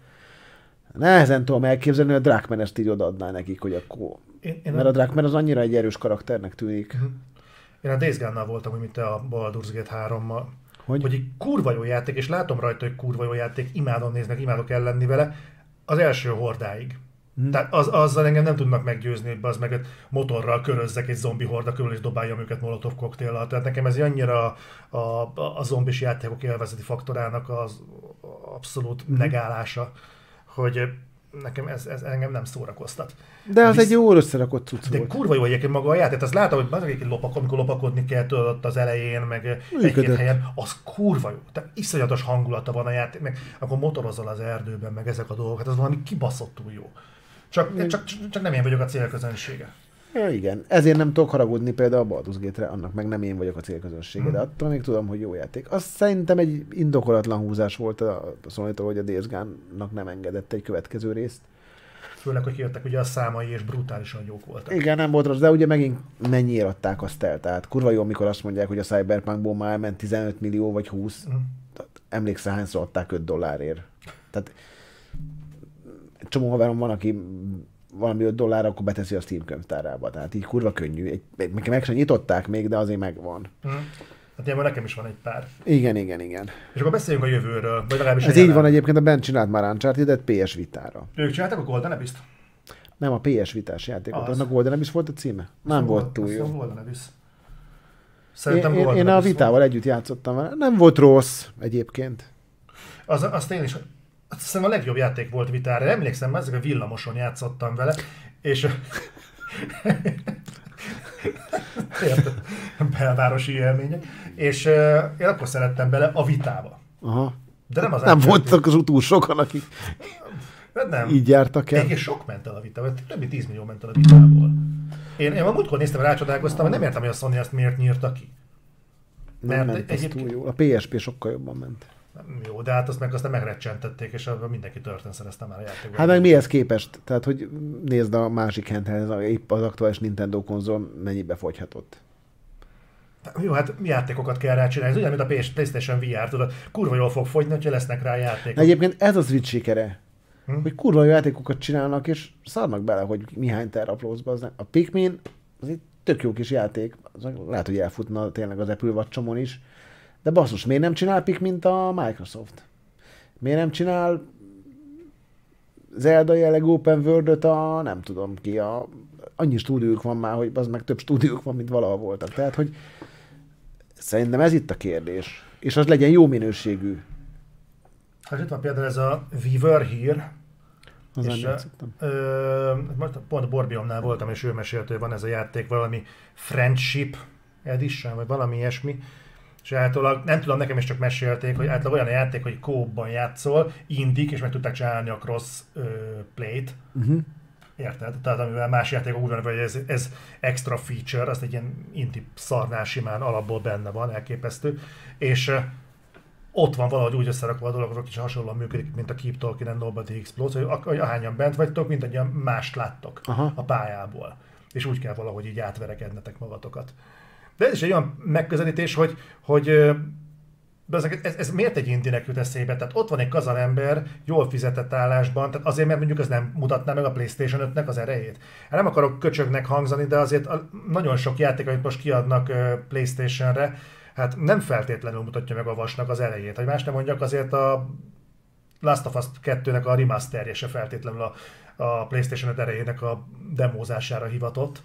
nehezen tudom elképzelni, hogy a Drakman ezt így odaadná nekik, hogy akkor... Én, én, Mert a Drakman az annyira egy erős karakternek tűnik. én a Days Gone-nal voltam, úgy, mint a Baldur's Gate 3-mal. Hogy? Hogy? hogy egy kurva jó játék, és látom rajta, hogy kurva jó játék, imádom néznek, imádok ellenni vele, az első hordáig. Hmm. Tehát az, azzal engem nem tudnak meggyőzni, hogy az meg motorral körözzek egy zombi horda körül, és dobáljam őket molotov koktéllal. Tehát nekem ez annyira a, a, a zombis játékok élvezeti faktorának az abszolút hmm. negálása, hogy nekem ez, ez engem nem szórakoztat. De az Visz- egy jó összerakott cucc De volt. kurva jó egyébként maga a játék, azt látom, hogy azok egy lopak, amikor lopakodni kell ott az elején, meg egy-két Működött. helyen, az kurva jó. Tehát iszonyatos hangulata van a játék, meg akkor motorozol az erdőben, meg ezek a dolgok, hát az valami kibaszottul jó. Csak, csak, csak nem én vagyok a célközönsége. Ja, igen. Ezért nem tudok haragudni például a Baldur's Gate-re, annak meg nem én vagyok a célközönsége, Mhm. de attól még tudom, hogy jó játék. Az szerintem egy indokolatlan húzás volt a, a sony hogy a Days Gone-nak nem engedett egy következő részt. Főleg, hogy jöttek ugye a számai, és brutálisan jók voltak. Igen, nem volt rossz, de ugye megint mennyiért adták azt el. Tehát kurva jó, amikor azt mondják, hogy a Cyberpunkból már elment 15 millió vagy 20. Mhm. Tehát Emlékszel, hányszor adták 5 dollárért. Tehát csomó haverom van, aki valami 5 dollár, akkor beteszi a Steam könyvtárába. Tehát így kurva könnyű. Egy, meg, meg sem nyitották még, de azért megvan. Hm. Hát ilyenben nekem is van egy pár. Igen, igen, igen. És akkor beszéljünk a jövőről, vagy legalábbis a Ez így van egyébként, a Ben csinált már Uncharted-et PS Vitára. Ők csináltak a Golden Abyss-t? Nem a PS Vitás játékot, Az. annak Golden Abyss volt a címe? Nem volt túl jó. Golden Abyss. Én, Szerintem én, Golden én a Abyss vitával együtt játszottam vele. Nem volt rossz egyébként. Az, azt én is, azt hiszem a legjobb játék volt vitára. Emlékszem, ezek a villamoson játszottam vele, és Érted? Belvárosi élmények. És uh, én akkor szerettem bele a vitába. Aha. De nem az Nem voltak az túl sokan, akik Hát nem. így jártak el. Egyébként sok ment el a vitából, több mint 10 millió ment el a vitából. Én, én a múltkor néztem, rácsodálkoztam, hogy nem értem, hogy a Sony ezt miért nyírta ki. Nem mert ment egyébként- túl jó. A PSP sokkal jobban ment. Jó, de hát azt meg aztán megrecsentették, és abban mindenki történt szerezte már a játékban. Hát meg mihez képest? Tehát, hogy nézd a másik handheld, épp az aktuális Nintendo konzol mennyibe fogyhatott. Jó, hát játékokat kell rá csinálni. Ez ugyan, mint a PlayStation VR, tudod, kurva jól fog fogyni, hogyha lesznek rá játékok. Egyébként ez a Switch sikere. Hm? Hogy kurva jó játékokat csinálnak, és szarnak bele, hogy mihány terraplózba. Az A Pikmin az egy tök jó kis játék. Az lehet, hogy elfutna tényleg az Apple watch is. De basszus, miért nem csinál Pikmint a Microsoft? Miért nem csinál Zelda jelleg open world a nem tudom ki, a, annyi stúdiók van már, hogy az meg több stúdiók van, mint valaha voltak. Tehát, hogy szerintem ez itt a kérdés. És az legyen jó minőségű. Hát itt van például ez a We Were Here, Az És. Ö, most pont Borbiomnál voltam, és ő mesélt, hogy van ez a játék, valami Friendship Edition, vagy valami ilyesmi. És általában, nem tudom, nekem is csak mesélték, hogy általában olyan a játék, hogy kóban játszol, indik, és meg tudták csinálni a cross ö, play-t. Uh-huh. Érted? Tehát amivel más játékok úgy van, hogy ez, ez extra feature, azt egy ilyen inti szarnál simán alapból benne van, elképesztő. És ö, ott van valahogy úgy összerakva a dolog, hogy kicsit hasonlóan működik, mint a Keep Talking and Nobody Explodes, hogy ahányan bent vagytok, mint egy mást láttok Aha. a pályából. És úgy kell valahogy így átverekednetek magatokat. De ez is egy olyan megközelítés, hogy, hogy ez, ez, ez, miért egy indinek jut eszébe? Tehát ott van egy kazan ember, jól fizetett állásban, tehát azért, mert mondjuk ez nem mutatná meg a PlayStation 5-nek az erejét. Hát nem akarok köcsögnek hangzani, de azért a, nagyon sok játék, amit most kiadnak PlayStation-re, hát nem feltétlenül mutatja meg a vasnak az erejét. Hogy más nem mondjak, azért a Last of Us 2-nek a remasterje se feltétlenül a, a PlayStation 5 erejének a demózására hivatott.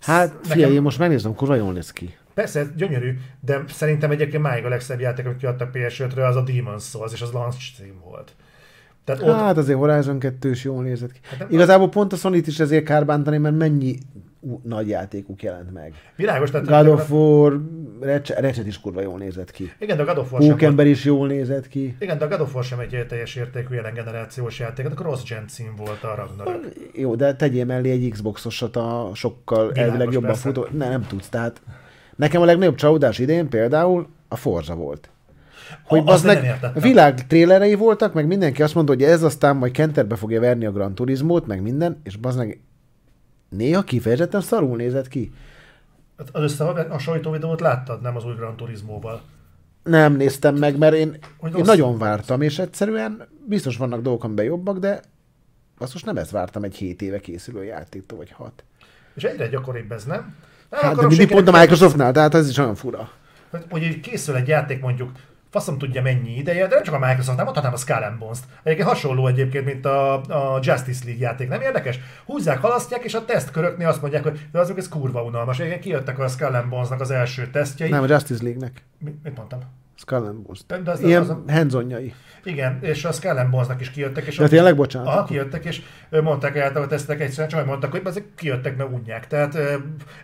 Hát Nekem- figyelj, én most megnézem, kurva jól néz ki. Persze, ez gyönyörű, de szerintem egyébként máig a legszebb játék, amit kiadtak PS5-re, az a Demon's Souls, és az launch cím volt. Tehát ott, Hát azért Horizon 2 is jól nézett ki. Hát nem- Igazából pont a sony is ezért kár bántani, mert mennyi nagy játékuk jelent meg. világos, tehát God of War, Ratchet, Ratchet is kurva jól nézett ki. igen, de a God of War sem volt, Pókember is jól nézett ki. igen, de a God of War sem egy teljes értékű jelen generációs játék, a cross-gen cím volt a Ragnarök. Jó, de tegyél mellé egy Xbox-osat a sokkal Világos, elvileg jobban persze. futó. Ne, nem tudsz. Tehát nekem a legnagyobb csalódás idén például a Forza volt. Hogy az meg világ trélerei voltak, meg mindenki azt mondta, hogy ez aztán majd kenterbe fogja verni a Gran Turismót, meg minden, és bazd néha kifejezetten szarul nézett ki. Hát Az összehasonlító videót láttad, nem az új Gran Turismóval. Nem néztem meg, mert én, Hogy én nagyon volt. vártam, és egyszerűen biztos vannak dolgok, amiben jobbak, de azt most nem ezt vártam egy 7 éve készülő játéktól, vagy 6. És egyre gyakoribb ez, nem? Nem Hát, de mindig pont a Microsoftnál, tehát ez is olyan fura. hogy, hogy így készül egy játék mondjuk, faszom tudja mennyi ideje, de nem csak a Microsoft, nem mondhatnám a Skull and Bones-t. Egyébként hasonló egyébként, mint a, a Justice League játék, nem érdekes? Húzzák, halasztják, és a tesztköröknél azt mondják, hogy de azok ez kurva unalmas. Egyébként kijöttek a Skull and Bones-nak az első tesztjei. Nem, a Justice League-nek. Mi, mit mondtam? Skull and Bones. De az- Ilyen az a- hands Igen, és a Skull and Bones-nak is kijöttek. És De a- tényleg, bocsánat, Aha, kijöttek, és mondták el a tesztek egyszerűen, csak mondtak, hogy ezek kijöttek, mert unják. Tehát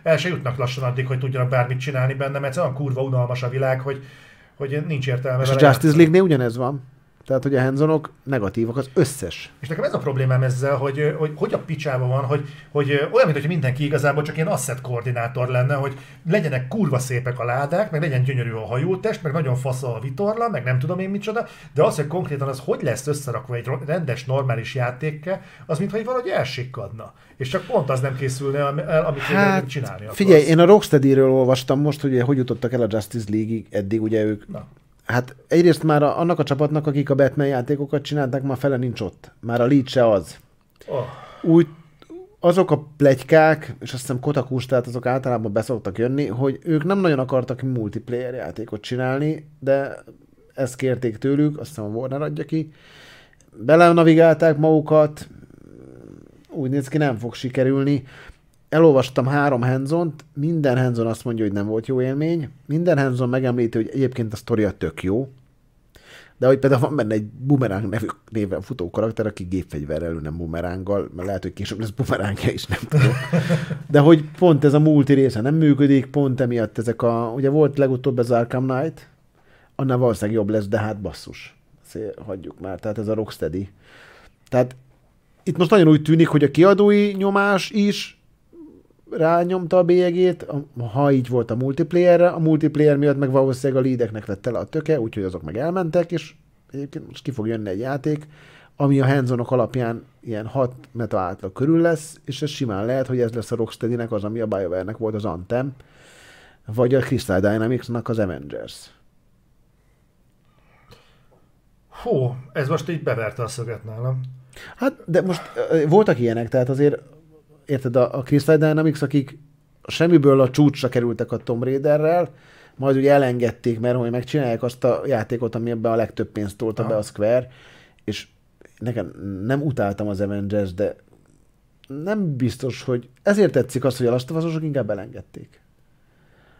el se jutnak lassan addig, hogy tudjanak bármit csinálni benne, mert olyan kurva unalmas a világ, hogy, hogy nincs értelme És a Justice. League-nél ugyanez van. Tehát, hogy a hands negatívak az összes. És nekem ez a problémám ezzel, hogy hogy, hogy a picsába van, hogy, hogy olyan, mintha mindenki igazából csak ilyen asset koordinátor lenne, hogy legyenek kurva szépek a ládák, meg legyen gyönyörű a hajótest, meg nagyon fasz a vitorla, meg nem tudom én micsoda, de az, hogy konkrétan az hogy lesz összerakva egy rendes, normális játékkel, az mintha így valahogy elsikkadna. És csak pont az nem készülne el, amit hát, csinálni akarsz. figyelj, én a Rocksteady-ről olvastam most, hogy hogy jutottak el a Justice League-ig eddig, ugye ők. Na, Hát egyrészt már a, annak a csapatnak, akik a Batman játékokat csinálták, már fele nincs ott. Már a lead se az. oh, Úgy azok a plegykák, és azt hiszem Kotakus, tehát azok általában beszoktak jönni, hogy ők nem nagyon akartak multiplayer játékot csinálni, de ezt kérték tőlük, azt hiszem a Warner adja ki. Belenavigálták magukat, úgy néz ki, nem fog sikerülni. Elolvastam három handzont, minden handzon azt mondja, hogy nem volt jó élmény, minden handzon megemlíti, hogy egyébként a sztoria tök jó, De hogy például van benne egy Boomerang nevű néven futó karakter, aki gépfegyverrel, nem Boomeranggal, mert lehet, hogy később lesz Boomerangja is, nem tudom. De hogy pont ez a multi része nem működik, pont emiatt ezek a, ugye volt legutóbb ez Arkham Knight, annál valószínűleg jobb lesz, de hát basszus. Ezt hagyjuk már, tehát ez a Rocksteady. Tehát itt most nagyon úgy tűnik, hogy a kiadói nyomás is rányomta a bélyegét, ha így volt a multiplayerre, a multiplayer miatt meg valószínűleg a leadeknek lett tele a töke, úgyhogy azok meg elmentek, és egyébként most ki fog jönni egy játék, ami a hands alapján ilyen 6 meta átlag körül lesz, és ez simán lehet, hogy ez lesz a Rocksteady-nek az, ami a BioWare-nek volt az Anthem, vagy a Crystal Dynamics-nak az Avengers. Hú, ez most így beverte a szöget nálam. Hát, de most voltak ilyenek, tehát azért érted, a, a Crystal Dynamics, akik semmiből a csúcsra kerültek a Tomb Raiderrel, majd ugye elengedték, mert hogy megcsinálják azt a játékot, ami ebben a legtöbb pénzt tolta be a Square, és nekem nem utáltam az Avengers, de nem biztos, hogy ezért tetszik az, hogy a Last of Us-osok inkább elengedték.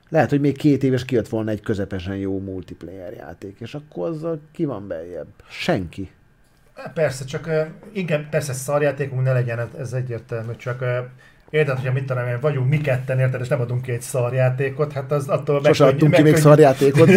Lehet, hogy még két éves kijött volna egy közepesen jó multiplayer játék, és akkor azzal ki van beljebb? Senki. Persze, csak inkább persze szarjátékunk ne legyen, ez egyértelmű, csak Érted, hogyha mit tudom én, vagyunk mi ketten, érted, és nem adunk ki egy szarjátékot, hát az attól Sose adtunk ki még szarjátékot.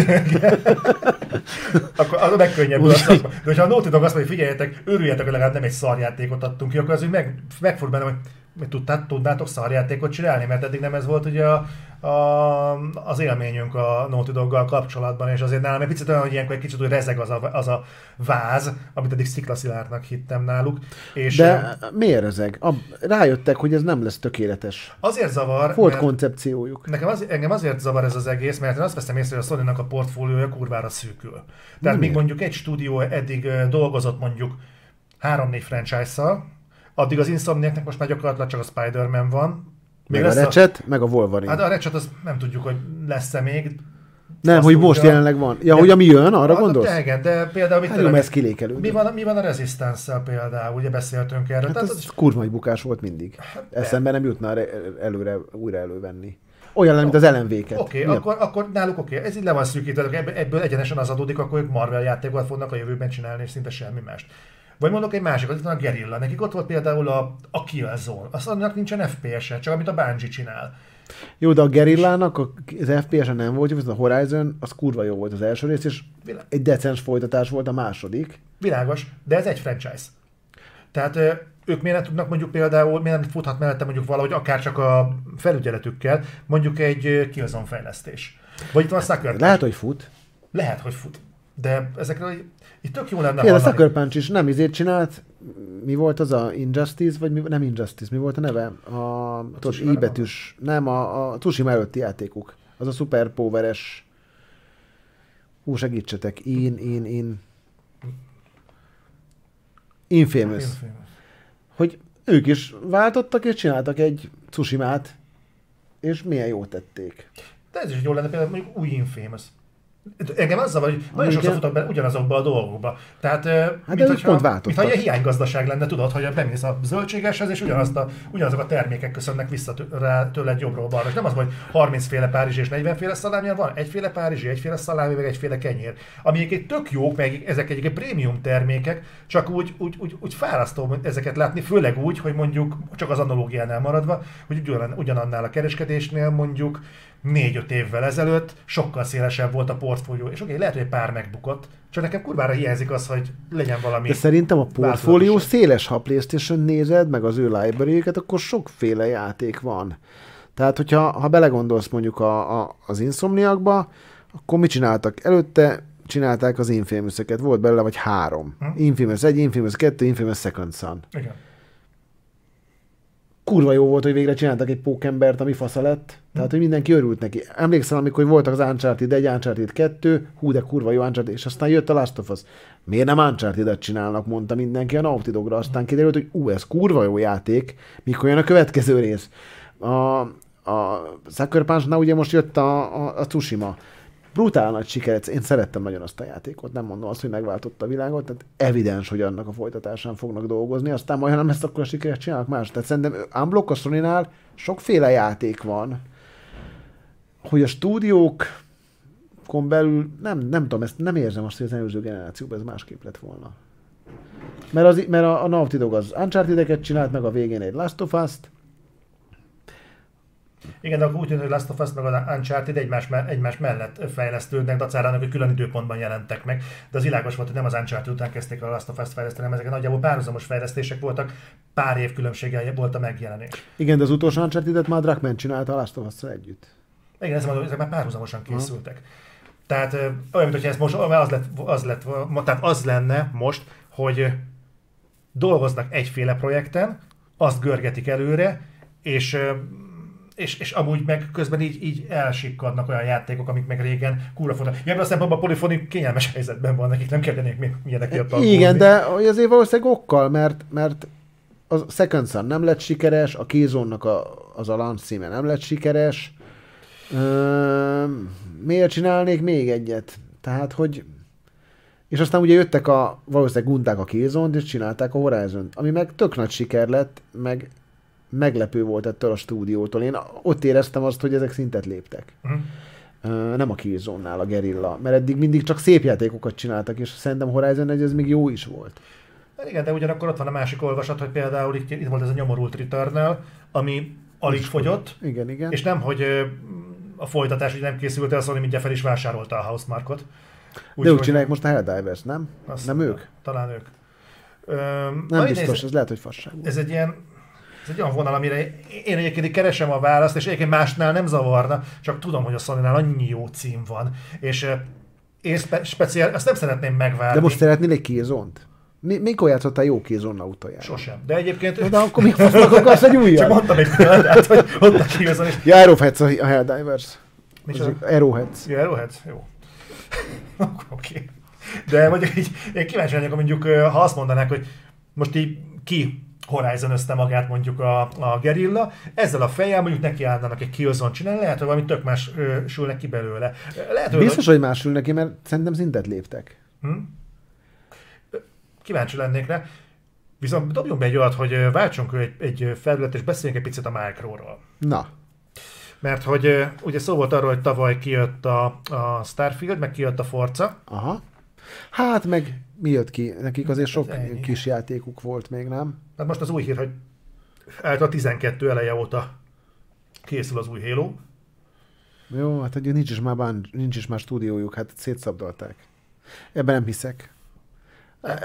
akkor az megkönnyebb a szakma. De hogyha a Naughty Dog azt mondja, figyeljetek, örüljetek, hogy legalább nem egy szarjátékot adtunk ki, akkor az úgy meg, megfordul bennem, hogy tudtát, tudnátok szarjátékot csinálni, mert eddig nem ez volt ugye a, a, az élményünk a Naughty Doggal kapcsolatban, és azért nálam egy picit olyan, hogy ilyenkor egy kicsit úgy rezeg az a, az a váz, amit eddig sziklaszilárnak hittem náluk. És De miért rezeg? A, rájöttek, hogy ez nem lesz tökéletes. Azért zavar, Volt koncepciójuk. Nekem az, engem azért zavar ez az egész, mert én azt veszem észre, hogy a sony a portfóliója kurvára szűkül. Tehát míg mondjuk egy stúdió eddig dolgozott mondjuk három-négy franchise-szal, addig az Insomniaknek most már gyakorlatilag csak a Spider-Man van. Még meg a Ratchet, a... meg a Wolverine. Hát a Ratchet az nem tudjuk, hogy lesz-e még. Nem, hogy most jelenleg van. Ja, de, hogy ami jön, arra gondolsz? De, igen, de például mit hát, tudom, ez kilékelő. Mi van, mi van a resistance például? Ugye beszéltünk erről. Hát Tehát az, az kurva egy bukás volt mindig. Hát, Eszembe nem jutna előre, újra elővenni. Olyan, mint az LMV-ket. Oké, okay, akkor, akkor náluk oké, okay. ez így le van szűkítve, ebből, egyenesen az adódik, akkor ők Marvel játékokat fognak a jövőben csinálni, és szinte semmi mást. Vagy mondok egy másikat, itt van a Gerilla, nekik ott volt például a, a Killzone, azt annak nincsen FPS-e, csak amit a Bungie csinál. Jó, de a Gerillának az FPS-e nem volt, viszont a Horizon az kurva jó volt az első rész, és Vilá... egy decens folytatás volt a második. Világos, de ez egy franchise. Tehát ők miért nem tudnak mondjuk például, miért nem futhat mellette mondjuk valahogy akár csak a felügyeletükkel, mondjuk egy Killzone fejlesztés. Vagy itt van a Sucker Lehet, hogy fut. Lehet, hogy fut. De ezekről itt tök jó lenne Fél, a Sucker Punch is nem izét csinált, mi volt az a Injustice, vagy mi, nem Injustice, mi volt a neve? A, a tudod, I betűs, nem, a, a Tsushima előtti játékuk. Az a Super Poweres, hú, segítsetek, in, in, in. Infamous. Infamous. Hogy ők is váltottak és csináltak egy Tsushima-t, és milyen jót tették. De ez is jó lenne például mondjuk új Infamous. Engem az zavar, hogy nagyon sokszor futok be ugyanazokba a dolgokba. Tehát, hát mint, hogyha, pont mint hogyha hiánygazdaság lenne, tudod, hogy bemész a zöldségeshez, és ugyanazt a, ugyanazok a termékek köszönnek vissza rá tőled jobbról balra. És nem az, hogy 30 féle párizsi és 40 féle szalámi, van egyféle párizsi, egyféle szalámi, meg egyféle kenyér. Ami egy tök jók, meg ezek egy prémium termékek, csak úgy, úgy, úgy, úgy fárasztó ezeket látni, főleg úgy, hogy mondjuk csak az analógiánál maradva, hogy ugyan, ugyanannál a kereskedésnél mondjuk négy-öt évvel ezelőtt sokkal szélesebb volt a portfólió, és oké, okay, lehet, hogy egy pár megbukott, csak nekem kurvára hiányzik az, hogy legyen valami. De szerintem a portfólió széles, ha PlayStation nézed, meg az ő library akkor sokféle játék van. Tehát, hogyha ha belegondolsz mondjuk a, a, az Insomniakba, akkor mit csináltak? Előtte csinálták az infamous volt belőle vagy három. Hm? Infamous 1, Infamous 2, Infamous Second Son. Igen kurva jó volt, hogy végre csináltak egy pókembert, ami fasza lett. Tehát, hogy mindenki örült neki. Emlékszem, amikor voltak az Uncharted 1, Uncharted 2, hú, de kurva jó Uncharted, és aztán jött a Last of Us. Miért nem Uncharted-et csinálnak, mondta mindenki a Naughty Dogra. Aztán kiderült, hogy ú, ez kurva jó játék, mikor jön a következő rész. A, a Sucker ugye most jött a, a, a Tsushima brutál nagy siker, én szerettem nagyon azt a játékot, nem mondom azt, hogy megváltotta a világot, tehát evidens, hogy annak a folytatásán fognak dolgozni, aztán majd, ha nem lesz, akkor a sikert csinálnak más. Tehát szerintem Unblock a sony sokféle játék van, hogy a stúdiók belül, nem, nem tudom, ezt nem érzem azt, hogy az előző generációban ez másképp lett volna. Mert, az, mert a, a Naughty Dog az Uncharted-eket csinált, meg a végén egy Last of Us-t, Igen, de akkor úgy tűnik, hogy Last of Us meg a Uncharted egymás, me- egymás mellett fejlesztődnek, dacárának, hogy külön időpontban jelentek meg. De az világos volt, hogy nem az Uncharted után kezdték a Last of Us-t fejleszteni, hanem ezek nagyjából párhuzamos fejlesztések voltak, pár év különbséggel volt a megjelenés. Igen, de az utolsó Uncharted-et már Druckmann csinálta a Last of Us-szal együtt. Igen, ezt mondom, ezek már párhuzamosan készültek. Tehát ö, olyan, mintha ez most az lett, az lett, tehát az lenne most, hogy dolgoznak egyféle projekten, azt görgetik előre, és, és, és amúgy meg közben így, így elsikkadnak olyan játékok, amik meg régen kúra fontos. Ja, a szempontból a Polyphony kényelmes helyzetben van, nekik nem kellenék még ilyenekért Igen, de azért valószínűleg okkal, mert, mert a Second Son nem lett sikeres, a Killzone-nak a, az a launch címe nem lett sikeres. Ö, miért csinálnék még egyet? Tehát, hogy... És aztán ugye jöttek a, valószínűleg gunták a killzone és csinálták a horizon ami meg tök nagy siker lett, meg meglepő volt ettől a stúdiótól. Én ott éreztem azt, hogy ezek szintet léptek. Mhm. Ö, nem a Killzone-nál a Gerilla, mert eddig mindig csak szép játékokat csináltak, és szerintem Horizon 1 ez még jó is volt. Igen, de ugyanakkor ott van a másik olvasat, hogy például itt, itt volt ez a nyomorult return ami alig fogyott, Igen, igen. És nem, hogy a folytatás hogy nem készült el, Sony mindjárt fel is vásárolta a Housemarkot. De úgy csinálják most a Helldivers, nem? Azt nem ők? Talán ők. Ö, Nem biztos, ez lehet, hogy fasság ez egy ilyen ez egy olyan vonal, amire én egyébként keresem a választ, és egyébként másnál nem zavarna, csak tudom, hogy a sony annyi jó cím van, és én spe- speciál, azt nem szeretném megvárni. De most szeretnél egy Killzone-t? Mi, mikor játszottál jó Killzone utoljára? Sosem. De egyébként... Na, de akkor mi fasznak akarsz egy Csak újat? mondtam egy példát, hogy ott a kihozan, és... Ja, Arrowheads a a Helldivers. Micsoda? Az Arrowheads. Ja, Arrowhead? Jó. Oké. De mondjuk így, én kíváncsi vagyok, mondjuk, ha azt mondanák, hogy most így ki horizon magát mondjuk a, a gerilla, ezzel a fejjel mondjuk neki állnának egy Killzone csinálni, lehet, hogy valami tök más ö, sülnek ki belőle. Lehet, hogy Biztos, hogy másül neki, mert szerintem szintet léptek. Hm? Kíváncsi lennék rá. Viszont dobjunk be egy olyat, hogy váltsunk egy, egy felületet, és beszéljünk egy picit a Micro-ról. Na, Mert hogy ugye szó volt arról, hogy tavaly kijött a, a Starfield, meg kijött a Forza, aha. Hát meg mi jött ki? Nekik azért sok Hát ennyi. kis játékuk volt még, nem? Hát most az új hír, hogy által 12 eleje óta készül az új Halo. Jó, hát ugye nincs is már, bán, nincs is már stúdiójuk, hát szétszabdalták. Ebben nem hiszek.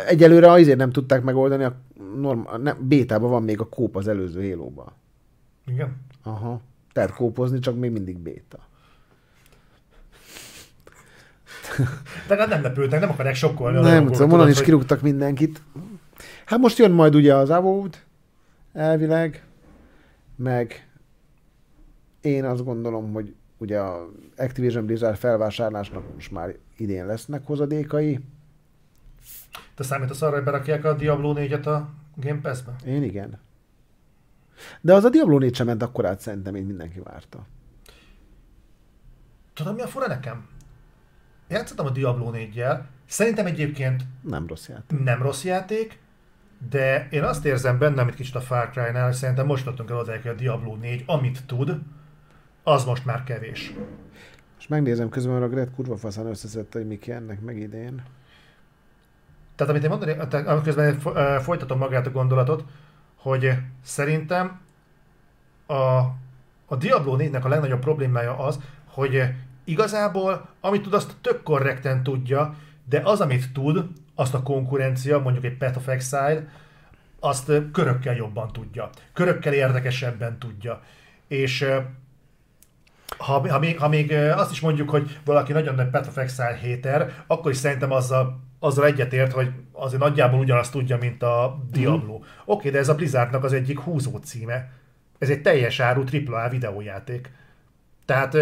Egyelőre azért nem tudták megoldani, a norma, nem, bétában van még a kóp az előző hélóban. Igen. Aha. Tehát kópozni, csak még mindig béta. De hát nem lepődnek, nem akarják sokkolni. Nem rajongókat, tudom, onnan is hogy- kirúgtak mindenkit. Hát most jön majd ugye az Avowed, elvileg, meg én azt gondolom, hogy ugye a Activision Blizzard felvásárlásnak most már idén lesznek hozadékai. Te számítasz arra, hogy berakják a Diablo 4-et a Game Pass-be? Én igen. De az a Diablo 4 sem ment akkorát szerintem, mint mindenki várta. Tudod, mi a fura nekem? Játszottam a Diablo 4-jel. Szerintem egyébként Nem rossz játék. nem rossz játék, de én azt érzem benne, amit kicsit a Far Cry-nál, hogy szerintem most adtunk el oda, hogy a Diablo 4, amit tud, az most már kevés. És megnézem közben, mert a Gret kurva faszán összeszedte, hogy mik jönnek meg idén. Tehát amit én mondani, tehát közben ö, folytatom magát a gondolatot, hogy szerintem a, a Diablo 4-nek a legnagyobb problémája az, hogy igazából amit tud, azt tök korrekten tudja, de az, amit tud, azt a konkurencia, mondjuk egy Path of Exile, azt körökkel jobban tudja. Körökkel érdekesebben tudja. És ha, ha, még, ha még azt is mondjuk, hogy valaki nagyon nagy Path of Exile hater, akkor is szerintem azzal, azzal egyetért, hogy azért nagyjából ugyanazt tudja, mint a Diablo. Oké, okay, de ez a Blizzardnak az egyik húzó címe. Ez egy teljes áru AAA videójáték. Tehát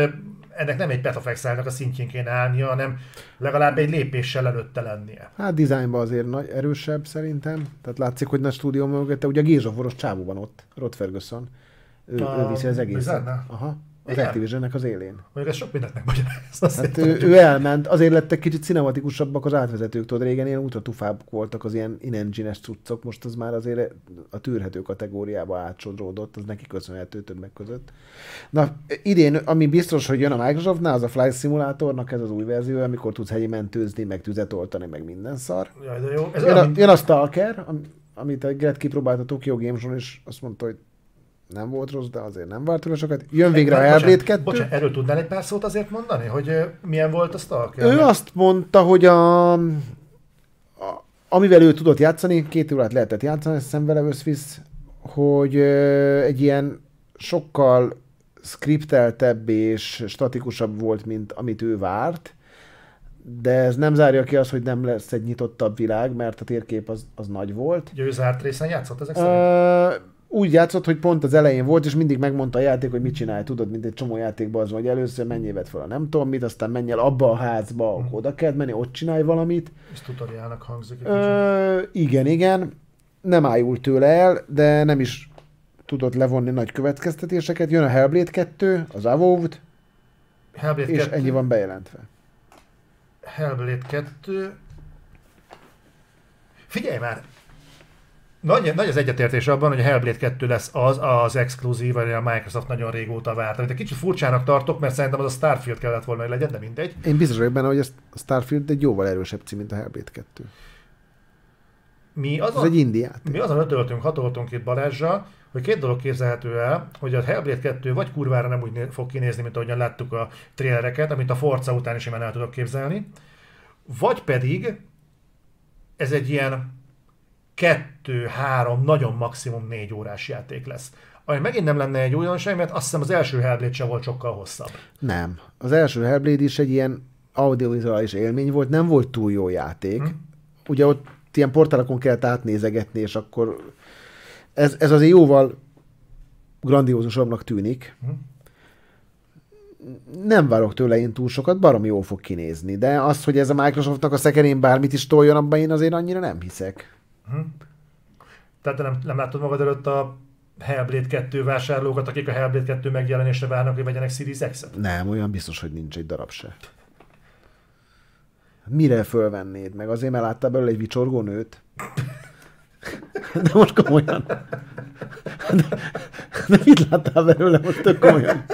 ennek nem egy Exile-nak a szintjén kéne állnia, hanem legalább egy lépéssel előtte lennie. Hát dizájnban azért nagy, erősebb szerintem. Tehát látszik, hogy nagy stúdió mögötte. Ugye a War-os csávó van ott, Rod Ferguson. Ő, A ő viszi az egészet. Aha. Az? Activisionnek az élén. Mondjuk ez sok mindent megmagyaráz. Hát ő, ő, elment, azért lettek kicsit cinematikusabbak az átvezetők, tudod, régen ilyen ultra tufábbak voltak az ilyen in-engine-es cuccok, most az már azért a tűrhető kategóriába átsodródott, az neki köszönhető többek között. Na, idén, ami biztos, hogy jön a Microsoftnál, az a Flight Simulatornak ez az új verzió, amikor tudsz hegyi mentőzni, meg tüzet oltani, meg minden szar. Jaj, de jó. Ez Jön a, jön a Stalker, am- amit a Gret kipróbált a Tokyo Game Show, és azt mondta, hogy nem volt rossz, de azért nem várt sokat. Jön végre a Hellblade 2. Bocsánat, erről tudnál egy pár szót azért mondani, hogy milyen volt a Stalker? Ő azt mondta, hogy a, a, amivel ő tudott játszani, két órát lehetett játszani, azt hiszem vele összvisz, hogy ö, egy ilyen sokkal skripteltebb és statikusabb volt, mint amit ő várt, de ez nem zárja ki azt, hogy nem lesz egy nyitottabb világ, mert a térkép az, az nagy volt. Ugye ő zárt részen játszott ezek szerint? Ö, úgy játszott, hogy pont az elején volt, és mindig megmondta a játék, hogy mit csinálj, tudod, mint egy csomó játékban az, hogy először menjél vedd fel a nem tudom mit, aztán menj el abba a házba, akkor oda kell menni, ott csinálj valamit. Ez tutoriálnak hangzik. Ö, igen, igen, nem ájult tőle el, de nem is tudott levonni nagy következtetéseket. Jön a Hellblade 2, az Avowed, Hellblade és 2, ennyi van bejelentve. Hellblade 2. Figyelj már! Nagy, nagy az egyetértés abban, hogy a Hellblade 2 lesz az az exkluzív, vagy a Microsoft nagyon régóta várt. Amit egy kicsit furcsának tartok, mert szerintem az a Starfield kellett volna, hogy legyen, de mindegy. Én biztos vagyok benne, hogy a Starfield egy jóval erősebb cím, mint a Hellblade 2. Mi Ez azon, egy indiát. mi azon ötöltünk, hatoltunk itt Balázsra, hogy két dolog képzelhető el, hogy a Hellblade 2 vagy kurvára nem úgy fog kinézni, mint ahogyan láttuk a trailereket, amit a Forza után is simán el tudok képzelni, vagy pedig ez egy ilyen kettő, három, nagyon maximum négy órás játék lesz. Ami megint nem lenne egy újdonság, mert azt hiszem az első Hellblade sem volt sokkal hosszabb. Nem. Az első Hellblade is egy ilyen audiovizuális élmény volt, nem volt túl jó játék. Hm. Ugye ott ilyen portálokon kellett átnézegetni, és akkor ez, ez azért jóval grandiózusabbnak tűnik. Hm. Nem várok tőle én túl sokat, barom jól fog kinézni, de az, hogy ez a Microsoftnak a szekerén bármit is toljon, abban én azért annyira nem hiszek. Tehát te nem, nem látod magad előtt a Hellblade 2 vásárlókat, akik a Hellblade 2 megjelenésre várnak, hogy vegyenek Series X-et? Nem, olyan biztos, hogy nincs egy darab se. Mire fölvennéd meg? Azért, mert láttál belőle egy vicsorgó nőt? De most komolyan. De, de mit láttál belőle most tök komolyan?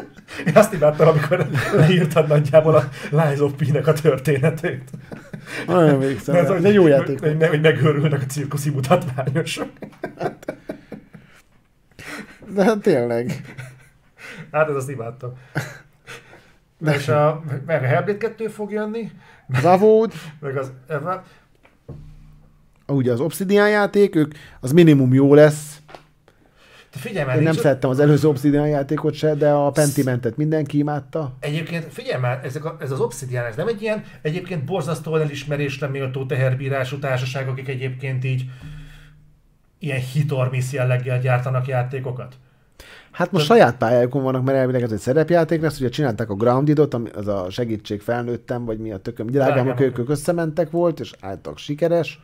Én azt imádtam, amikor leírtad nagyjából a Lies of P-nek a történetét. Nagyon emlékszem, hogy- de jó játék Hogy, hogy, megőrülnek a cirkuszi mutatványosok. De hát tényleg. Hát ez azt imádtam. De és a, meg a Hellblade 2 fog jönni, Az Avowed, meg az. Ugye az Obsidian játék, ők, az minimum jó lesz. De figyelj már, Én nem szerettem az előző Obsidian játékot se, de a Pentimentet mindenki imádta. Egyébként figyelj már, ezek a, ez az Obsidian, ez nem egy ilyen egyébként borzasztóan elismerésre méltó teherbírású társaság, akik egyébként így ilyen hitormisz jelleggel gyártanak játékokat. Hát most saját pályájukon vannak, mert elvileg ez egy szerepjáték lesz, ugye csinálták a Grounded-ot, ami az a segítség felnőttem, vagy mi a tököm, drágám, Drágám, ők, ők összementek volt, és álltak sikeres.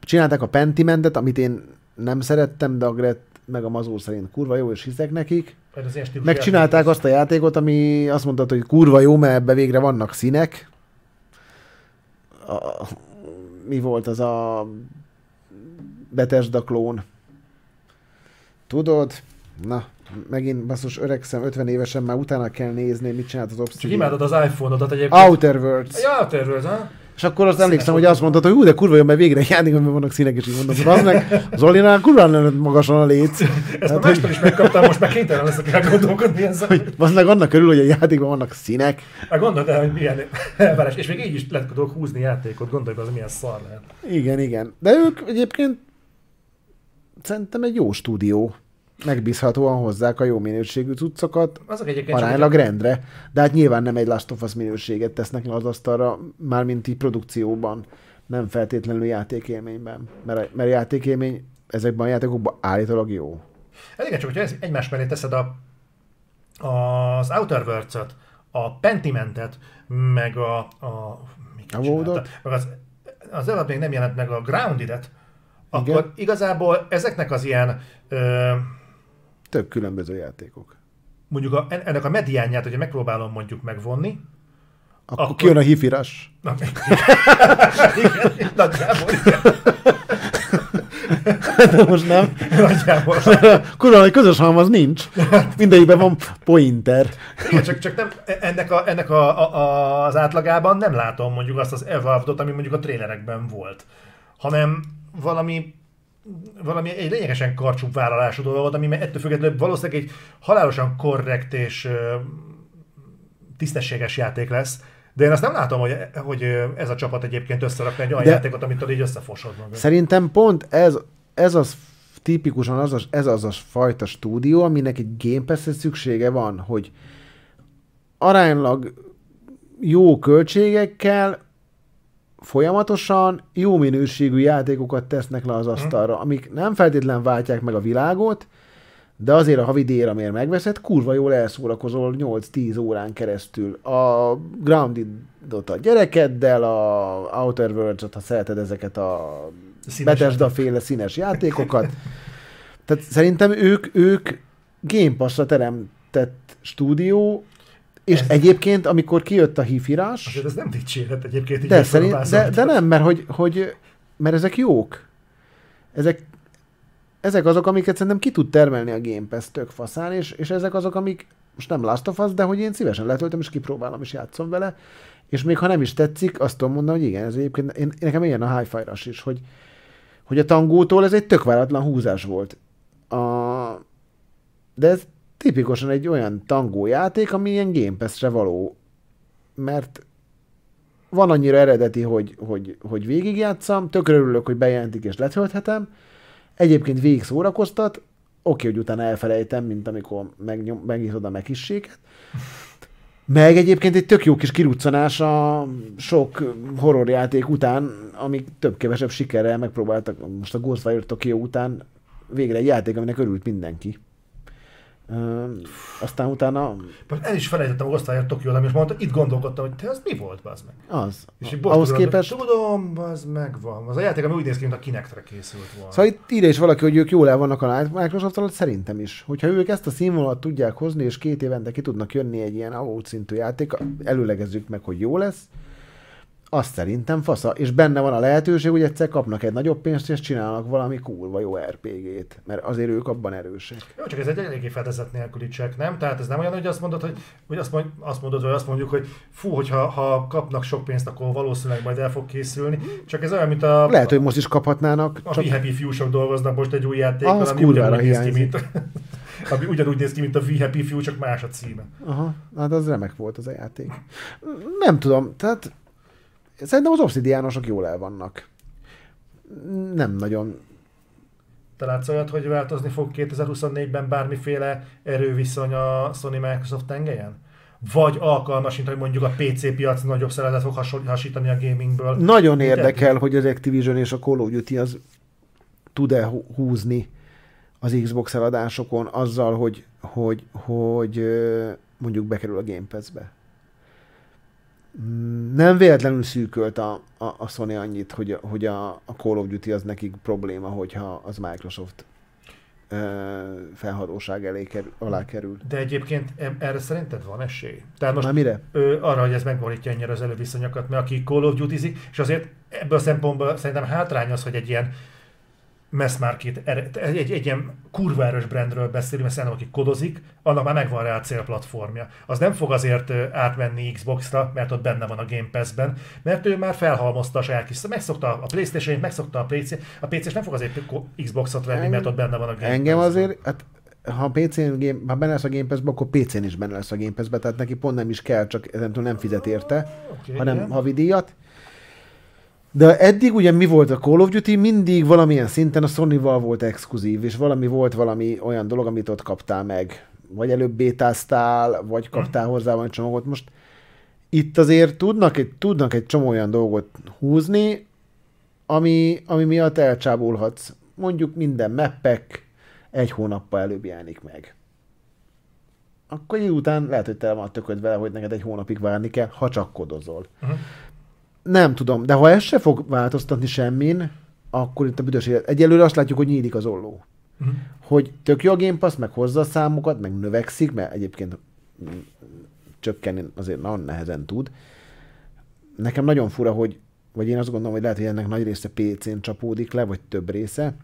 Csinálták a Pentimentet, amit én nem szerettem, de a Gret meg a Mazur szerint kurva jó, és hiszek nekik. Megcsinálták azt a játékot, ami azt mondta, hogy kurva jó, mert ebbe végre vannak színek. A, mi volt az a Bethesda klón? Tudod? Na, megint basszus öregszem, 50 évesen már utána kell nézni, mit csinált az Csak Obsidian. imádod az iPhone-odat egyébként. Outer Worlds. Ja, tervez, ha? És akkor azt emlékszem, hogy azt mondtad, hogy hú, de kurva jó, mert végre egy játék, amiben vannak színek, és így mondom, az meg, az Olinál kurva nem magasan a léc. Ezt a Hát, hogy, is megkaptam, most már kénytelen leszek elgondolkodni ezzel. hogy az meg annak körül, hogy a játékban vannak színek. Hát gondold el, hogy milyen elvárás. És még így is lehet tudok húzni játékot, gondolj be, az milyen szar lehet. Igen, igen. De ők egyébként szerintem egy jó stúdió. Megbízhatóan hozzák a jó minőségű cuccokat, Azok egyébként csak- aránylag rendre. De hát nyilván nem egy Last of Us minőséget tesznek le az asztalra, mármint így produkcióban, nem feltétlenül játékélményben. Mert a, mert játékélmény ezekben a játékokban állítólag jó. Hát igen, csak hogyha ez- egymás mellé teszed a, az Outer Worlds-ot, a Pentimentet, meg a... a A? Voodoo-t? Meg az, az előbb még nem jelent meg a Grounded-et, akkor Igen. igazából ezeknek az ilyen... Ö, Tök különböző játékok. mondjuk a, ennek a mediánját, hogyha megpróbálom mondjuk megvonni, Akkor, Akkor... kijön a hifiras. Na, igen, nagyjából, igen. De most nem. Nagyjából. Kurva, hogy közös halmaz nincs. Mindegyikben van pointer. Igen, csak, csak nem, ennek, a, ennek a, a, az átlagában nem látom mondjuk azt az evolved ami mondjuk a trélerekben volt, hanem valami valami egy lényegesen karcsúbb vállalású dolgot, ami ettől függetlenül valószínűleg egy halálosan korrekt és tisztességes játék lesz, de én azt nem látom, hogy, hogy ez a csapat egyébként összerakna egy olyan De- játékot, amit így összefosod magad. Szerintem pont ez, ez az tipikusan az, az, ez az a fajta stúdió, aminek egy Game pass szüksége van, hogy aránylag jó költségekkel folyamatosan jó minőségű játékokat tesznek le az asztalra, amik nem feltétlen váltják meg a világot, de azért a havidér, amért megveszed, kurva jól elszórakozol 8-10 órán keresztül. A Grounded-ot a gyerekeddel, a Outer Worlds-ot, ha szereted ezeket a Bethesda féle színes játékokat. Tehát szerintem ők, ők Game Pass-ra teremtett stúdió, és Ez- egyébként, amikor kijött a hífírás, Azért ez nem dicséret egyébként. így de, szerint, de, de nem, mert, hogy, hogy, mert ezek jók. Ezek, ezek azok, amiket szerintem ki tud termelni a Game Pass tök faszán, és, és ezek azok, amik most nem Last of Us, de hogy én szívesen letöltöm, és kipróbálom, és játszom vele, és még ha nem is tetszik, azt tudom mondani, hogy igen, ez egyébként, én, nekem ilyen a hi fi is, hogy, hogy a tangótól ez egy tök váratlan húzás volt. A, de ez tipikusan egy olyan tangó játék, ami ilyen Game Pass-re való, mert van annyira eredeti, hogy, hogy, hogy végigjátszam, tökre örülök, hogy bejelentik és letölthetem. Egyébként végig szórakoztat, oké, hogy utána elfelejtem, mint amikor megnyom, megnyitod a meghisséget. Meg egyébként egy tök jó kis kiruccanás a sok horrorjáték után, amik több-kevesebb sikerrel megpróbáltak, most a Ghostwire Tokyo után végre egy játék, aminek örült mindenki. Ö, aztán utána el is felejtettem a Ghostwire Tokyo, és mondta, itt gondolkodtam, hogy te az mi volt, bazd meg? az. És így Ahhoz most tudom, képest hogy Tudom, az a játék, ami úgy néz ki, mint a Kinectre készült volna. Szóval itt írja is valaki, hogy ők jól el vannak a microsoft szerintem is. Hogyha ők ezt a színvonalat tudják hozni, és két évente ki tudnak jönni egy ilyen ahót szintű játék, előlegezzük meg, hogy jó lesz, azt szerintem fasza. És benne van a lehetőség, hogy egyszer kapnak egy nagyobb pénzt, és csinálnak valami kurva jó RPG-t. Mert azért ők abban erősek. Jó, csak ez egy eléggé fedezet nélküli csekk, nem? Tehát ez nem olyan, hogy azt mondod, hogy, hogy azt, mond, azt mondod, vagy azt mondjuk, hogy fú, hogyha ha kapnak sok pénzt, akkor valószínűleg majd el fog készülni. Csak ez olyan, mint a, Lehet, hogy most is kaphatnának, a csak Happy Few-sok dolgoznak most egy új játékon, Ahhoz ami ugyanúgy néz ki, mint, ami ugyanúgy néz ki, mint a We Happy Few, csak más a címe. Aha, hát az remek volt az a játék. Nem tudom, tehát szerintem az obszidiánosok jól el vannak. Nem nagyon Te látsz olyat, hogy változni fog 2024-ben bármiféle erőviszony a Sony-Microsoft tengelyen? Vagy alkalmas, mint hogy mondjuk a PC piac nagyobb szeretet fog hasítani a gamingből. Nagyon Mint érdekel, eddig. hogy az Activision és a Call of Duty az tud-e hú- húzni az Xbox eladásokon azzal, hogy, hogy, hogy mondjuk bekerül a Game Pass-be. Nem véletlenül szűkölt a, a, a Sony annyit, hogy, hogy a, a Call of Duty az nekik probléma, hogyha az Microsoft ö, felhatóság elé kerül, alá kerül. De egyébként erre szerinted van esély? Tehát most Már mire? ö, arra, hogy ez megborítja ennyire az előviszonyokat, mert aki Call of duty és azért ebből a szempontból szerintem hátrány az, hogy egy ilyen mass market, egy, egy, egy ilyen kurva erős brandről beszélünk, mert szerintem aki kodozik, annak már megvan rá a célplatformja. Az nem fog azért átmenni Xbox-ra, mert ott benne van a Game Pass-ben, mert ő már felhalmozta a saját kis, megszokta a Playstation-t, megszokta a PC, a PC-s nem fog azért Xbox-ot venni, En- mert ott benne van a Game Engem Pass-ben. azért, hát ha a PC-n, game, ha benne lesz a Game Pass-be, akkor PC-n is benne lesz a Game Pass-be, tehát neki pont nem is kell, csak ezentúl nem fizet érte, Oké, hanem havidíjat. De eddig ugye mi volt a Call of Duty? Mindig valamilyen szinten a Sony-val volt exkluzív, és valami volt valami olyan dolog, amit ott kaptál meg. Vagy előbb bétáztál, vagy kaptál hozzá valami csomagot. Most itt azért tudnak egy, tudnak egy csomó olyan dolgot húzni, ami, ami miatt elcsábulhatsz. Mondjuk minden meppek egy hónappal előbb jelenik meg. Akkor így után lehet, hogy te van a tököd vele, hogy neked egy hónapig várni kell, ha csak kodozol. Mhm. Nem tudom, de ha ez se fog változtatni semmin, akkor itt a büdös élet. Egyelőre azt látjuk, hogy nyílik az olló. uh-huh. hogy tök jó a Game Pass, meg hozza a számokat, meg növekszik, mert egyébként csökkenni azért nagyon nehezen tud. Nekem nagyon fura, hogy, vagy én azt gondolom, hogy lehet, hogy ennek nagy része PC-n csapódik le, vagy több része.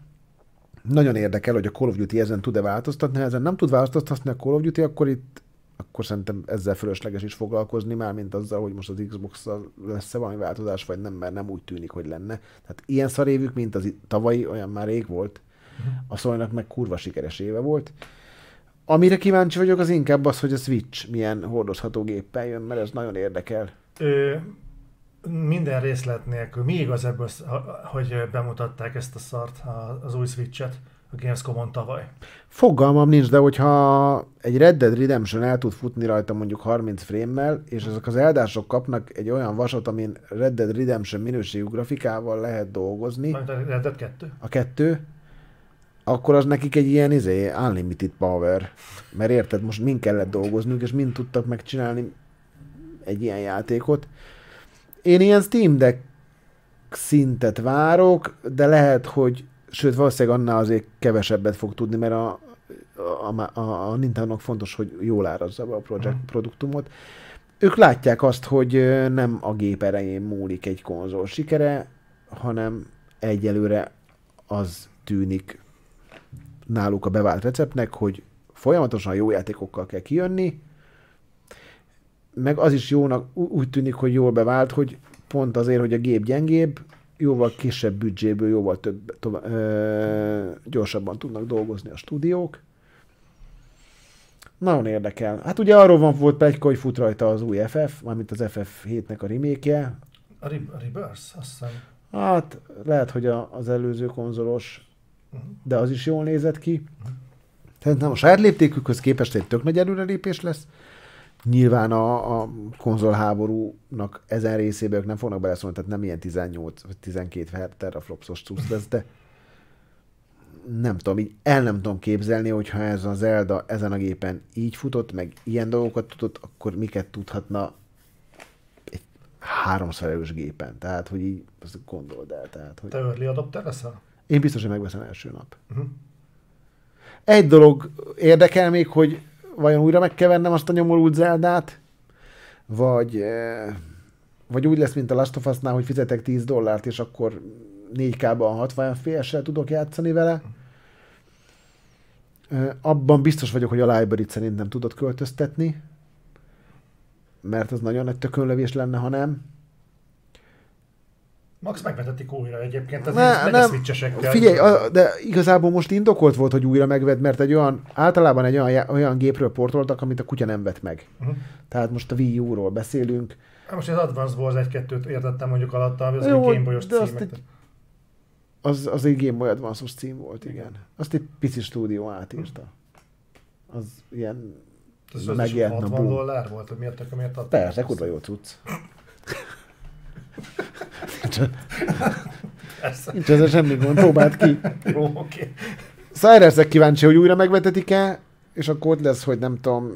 Nagyon érdekel, hogy a Call of Duty ezen tud-e változtatni. Ha ezen nem tud változtatni a Call of Duty, akkor itt akkor szerintem ezzel fölösleges is foglalkozni, már mint azzal, hogy most az xbox lesz-e valami változás, vagy nem, mert nem úgy tűnik, hogy lenne. Tehát ilyen szarévük, mint az tavalyi, olyan már rég volt. A szolnak meg kurva sikeres éve volt. Amire kíváncsi vagyok, az inkább az, hogy a Switch milyen hordozható géppel jön, mert ez nagyon érdekel. Ö, minden részlet nélkül. Mi igaz ebből, hogy bemutatták ezt a szart, az új Switch-et? A Gamescom-on tavaly? Fogalmam nincs, de hogyha egy Red Dead Redemption el tud futni rajta mondjuk 30 frame és ezek az eldások kapnak egy olyan vasot, amin Red Dead Redemption minőségű grafikával lehet dolgozni. A Red Dead 2? A kettő akkor az nekik egy ilyen izé, unlimited power. Mert érted, most mind kellett dolgoznunk, és mind tudtak megcsinálni egy ilyen játékot. Én ilyen Steam Deck szintet várok, de lehet, hogy sőt, valószínűleg annál azért kevesebbet fog tudni, mert a, a, a, a Nintendo fontos, hogy jól árazza be a projekt, uh-huh. produktumot. Ők látják azt, hogy nem a gép erején múlik egy konzol sikere, hanem egyelőre az tűnik náluk a bevált receptnek, hogy folyamatosan jó játékokkal kell kijönni, meg az is jónak úgy tűnik, hogy jól bevált, hogy pont azért, hogy a gép gyengébb, jóval kisebb büdzséből, jóval több, tovább, ö, gyorsabban tudnak dolgozni a stúdiók. Nagyon érdekel. Hát ugye arról van volt plegyka, hogy fut rajta az új FF, mármint az FF7-nek a remake A, Re- Rebirth, azt hiszem. Hát lehet, hogy a, az előző konzolos, uh-huh. de az is jól nézett ki. Uh-huh. Szerintem a saját léptékükhöz képest egy tök nagy előrelépés lesz. Nyilván a, a konzolháborúnak ezen részében ők nem fognak beleszólni, tehát nem ilyen 18 vagy 12 teraflopsos cucc lesz, de nem tudom, így el nem tudom képzelni, hogyha ez a Zelda ezen a gépen így futott, meg ilyen dolgokat tudott, akkor miket tudhatna egy háromszor erős gépen. Tehát, hogy így azt gondold el. Tehát, hogy... Te early adopter leszel? Én biztos, hogy megveszem első nap. Uh-huh. Egy dolog érdekel még, hogy vajon újra meg kell vennem azt a nyomorult Zeldát, vagy, eh, vagy úgy lesz, mint a Last of Us-nál, hogy fizetek 10 dollárt, és akkor 4K-ban 60 fps tudok játszani vele. Eh, abban biztos vagyok, hogy a library-t szerintem tudod költöztetni, mert az nagyon nagy tökönlövés lenne, ha nem. Max megvetetik újra egyébként, az ne, nem, Figyelj, a, de igazából most indokolt volt, hogy újra megved, mert egy olyan, általában egy olyan, olyan gépről portoltak, amit a kutya nem vett meg. Uh-huh. Tehát most a Wii U-ról beszélünk. Hát most az Advance Wars 1-2-t értettem mondjuk alatt, az Jó, egy Game cím. Egy, az, az egy Game Boy Advance-os cím volt, igen. igen. Azt egy pici stúdió átírta. Az ilyen az megjelent a 60 dollár volt, hogy miért, miért adtam? Persze, kurva jó cucc. Nincs ezzel semmi gond, próbáld ki. Oké. Okay. Kíváncsi, hogy újra megvetetik-e, és akkor ott lesz, hogy nem tudom,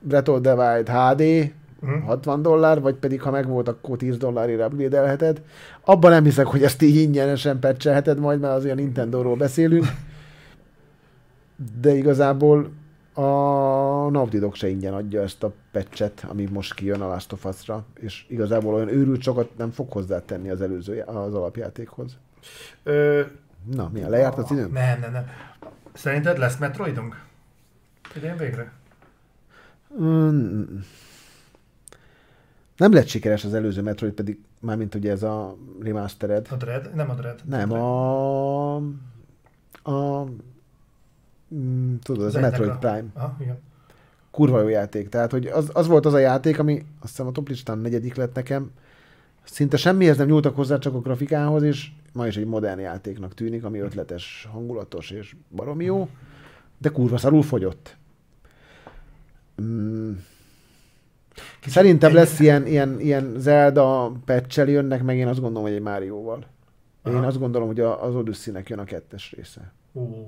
Breath of the Wild HD, hmm. 60 dollár, vagy pedig ha megvolt, akkor 10 dollárért upgrade Abban nem hiszek, hogy ezt így ingyenesen patchelheted majd, mert azért a Nintendo-ról beszélünk. De igazából a Naughty se ingyen adja ezt a patchet, ami most kijön a Last of Us-ra, és igazából olyan őrült sokat nem fog hozzátenni az előző, az alapjátékhoz. Ö... Na, milyen lejárt az időm? Nem, nem, nem. Szerinted lesz Metroidunk? Idén végre? Mm, nem lett sikeres az előző Metroid, pedig mármint ugye ez a remastered. A Dread? Nem a Dread. Nem, a... a mm, tudod, az a Metroid a... Prime. Aha, igen. Kurva jó játék. Tehát, hogy az, az volt az a játék, ami azt hiszem a top listán negyedik lett nekem. Szinte semmihez nem nyúltak hozzá, csak a grafikához, és ma is egy modern játéknak tűnik, ami ötletes, hangulatos és baromi jó, de kurva szarul fogyott. Mm. Szerintem lesz ilyen, ilyen, ilyen Zelda patch jönnek, meg én azt gondolom, hogy egy Márióval. Én Aha. azt gondolom, hogy az Odyssey-nek jön a kettes része. Uh.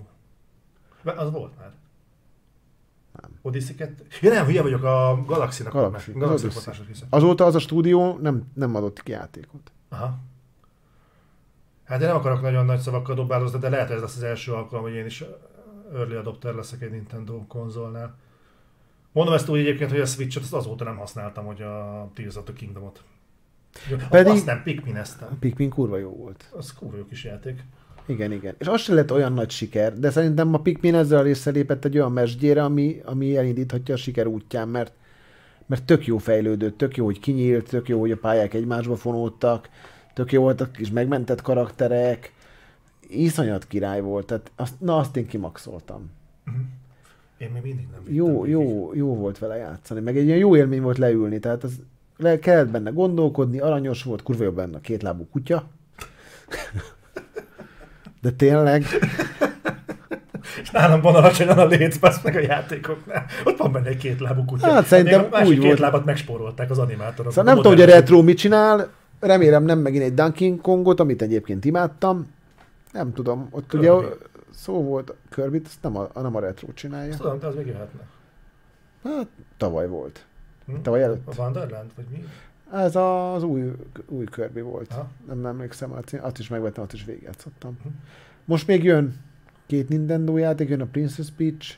Az volt már. Nem. Odyssey 2? Ja nem, hülye vagyok, a Galaxy-nak Galaxy. Galaxy. Galaxy Azóta az a stúdió nem, nem adott ki játékot. Aha. Hát én nem akarok nagyon nagy szavakkal dobálozni, de lehet ez lesz az első alkalom, hogy én is early adopter leszek egy Nintendo konzolnál. Mondom ezt úgy egyébként, hogy a Switch-et azt azóta nem használtam, hogy a Tears of the Kingdom-ot. Pedig- Pedig... Azt nem, Pikmin eztem. Pikmin kurva jó volt. Az kurva jó kis játék. Igen, igen. És az se lett olyan nagy siker, de szerintem a Pikmin ezzel a résszel lépett egy olyan mesdjére, ami, ami elindíthatja a siker útján, mert, mert tök jó fejlődött, tök jó, hogy kinyílt, tök jó, hogy a pályák egymásba fonódtak, tök jó voltak kis megmentett karakterek, iszonyat király volt, tehát azt, na azt én kimaxoltam. Én még mindig nem Jó, jó, jó volt vele játszani, meg egy ilyen jó élmény volt leülni, tehát az le kellett benne gondolkodni, aranyos volt, kurva jó benne a kétlábú kutya. De tényleg, És nálam van alacsonyan a létszpasz meg a játékoknál. Ott van benne egy kétlábú kutya. Hát szerintem a úgy két volt. lábat megspórolták az animátorok. Szóval nem tudom, hogy a retro mit csinál, remélem nem megint egy Donkey Kongot, amit egyébként imádtam. Nem tudom, ott Kirby. ugye szó volt, kirby azt nem a, nem a retro csinálja. Tudom, de az még jöhetne. Hát tavaly volt. Hm? Tavaly előtt. A Wonderland, vagy mi? Ez az új, új Kirby volt. Aha. Nem, nem emlékszem, azt azt is megvettem, azt is végigjátszottam. Hm. Most még jön két Nintendo játék, jön a Princess Peach,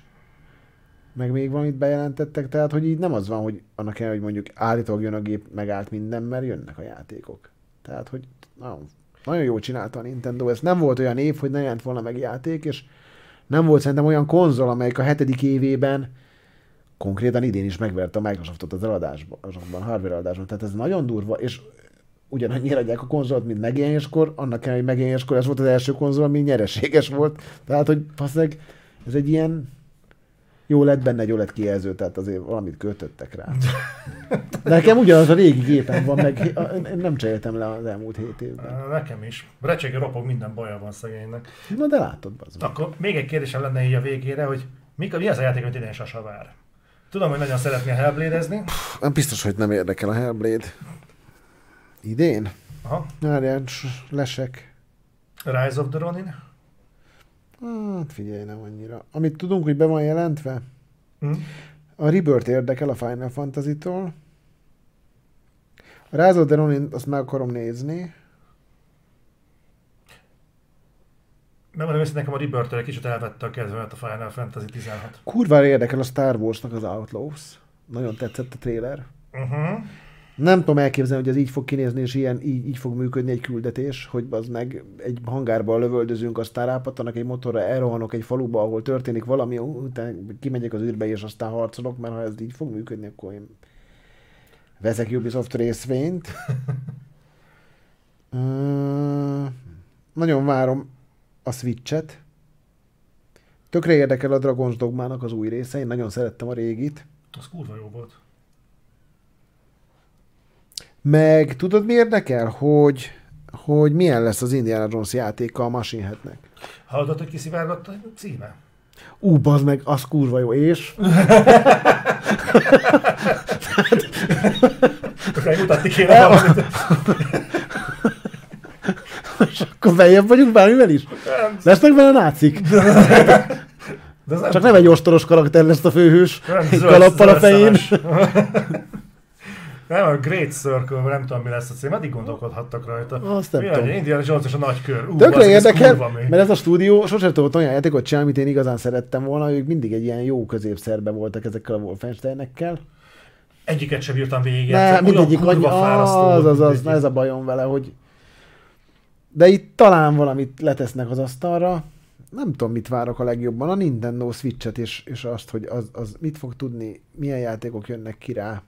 meg még valamit bejelentettek, tehát hogy így nem az van, hogy annak kell, hogy mondjuk állítólag jön a gép, megállt minden, mert jönnek a játékok. Tehát, hogy nagyon, nagyon jól csinálta a Nintendo, ez nem volt olyan év, hogy ne jelent volna meg játék, és nem volt szerintem olyan konzol, amelyik a hetedik évében konkrétan idén is megverte a Microsoftot az eladásban, azokban, a hardware eladásban. Tehát ez nagyon durva, és ugyanannyira adják a konzolt, mint megjelenéskor, annak kell, hogy megjelenéskor ez volt az első konzol, ami nyereséges volt. Tehát, hogy passzeg, ez egy ilyen jó lett benne egy OLED kijelző, tehát azért valamit költöttek rá. De nekem ugyanaz a régi gépem van, meg én nem cseréltem le az elmúlt hét évben. Nekem is. Recsege ropog, minden baja van szegénynek. Na de látod, az Akkor még egy kérdésem lenne így a végére, hogy mi, mi az a játék, amit idén Sasa vár? Tudom, hogy nagyon szeretné Hellblade-ezni. Nem biztos, hogy nem érdekel a Hellblade. Idén? Aha. Várjál, lesek. Rise of the Ronin. Hát figyelj, nem annyira. Amit tudunk, hogy be van jelentve, Hm? a Rebirth érdekel a Final Fantasy-tól. A Rise of the Ronin, azt meg akarom nézni. Megmondom őszintén, nekem a Rebirth-től egy kicsit elvette a kedvemet a Final Fantasy 16. Kurvára érdekel a Star Wars-nak az Outlaws. Nagyon tetszett a trailer. Uh-huh. Nem tudom elképzelni, hogy ez így fog kinézni, és ilyen, így, így fog működni egy küldetés, hogy az meg egy hangárba lövöldözünk, aztán rápattanak egy motorra, elrohanok egy faluba, ahol történik valami, utána kimegyek az űrbe, és aztán harcolok, mert ha ez így fog működni, akkor én veszek Ubisoft részvényt. Ö, nagyon várom a Switch-et. Tökre érdekel a Dragon's Dogmának az új része, én nagyon szerettem a régit. Az kurva jó volt. Meg tudod mi érdekel? Hogy, hogy milyen lesz az Indiana Jones játéka a Machine Headnek. Hallod, hogy kiszivárgott a címe? Ú, bazd meg, az kurva jó, és? Akkor mutatni kéne. És akkor beljebb vagyunk bármivel is? Lesznek benne nácik? De ez Csak nem egy ostoros karakter lesz a főhős, nem egy kalappal a fején. Nem, a Great Circle, nem tudom mi lesz a cím, eddig gondolkodhattak rajta. Azt nem mi tudom. A Indiana Jones és a nagy kör. Ú, Tökre az- érdekel, mert ez a stúdió sosem tudott olyan játékot csinálni, amit én igazán szerettem volna, ők mindig egy ilyen jó középszerbe voltak ezekkel a Wolfensteinekkel. Egyiket sem bírtam végig. Ne, mindegyik annyi, az, az, az, na ez a bajom vele, hogy de itt talán valamit letesznek az asztalra, nem tudom, mit várok a legjobban, a Nintendo Switch-et és, és azt, hogy az, az mit fog tudni, milyen játékok jönnek ki rá.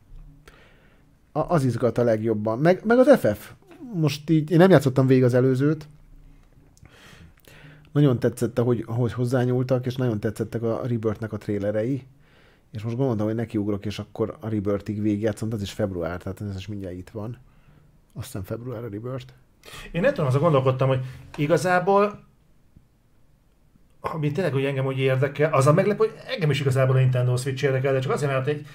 A, az izgat a legjobban. Meg, meg az FF. Most így, én nem játszottam végig az előzőt. Nagyon tetszett, ahogy, ahogy hozzányúltak, és nagyon tetszettek a Rebirth-nek a trélerei. És most gondoltam, hogy nekiugrok, és akkor a Rebirth-ig végigjátszom, az is február, tehát ez is mindjárt itt van. Azt hiszem február a Rebirth. Én nem tudom, azon gondolkodtam, hogy igazából ami tényleg hogy engem hogy érdekel, az a meglepő, hogy engem is igazából a Nintendo Switch érdekel, de csak azért, mert egy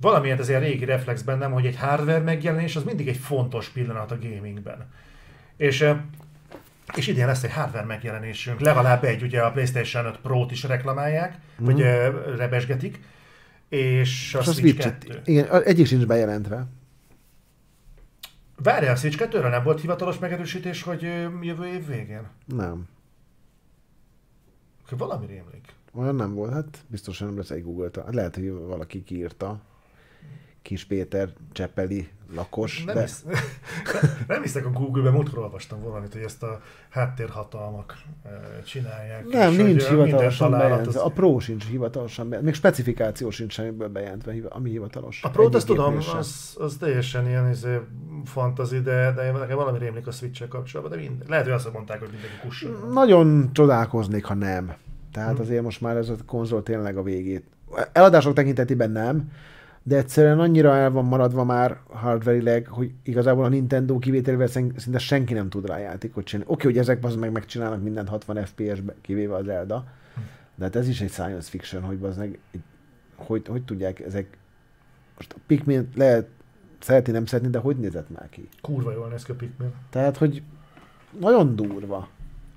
valamiért ilyen régi reflex bennem, hogy egy hardware megjelenés az mindig egy fontos pillanat a gamingben. És, és idén lesz egy hardware megjelenésünk, legalább egy, ugye a PlayStation 5 Pro-t is reklamálják, mm. vagy rebesgetik, és a És a Switch Switch-et, 2. igen, egyik sincs bejelentve. Várjál, Switch 2 nem volt hivatalos megerősítés, hogy jövő év végén? Nem. Valami rémlik. Olyan nem volt, hát biztosan nem lesz egy google Hát lehet, hogy valaki kiírta. Kis Péter Cseppeli lakos. Nem, de... hisz, nem hiszek a Google-ben, múltkor olvastam valamit, hogy ezt a háttérhatalmak csinálják. Nem, és nincs minden hivatalosan bejelentve. az- A Pro sincs hivatalosan bejelentve. Még specifikáció sincs semmiből bejelentve, ami hivatalos. A Pro-t Egyik azt tudom, az, az teljesen ilyen izé, fantazi, de, de nekem valami rémlik a switch kapcsolatban, de mind, lehet, hogy azt mondták, hogy mindenki kusson. Nagyon csodálkoznék, ha nem. Tehát Hm. azért most már ez a konzol tényleg a végét. Eladások tekintetében nem, de egyszerűen annyira el van maradva már hardverileg, hogy igazából a Nintendo kivételével szin- szinte senki nem tud rá játékot csinálni. Oké, hogy ezek az meg megcsinálnak mindent 60 FPS-be, kivéve az Zelda, de hát ez is egy science fiction, hogy az meg, hogy, hogy tudják ezek, most a Pikmin lehet szereti, nem szeretni, de hogy nézett már ki? Kurva jól néz ki a Pikmin. Tehát, hogy nagyon durva,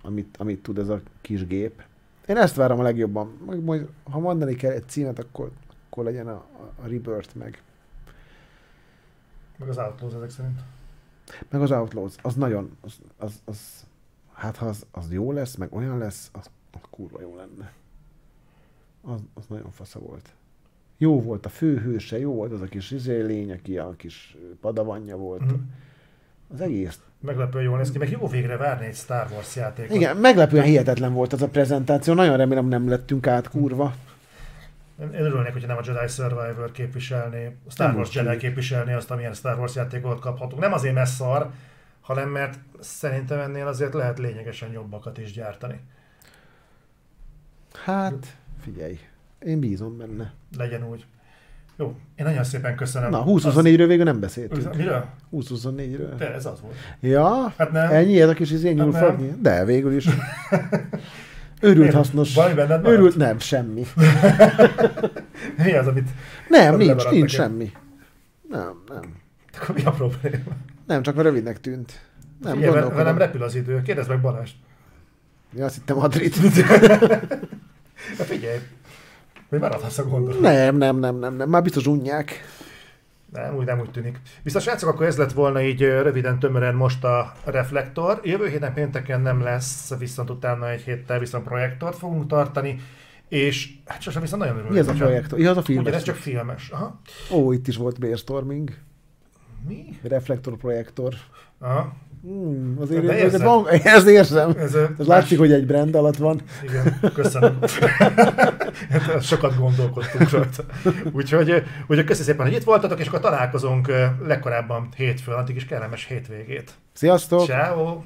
amit, amit tud ez a kis gép. Én ezt várom a legjobban. Majd, majd ha mondani kell egy címet, akkor, akkor legyen a, a, a Rebirth meg. Meg az Outlaws ezek szerint. Meg az Outlaws. Az nagyon, az, az, az hát ha az, az jó lesz, meg olyan lesz, az, az kurva jó lenne. Az, az nagyon fasza volt. Jó volt a főhőse, jó volt az a kis izé lény, aki a kis padavanja volt. Mhm. Az egész Meglepően jól néz ki, meg jó végre várni egy Star Wars játékot. Igen, meglepően hihetetlen volt az a prezentáció. Nagyon remélem nem lettünk át kurva. Én örülnék, hogyha nem a Jedi Survivor képviselni, a Star Wars Jedi képviselni azt, amilyen Star Wars játékot kaphatunk. Nem azért, mert szar, hanem mert szerintem ennél azért lehet lényegesen jobbakat is gyártani. Hát, figyelj, én bízom benne. Legyen úgy. Jó, én nagyon szépen köszönöm. Na, 20-24-ről végül nem beszéltünk. Miről? 20-24-ről. De ez az volt. Ja, Hát nem. ennyi ez a kis izé Hát nyúlfogni? De, végül is. Őrült Miért? hasznos. Valami benned maradt? Őrült, nem, semmi. Mi az, amit... Nem, nincs, nincs nekem. semmi. Nem, nem. Akkor mi a probléma? Nem, csak mert rövidnek tűnt. Nem, Figyelj, ve- velem gondolkodom. repül az idő. Kérdezd meg Balást. Ja, azt hittem Madrid. Figyelj, hogy maradhatsz a gondolat. nem, nem, nem, nem, nem. Már biztos unják. Nem, úgy nem úgy tűnik. Viszont srácok, akkor ez lett volna így röviden, tömören most a reflektor. Jövő héten pénteken nem lesz, viszont utána egy héttel viszont projektort fogunk tartani, és hát sosem viszont nagyon örülök. Mi ez a hogyha- projekt? Ja, az a film. Ugye ez csak filmes. Aha. Ó, itt is volt brainstorming. Mi? Reflektor, projektor. Aha. Hmm, azért ez, érzed? van, ezt érzem. Ez, Ez látszik, hogy egy brand alatt van. Igen, köszönöm. Sokat gondolkodtunk rajta. Úgyhogy, úgyhogy köszi szépen, hogy itt voltatok, és akkor találkozunk ö, legkorábban hétfőn, addig is kellemes hétvégét. Sziasztok! Ciao.